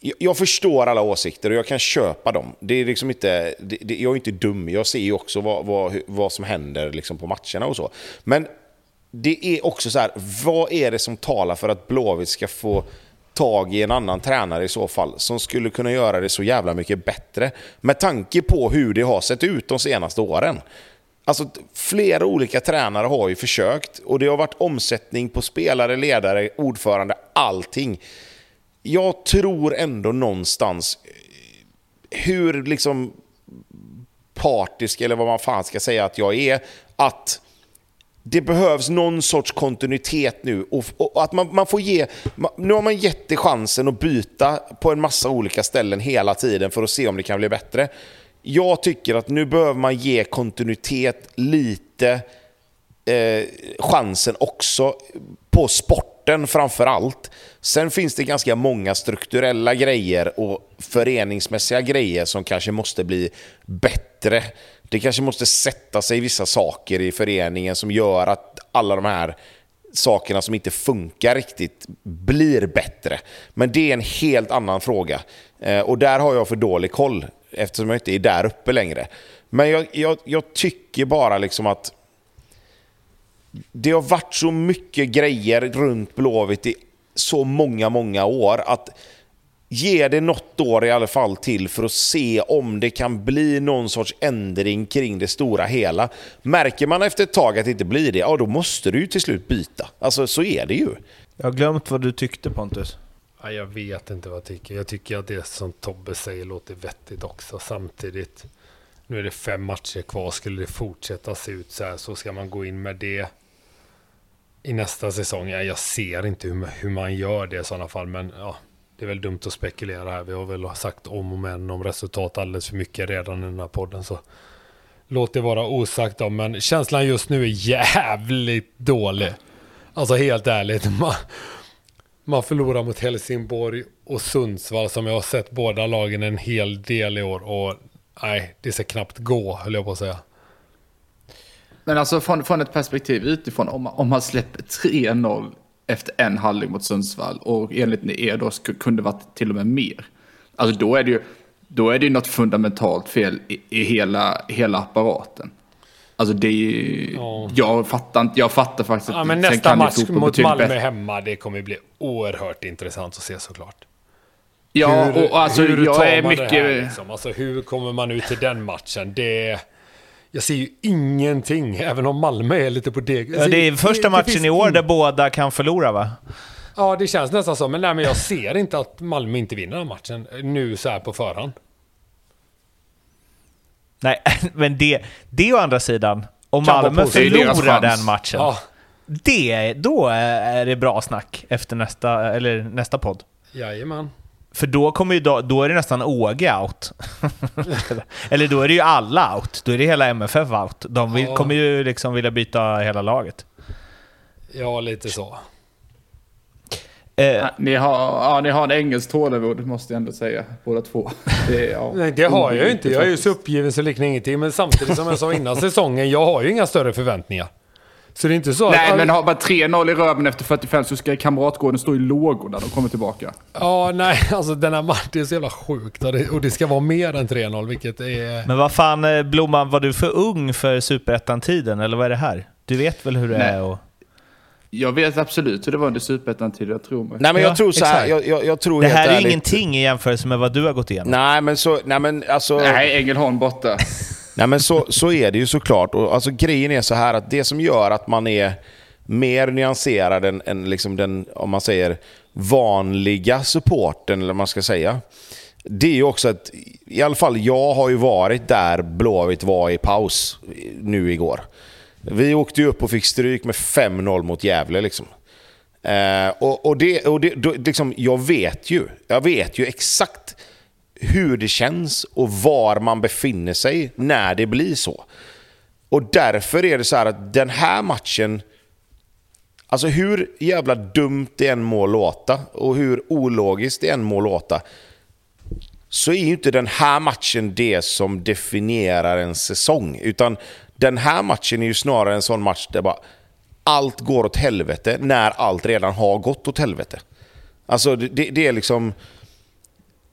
jag, förstår alla åsikter och jag kan köpa dem. Det är liksom inte, det, det, jag är inte dum, jag ser ju också vad, vad, vad som händer liksom på matcherna och så. Men det är också så här, vad är det som talar för att Blåvitt ska få tag i en annan tränare i så fall, som skulle kunna göra det så jävla mycket bättre? Med tanke på hur det har sett ut de senaste åren. Alltså, flera olika tränare har ju försökt och det har varit omsättning på spelare, ledare, ordförande, allting. Jag tror ändå någonstans, hur liksom partisk eller vad man fan ska säga att jag är, att det behövs någon sorts kontinuitet nu. Och, och att man, man får ge, nu har man gett det chansen att byta på en massa olika ställen hela tiden för att se om det kan bli bättre. Jag tycker att nu behöver man ge kontinuitet lite eh, chansen också på sporten framför allt. Sen finns det ganska många strukturella grejer och föreningsmässiga grejer som kanske måste bli bättre. Det kanske måste sätta sig vissa saker i föreningen som gör att alla de här sakerna som inte funkar riktigt blir bättre. Men det är en helt annan fråga. Eh, och där har jag för dålig koll eftersom jag inte är där uppe längre. Men jag, jag, jag tycker bara liksom att det har varit så mycket grejer runt Blåvitt i så många, många år att ge det något år i alla fall till för att se om det kan bli någon sorts ändring kring det stora hela. Märker man efter ett tag att det inte blir det, ja då måste du ju till slut byta. Alltså så är det ju. Jag har glömt vad du tyckte Pontus. Ja, jag vet inte vad jag tycker. Jag tycker att det som Tobbe säger låter vettigt också. Samtidigt, nu är det fem matcher kvar. Skulle det fortsätta se ut så här så ska man gå in med det i nästa säsong. Ja, jag ser inte hur, hur man gör det i sådana fall, men ja, det är väl dumt att spekulera här. Vi har väl sagt om och men om resultat alldeles för mycket redan i den här podden. Så låt det vara osagt om, men känslan just nu är jävligt dålig. Alltså helt ärligt. Man, man förlorar mot Helsingborg och Sundsvall som jag har sett båda lagen en hel del i år. Och nej, det ska knappt gå höll jag på att säga. Men alltså från, från ett perspektiv utifrån, om man, om man släpper 3-0 efter en halvlek mot Sundsvall och enligt er då kunde varit till och med mer. Alltså då är det ju, då är det ju något fundamentalt fel i, i hela, hela apparaten. Alltså det är ju, Ja. jag fattar inte, jag fattar faktiskt Ja, men nästa match mot Malmö bättre. hemma, det kommer bli oerhört intressant att se såklart. Ja, Hur- och alltså hur jag tar är man mycket... Det här, liksom? Alltså hur kommer man ut till den matchen? Det... Jag ser ju ingenting, även om Malmö är lite på deg. Ja, det är första matchen i år där båda kan förlora va? Ja, det känns nästan så. Men, nej, men jag ser inte att Malmö inte vinner den matchen nu så här på förhand. Nej, <laughs> men det, det å andra sidan, om Kan Malmö förlorar den matchen, Ja, det, då är det bra snack efter nästa, eller nästa podd. jajamän. För då, kommer ju, då, då är det nästan Åge out. <laughs> eller då är det ju alla out. Då är det hela MFF out. De vill, Ja. kommer ju liksom vilja byta hela laget. Ja, lite så. Eh, Ni har, ja, ni har en engelsk tålamod måste jag ändå säga, båda två. Det, ja, Nej, det har jag ju inte. Jag är ju så uppgiven så liknar ingenting. Men samtidigt som jag sa innan säsongen, jag har ju inga större förväntningar. Så det är inte så Nej, att... men har man 3-0 i röven efter 45 så ska Kamratgården stå i lågor när de kommer tillbaka. Ja, nej, <laughs> alltså den här matchen är så jävla sjukt. Och det, och det ska vara mer än 3-0, vilket är... men vad fan, eh, Blomman, var du för ung för Superettan-tiden, eller vad är det här? Du vet väl hur det Nej. är? Och... Jag vet absolut hur det var under Superettan-tiden, jag tror mig. Nej men Ja, jag tror så här, jag, jag, jag tror Det här är ju ärligt- ingenting i jämförelse med vad du har gått igenom. Nej men så, nej men alltså... Nej, Ängelholm borta. <laughs> Nej men så, så är det ju såklart. Och alltså, grejen är så här att det som gör att man är mer nyanserad än, än liksom den, om man säger, vanliga supporten, eller vad man ska säga. Det är ju också att, i alla fall jag har ju varit där Blåvitt var i paus nu igår. Vi åkte ju upp och fick stryk med 5-0 mot Gävle liksom. Eh, och och, det, och det, då, liksom, jag vet ju, jag vet ju exakt hur det känns och var man befinner sig när det blir så. Och därför är det så här att den här matchen, alltså hur jävla dumt det än må låta och hur ologiskt det än må låta, så är ju inte den här matchen det som definierar en säsong. Utan den här matchen är ju snarare en sån match där bara allt går åt helvete när allt redan har gått åt helvete. Alltså det, det det är liksom...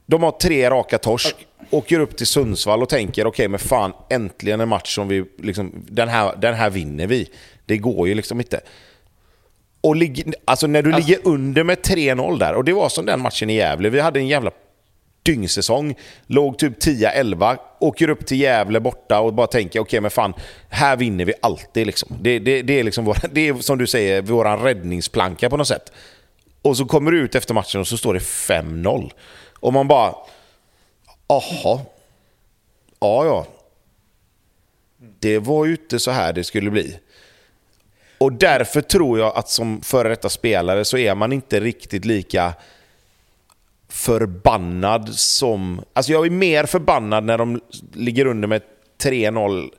De har tre raka torsk, åker upp till Sundsvall och tänker okej men fan äntligen en match som vi liksom, den här, den här vinner vi. Det går ju liksom inte. Och ligger, alltså när du ligger under med 3-0 där, och det var som den matchen i Gävle, vi hade en jävla dyngsäsong, låg typ 10-11, åker upp till Gävle borta och bara tänker okej men fan, här vinner vi alltid liksom. Det, det, det är liksom vår, <laughs> det är som du säger, våran räddningsplanka på något sätt. Och så kommer du ut efter matchen och så står det 5-0. Och man bara, aha, ja ja. Det var ju inte så här det skulle bli. Och därför tror jag att som före detta spelare så är man inte riktigt lika förbannad som... Alltså jag är mer förbannad när de ligger under med 3-0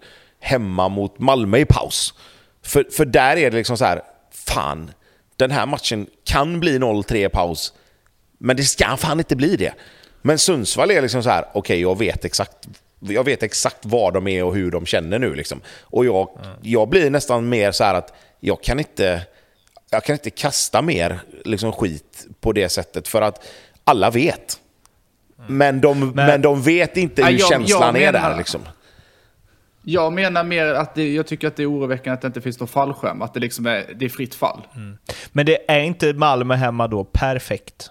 hemma mot Malmö i paus. För, för där är det liksom så här, fan, den här matchen kan bli 0-3 i paus, men det ska fan inte bli det. Men Sundsvall är liksom så här, okej jag vet exakt jag vet exakt var de är och hur de känner nu. Liksom. Och jag, jag blir nästan mer så här att jag kan inte, jag kan inte kasta mer liksom, skit på det sättet. För att alla vet. Men de, men, de vet inte hur Ja, jag- känslan jag är menar- där. Liksom. Jag menar mer att det, jag tycker att det är oroväckande att det inte finns någon fallskärm. Att det liksom är, det är fritt fall. Men det är inte Malmö hemma då perfekt?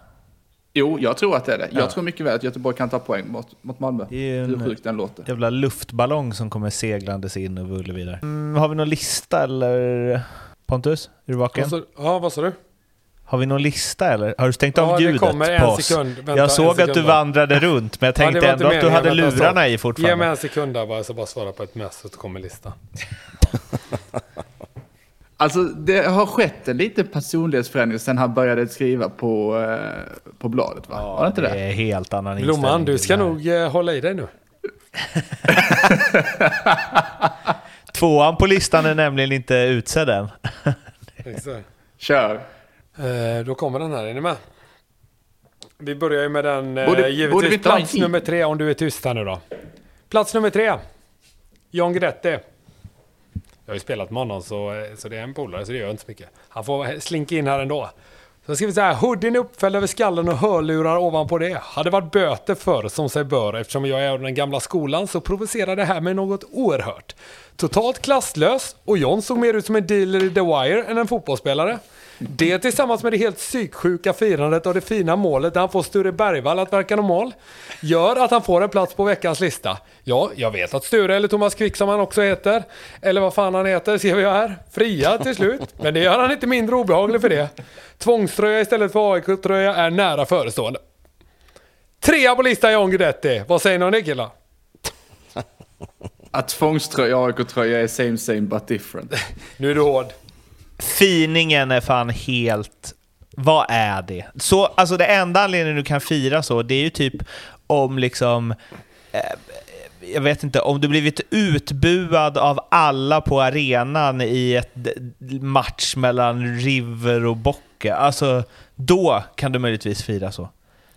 Jo, jag tror att det är det. Jag Ja. tror mycket väl att Göteborg kan ta poäng mot, mot Malmö. Det är en- Hur sjukt den låter. Jävla luftballong som kommer seglandes in över Ullevi. Mm, har vi någon lista eller? Pontus, är du vaken? Vad Ja, vad sa du? Har vi någon lista eller? Har du stängt av Ja, det ljudet kommer en på oss? sekund. Vänta, jag en såg sekund att du bara. vandrade runt, men jag Ja, tänkte var ändå att du hade lurarna i Ge fortfarande. mig en sekund där bara, så bara svara på ett mess så kommer listan. <laughs> Alltså, det har skett en liten personlighetsförändring sen han började skriva på, eh, på bladet, va? Var det inte det? Det är helt annan inställning. Blomman, du ska nog eh, hålla i dig nu. <laughs> Tvåan på listan är nämligen inte utsedd än. <laughs> Exakt. Kör. Eh, då kommer den här, är ni med? Vi börjar ju med den, eh, Borde- borde givetvis en plats nummer tre om du är tyst här nu då. Plats nummer tre. John Guidetti. Jag har ju spelat med honom så, eh, så det är en polare så det gör inte så mycket. Han får slinka in här ändå. Så skriver så här, hoodien är uppfälld över skallen och hörlurar ovanpå det. Hade varit böter för som sig bör eftersom jag är av den gamla skolan så provocerar det här mig något oerhört. Totalt klasslös och John såg mer ut som en dealer i The Wire än en fotbollsspelare. Det tillsammans med det helt psyksjuka firandet av det fina målet där han får Sture Bergvall att verka normal gör att han får en plats på veckans lista. Ja, jag vet att Sture, eller Thomas Quick som han också heter, eller vad fan han heter, ser vi här, fria till slut. Men det gör han inte mindre obehaglig för det. Tvångströja istället för AIK-tröja är nära förestående. Trea på listan John Guidetti. Vad säger ni om det killar? Att tvångströja och AIK-tröja är same same but different. Nu är du hård. Finingen är fan helt... Vad är det? Så, alltså det enda anledningen du kan fira så, det är ju typ om liksom... Eh, jag vet inte, om du blivit utbuad av alla på arenan i ett match mellan River och Bocke. Alltså, då kan du möjligtvis fira så.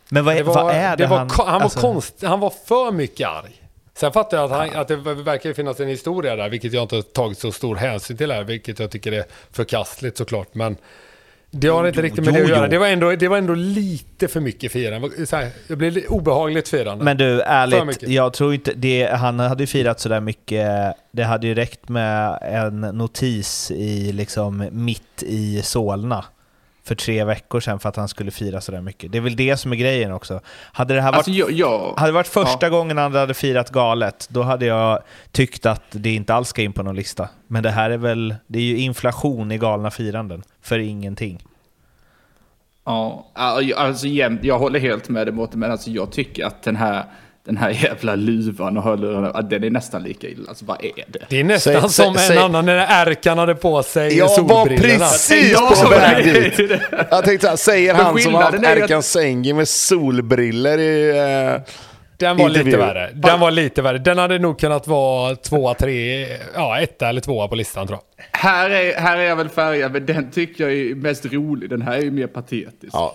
Men vad, är- Det var, vad är det, var, han... han, alltså- var konst, han var för mycket arg. Sen fattar jag att, han, att det verkar finnas en historia där, vilket jag inte tagit så stor hänsyn till här, vilket jag tycker är förkastligt såklart. Men det har inte riktigt med jo, det att göra. jo. Det var ändå, det var ändå lite för mycket firande. Det var så här, Det blev obehagligt firande. Men du, ärligt, jag tror inte det, han hade ju firat sådär mycket. Det hade ju räckt med en notis i liksom mitt i Solna för tre veckor sedan för att han skulle fira sådär mycket. Det är väl det som är grejen också. Hade det här varit, Alltså jag... jag hade varit första ja. gången han hade firat galet, då hade jag tyckt att det inte alls ska in på någon lista. Men det här är väl, det är ju inflation i galna firanden, för ingenting. Ja, alltså jag håller helt med dig Mårten, men alltså jag tycker att den här, den här jävla luvan och hörlurarna, den är nästan lika illa. Alltså vad är det? det är nästan Säg- som säg- en säg- annan när Erkan hade på sig Jag var solbrillorna. precis Ja, på så väg dit. Jag tänkte så här, säger han som har haft Erkan Sengi med solbriller i... Eh, Den var intervju. lite värre. Den var lite värre. Den hade nog kunnat vara tvåa, tre, ja etta eller tvåa på listan tror jag. Här är, här är jag väl färgad, men den tycker jag är mest rolig. Den här är ju mer patetisk. ja,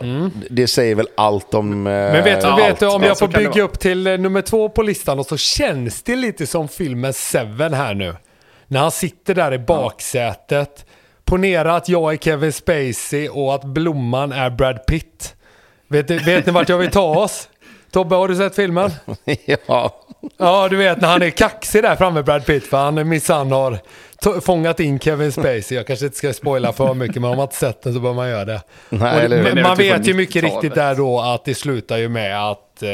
Det säger väl allt om... Eh, Men vet, du- ja, vet du, om ja, jag får bygga upp till eh, nummer två på listan och så känns det lite som filmen Seven här nu. När han sitter där i baksätet. Ponera att jag är Kevin Spacey och att Blomman är Brad Pitt. Vet, vet ni vart jag vill ta oss? Tobbe, har du sett filmen? <laughs> ja. Ja, du vet när han är kaxig där framme, Brad Pitt, för han minsann har fångat in Kevin Spacey. Jag kanske inte ska spoila för mycket, men om man inte sett den så bör man göra det. Nej, eller är man typ vet ju mycket 90-talet. riktigt där då att det slutar ju med att eh,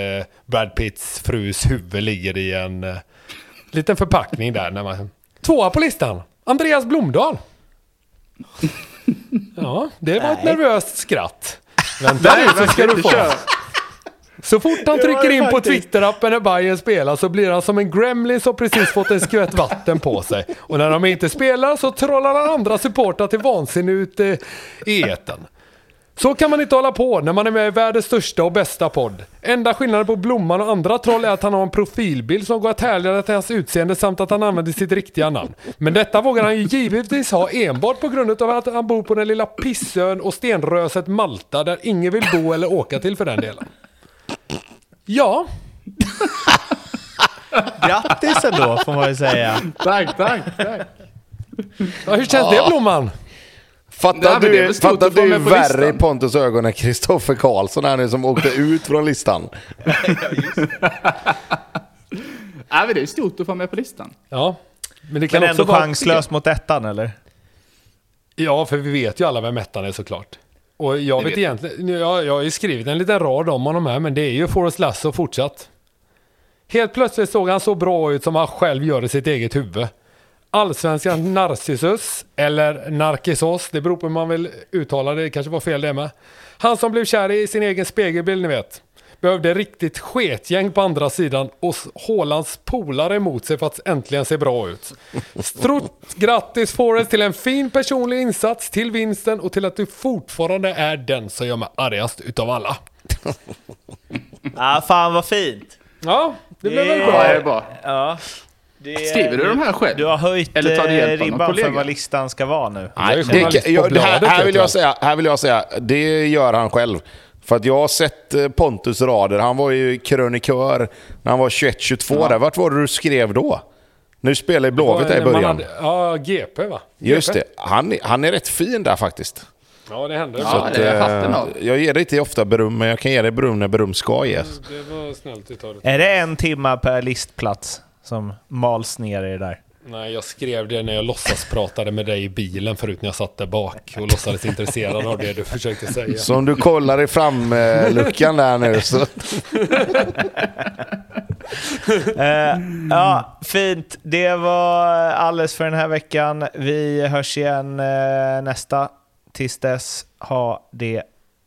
Brad Pitts frus huvud ligger i en eh, liten förpackning där. När man... Tvåa på listan, Andreas Blomdahl. <laughs> Ja, det var ett nervöst skratt. <laughs> Vänta nu så ska du få. Så fort han trycker in på. Twitter-appen när Bayern spelar så blir han som en gremlin som precis fått en skvätt vatten på sig. Och när de inte spelar så trollar han andra supportrar till vansinne ute i etern. Så kan man inte hålla på när man är med i världens största och bästa podd. Enda skillnaden på Blomman och andra troll är att han har en profilbild som går att härleda till hans utseende samt att han använder sitt riktiga namn. Men detta vågar han ju givetvis ha enbart på grund av att han bor på den lilla pissön och stenröset Malta där ingen vill bo eller åka till för den delen. Ja, <laughs> Grattis ändå, får man ju säga. Tack, tack, tack. ja hur känns det Blomman? Fattar Nej, men det är du, väl stort fattar att vara du med på värre i listan. Pontus ögon än Kristoffer Karlsson här nu som åkte ut från listan? <laughs> Nej, men det är stort att få med på listan. Ja, men det kan Men också ändå vara... chanslös mot ettan, eller? Ja, för vi vet ju alla vem ettan är såklart. Och jag Det vet vet egentligen, jag, jag har ju skrivit en liten rad om honom här, men det är ju Forrest Lasso fortsatt. Helt plötsligt såg han så bra ut som han själv gör i sitt eget huvud. Allsvenskan Narcissus, eller Narcissos, det beror på hur man vill uttala det, det kanske var fel det med. Han som blev kär i sin egen spegelbild, ni vet. Behövde riktigt sketgäng på andra sidan och s- Haalands polare emot sig för att äntligen se bra ut. Stort grattis Forrest till en fin personlig insats, till vinsten och till att du fortfarande är den som gör mig argast utav alla. Ah, fan vad fint! Ja, det blev väl bra. Ja, det är bra. Ja. Det Skriver du de här själv? Du har höjt Eller tar du hjälp av eh, någon ribban för vad listan ska vara nu. Det, jag, det vill jag säga, här vill jag säga, det gör han själv. För att jag har sett eh, Pontus rader, han var ju krönikör när han var 21-22 där. Vart var det du skrev då? Nu spelar ju Blåvitt där i början. hade- Ja, GP va? Just det, han, är- han är rätt fin där faktiskt. Ja, det hände. Ja, Så det Eh, jag ger dig inte ofta beröm, men jag kan ge dig beröm när beröm ska ges. Det var snällt utav. Är det en timma per listplats som mals ner i det där? Nej, jag skrev det när jag låtsas pratade med dig i bilen förut när jag satt där bak och låtsades intresserad av det du försökte säga. Så om du kollar i framluckan där nu så... Eh, ja, fint. Det var alldeles för den här veckan. Vi hörs igen eh, nästa. Tills dess, ha det.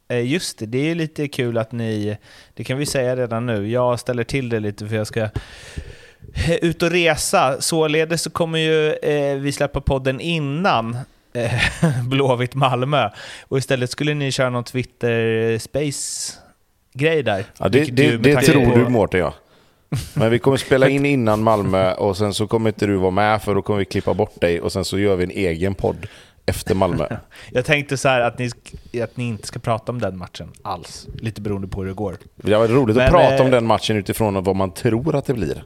Eh, just det, det är lite kul att ni, det kan vi säga redan nu, jag ställer till det lite för jag ska ut och resa. Således så kommer ju eh, vi släppa podden innan eh, <laughs> Blåvitt Malmö. Och istället skulle ni köra någon Twitter Space-grej där. Ja, det det, med det tror på- du Mårten, ja. Men vi kommer spela in innan Malmö och sen så kommer inte du vara med för då kommer vi klippa bort dig och sen så gör vi en egen podd efter Malmö. <laughs> Jag tänkte så här att ni, att ni inte ska prata om den matchen alls. Lite beroende på hur det går. Det var roligt Men, att prata om eh, den matchen utifrån vad man tror att det blir.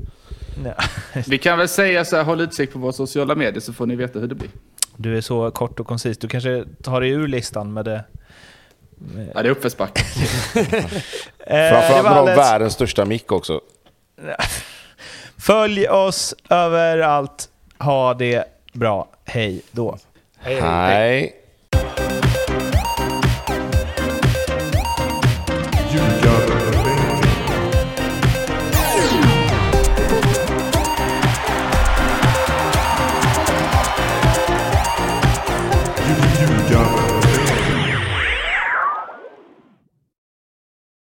Vi kan väl säga så här, håll utkik på våra sociala medier så får ni veta hur det blir. Du är så kort och koncis. Du kanske tar dig ur listan med det. Ja, det är uppförsbacke. <laughs> Eh, Framförallt med alldeles- världens största mick också. <laughs> Följ oss överallt. Ha det bra. Hej då. Hej, hej. Nej.